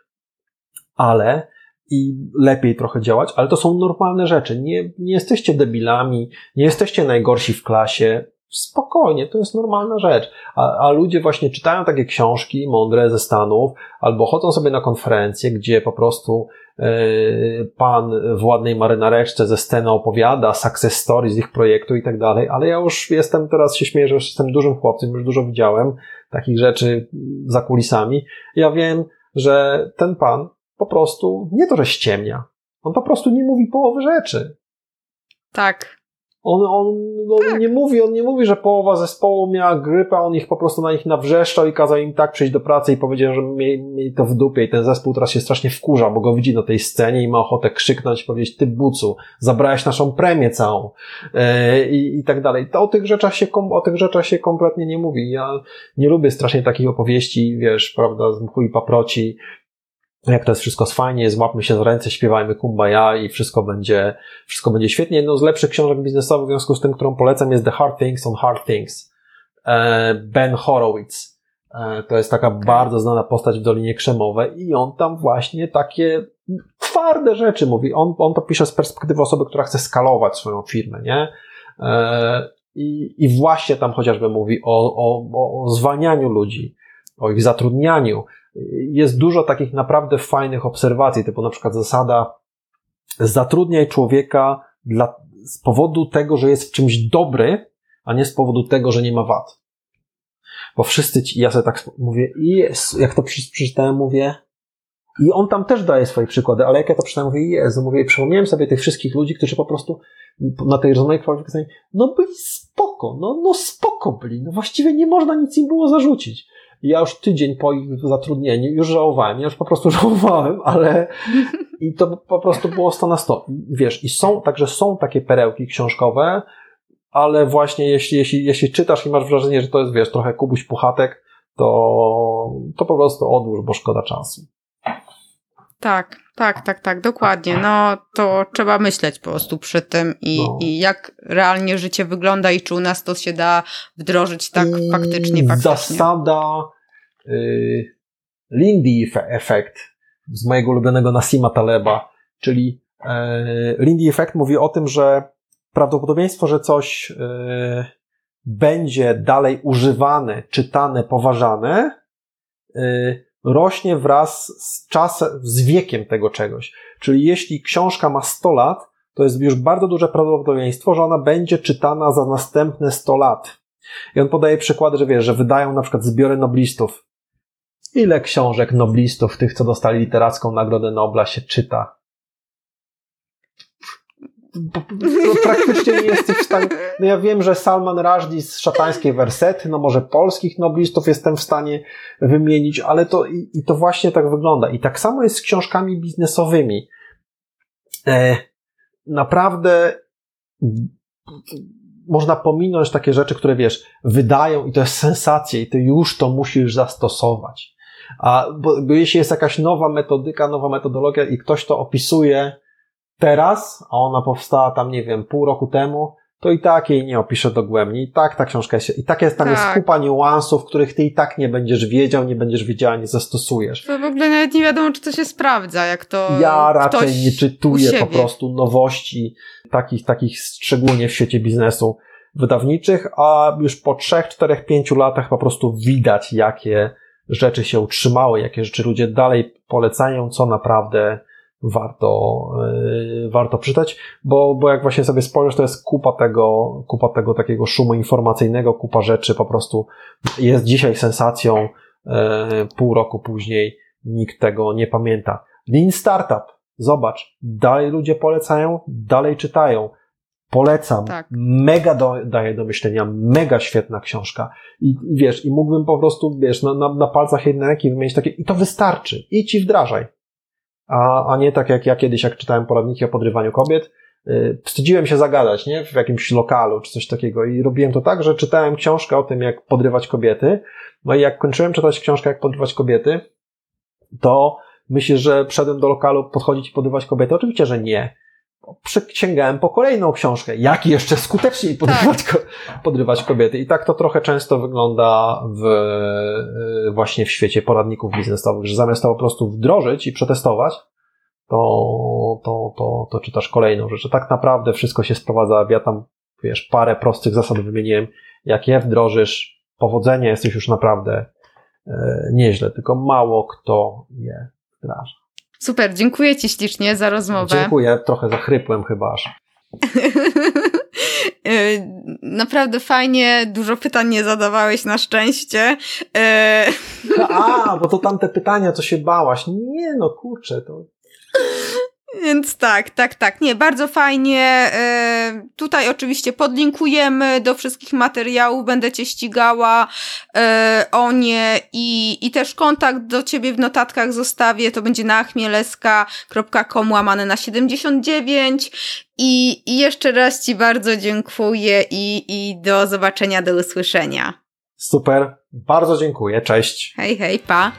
ale i lepiej trochę działać, ale to są normalne rzeczy. Nie, nie jesteście debilami, nie jesteście najgorsi w klasie. Spokojnie, to jest normalna rzecz. A, a ludzie właśnie czytają takie książki mądre ze Stanów, albo chodzą sobie na konferencje, gdzie po prostu yy, pan w ładnej marynareczce ze sceny opowiada success story z ich projektu i tak dalej, ale ja już jestem, teraz się śmieję, że już jestem dużym chłopcem, już dużo widziałem takich rzeczy za kulisami. Ja wiem, że ten pan po prostu nie to, że ściemnia. On po prostu nie mówi połowy rzeczy. Tak. On, on, on tak. nie mówi, on nie mówi, że połowa zespołu miała grypę, on ich po prostu na nich nawrzeszczał i kazał im tak przyjść do pracy i powiedział, że mieli, mieli to w dupie i ten zespół teraz się strasznie wkurza, bo go widzi na tej scenie i ma ochotę krzyknąć i powiedzieć, ty bucu, zabrałeś naszą premię całą e, i, i tak dalej. To o tych rzeczach się, o tych rzeczach się kompletnie nie mówi. Ja nie lubię strasznie takich opowieści, wiesz, prawda, z mchu i paproci, jak to jest wszystko fajnie, złapmy się za ręce, śpiewajmy kumbaya i wszystko będzie, wszystko będzie świetnie. Jedną z lepszych książek biznesowych w związku z tym, którą polecam jest The Hard Things on Hard Things. E, ben Horowitz. E, to jest taka bardzo znana postać w Dolinie Krzemowej i on tam właśnie takie twarde rzeczy mówi. On, on to pisze z perspektywy osoby, która chce skalować swoją firmę, nie? E, I, I właśnie tam chociażby mówi o, o, o zwalnianiu ludzi, o ich zatrudnianiu, jest dużo takich naprawdę fajnych obserwacji, typu na przykład zasada zatrudniaj człowieka dla, z powodu tego, że jest w czymś dobry, a nie z powodu tego, że nie ma wad. Bo wszyscy ci, ja sobie tak mówię, jest, jak to przeczytałem, mówię, i on tam też daje swoje przykłady, ale jak ja to przeczytałem, mówię, Jezu, mówię, przypomniałem sobie tych wszystkich ludzi, którzy po prostu na tej rozmowie kwalifikacyjnej, no byli spoko, no, no spoko byli, no właściwie nie można nic im było zarzucić ja już tydzień po ich zatrudnieniu już żałowałem, ja już po prostu żałowałem, ale i to po prostu było 100 na 100. Wiesz, i są, także są takie perełki książkowe, ale właśnie jeśli, jeśli, jeśli czytasz i masz wrażenie, że to jest, wiesz, trochę kubuś puchatek, to, to po prostu odłóż, bo szkoda czasu. Tak, tak, tak, tak, dokładnie. No to trzeba myśleć po prostu przy tym i, no. i jak realnie życie wygląda i czy u nas to się da wdrożyć tak faktycznie, faktycznie. Zasada y, Lindy efekt z mojego ulubionego Nasima Taleba, czyli y, Lindy efekt mówi o tym, że prawdopodobieństwo, że coś y, będzie dalej używane, czytane, poważane, y, rośnie wraz z czasem, z wiekiem tego czegoś. Czyli jeśli książka ma 100 lat, to jest już bardzo duże prawdopodobieństwo, że ona będzie czytana za następne 100 lat. I on podaje przykłady, że wiesz, że wydają na przykład zbiory noblistów. Ile książek noblistów, tych, co dostali literacką Nagrodę Nobla, się czyta? Praktycznie nie jesteś w stanie. No ja wiem, że Salman Rushdie z szatańskiej wersety, no może polskich noblistów jestem w stanie wymienić, ale to i, i to właśnie tak wygląda. I tak samo jest z książkami biznesowymi. E, naprawdę można pominąć takie rzeczy, które wiesz, wydają i to jest sensacja i ty już to musisz zastosować. A bo, bo jeśli jest jakaś nowa metodyka, nowa metodologia i ktoś to opisuje teraz, a ona powstała tam, nie wiem, pół roku temu, to i tak jej nie opiszę dogłębnie. I tak ta książka jest, i tak jest, tam tak. jest kupa niuansów, których ty i tak nie będziesz wiedział, nie będziesz wiedziała, nie zastosujesz. To w ogóle nawet nie wiadomo, czy to się sprawdza, jak to Ja raczej nie czytuję po prostu nowości takich, takich szczególnie w świecie biznesu wydawniczych, a już po trzech, czterech, pięciu latach po prostu widać, jakie rzeczy się utrzymały, jakie rzeczy ludzie dalej polecają, co naprawdę warto, yy, warto czytać, bo, bo jak właśnie sobie spojrzysz, to jest kupa tego, kupa tego takiego szumu informacyjnego, kupa rzeczy po prostu jest dzisiaj sensacją, yy, pół roku później nikt tego nie pamięta. Lean Startup, zobacz, dalej ludzie polecają, dalej czytają. Polecam. Tak. Mega do, daje do myślenia, mega świetna książka. I, I, wiesz, i mógłbym po prostu, wiesz, na, na, na palcach jednej ręki wymienić takie, i to wystarczy. I wdrażaj a, a nie tak jak ja kiedyś, jak czytałem poradniki o podrywaniu kobiet, yy, wstydziłem się zagadać, nie? W jakimś lokalu czy coś takiego i robiłem to tak, że czytałem książkę o tym, jak podrywać kobiety, no i jak kończyłem czytać książkę, jak podrywać kobiety, to myślę, że wszedłem do lokalu podchodzić i podrywać kobiety? Oczywiście, że nie sięgałem po kolejną książkę, jak jeszcze skuteczniej podrywać, tak. podrywać kobiety. I tak to trochę często wygląda w, y, właśnie w świecie poradników biznesowych, że zamiast to po prostu wdrożyć i przetestować, to, to, to, to czytasz kolejną rzecz. Tak naprawdę wszystko się sprowadza, ja tam, wiesz, parę prostych zasad wymieniłem. Jak je wdrożysz, powodzenia jesteś już naprawdę e, nieźle, tylko mało kto je wdraża. Super, dziękuję Ci ślicznie za rozmowę. Dziękuję, trochę zachrypłem chyba aż. Y, naprawdę fajnie, dużo pytań nie zadawałeś na szczęście. Y, A, bo to tamte pytania, co się bałaś. Nie no, kurczę, to więc tak, tak, tak. Nie, bardzo fajnie. E, tutaj oczywiście podlinkujemy do wszystkich materiałów, będę cię ścigała e, o nie i, i też kontakt do ciebie w notatkach zostawię. To będzie na chmieleska.com łamane na 79. I, I jeszcze raz ci bardzo dziękuję i, i do zobaczenia, do usłyszenia. Super, bardzo dziękuję. Cześć. Hej, hej, pa.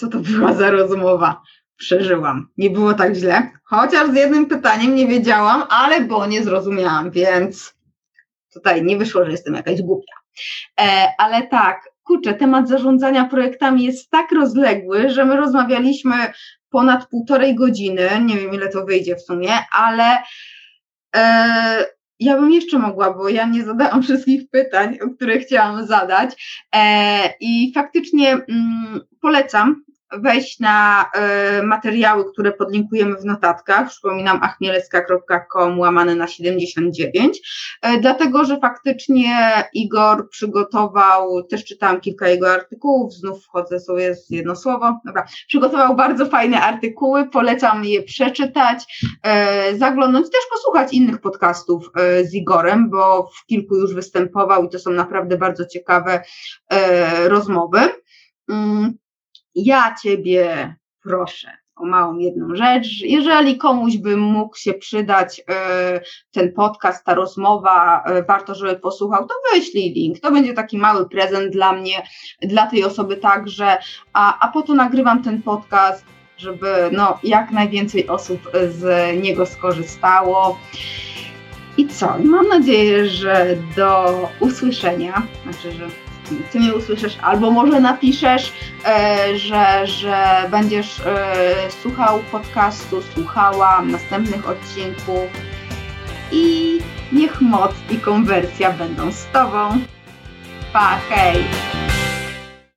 Co to była za rozmowa? Przeżyłam. Nie było tak źle. Chociaż z jednym pytaniem nie wiedziałam, ale bo nie zrozumiałam, więc tutaj nie wyszło, że jestem jakaś głupia. E, ale tak, kurczę, temat zarządzania projektami jest tak rozległy, że my rozmawialiśmy ponad półtorej godziny. Nie wiem, ile to wyjdzie w sumie, ale. E, ja bym jeszcze mogła, bo ja nie zadałam wszystkich pytań, które chciałam zadać. E, I faktycznie mm, polecam wejść na y, materiały, które podlinkujemy w notatkach. Przypominam achmielecka.com łamane na 79, y, dlatego że faktycznie Igor przygotował, też czytałam kilka jego artykułów, znów wchodzę sobie z jedno słowo, dobra, przygotował bardzo fajne artykuły, polecam je przeczytać, y, zaglądnąć, też posłuchać innych podcastów z Igorem, bo w kilku już występował i to są naprawdę bardzo ciekawe rozmowy. Ja Ciebie proszę o małą jedną rzecz. Jeżeli komuś by mógł się przydać e, ten podcast, ta rozmowa, e, warto, żeby posłuchał, to wyślij link. To będzie taki mały prezent dla mnie, dla tej osoby także, a, a po to nagrywam ten podcast, żeby no, jak najwięcej osób z niego skorzystało. I co? Mam nadzieję, że do usłyszenia. Znaczy, że ty mnie usłyszysz, albo może napiszesz, e, że, że będziesz e, słuchał podcastu, słuchała następnych odcinków i niech moc i konwersja będą z Tobą. Pa, hej!